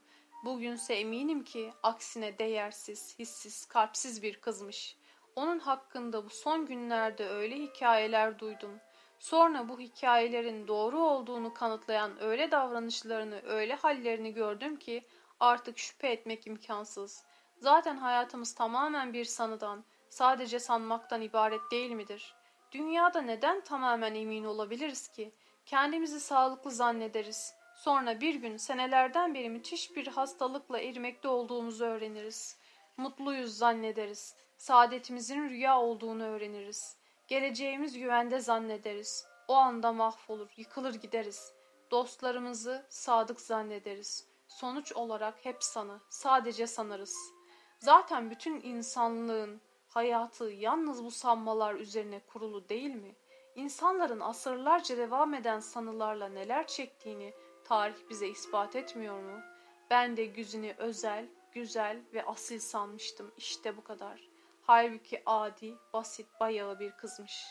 Bugünse eminim ki aksine değersiz, hissiz, kalpsiz bir kızmış. Onun hakkında bu son günlerde öyle hikayeler duydum. Sonra bu hikayelerin doğru olduğunu kanıtlayan öyle davranışlarını, öyle hallerini gördüm ki artık şüphe etmek imkansız. Zaten hayatımız tamamen bir sanıdan, sadece sanmaktan ibaret değil midir? Dünyada neden tamamen emin olabiliriz ki? Kendimizi sağlıklı zannederiz. Sonra bir gün senelerden beri müthiş bir hastalıkla erimekte olduğumuzu öğreniriz. Mutluyuz zannederiz. Saadetimizin rüya olduğunu öğreniriz. Geleceğimiz güvende zannederiz. O anda mahvolur, yıkılır gideriz. Dostlarımızı sadık zannederiz. Sonuç olarak hep sanı, sadece sanırız. Zaten bütün insanlığın hayatı yalnız bu sanmalar üzerine kurulu değil mi? İnsanların asırlarca devam eden sanılarla neler çektiğini tarih bize ispat etmiyor mu? Ben de Güzin'i özel, güzel ve asil sanmıştım. İşte bu kadar. Halbuki adi, basit, bayağı bir kızmış.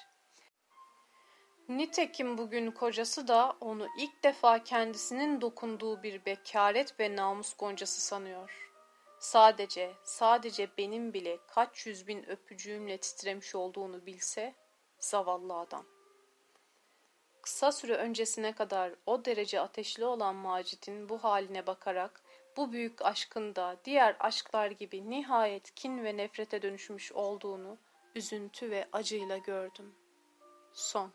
Nitekim bugün kocası da onu ilk defa kendisinin dokunduğu bir bekaret ve namus goncası sanıyor. Sadece, sadece benim bile kaç yüz bin öpücüğümle titremiş olduğunu bilse, zavallı adam. Kısa süre öncesine kadar o derece ateşli olan Macit'in bu haline bakarak bu büyük aşkın da diğer aşklar gibi nihayet kin ve nefrete dönüşmüş olduğunu üzüntü ve acıyla gördüm. Son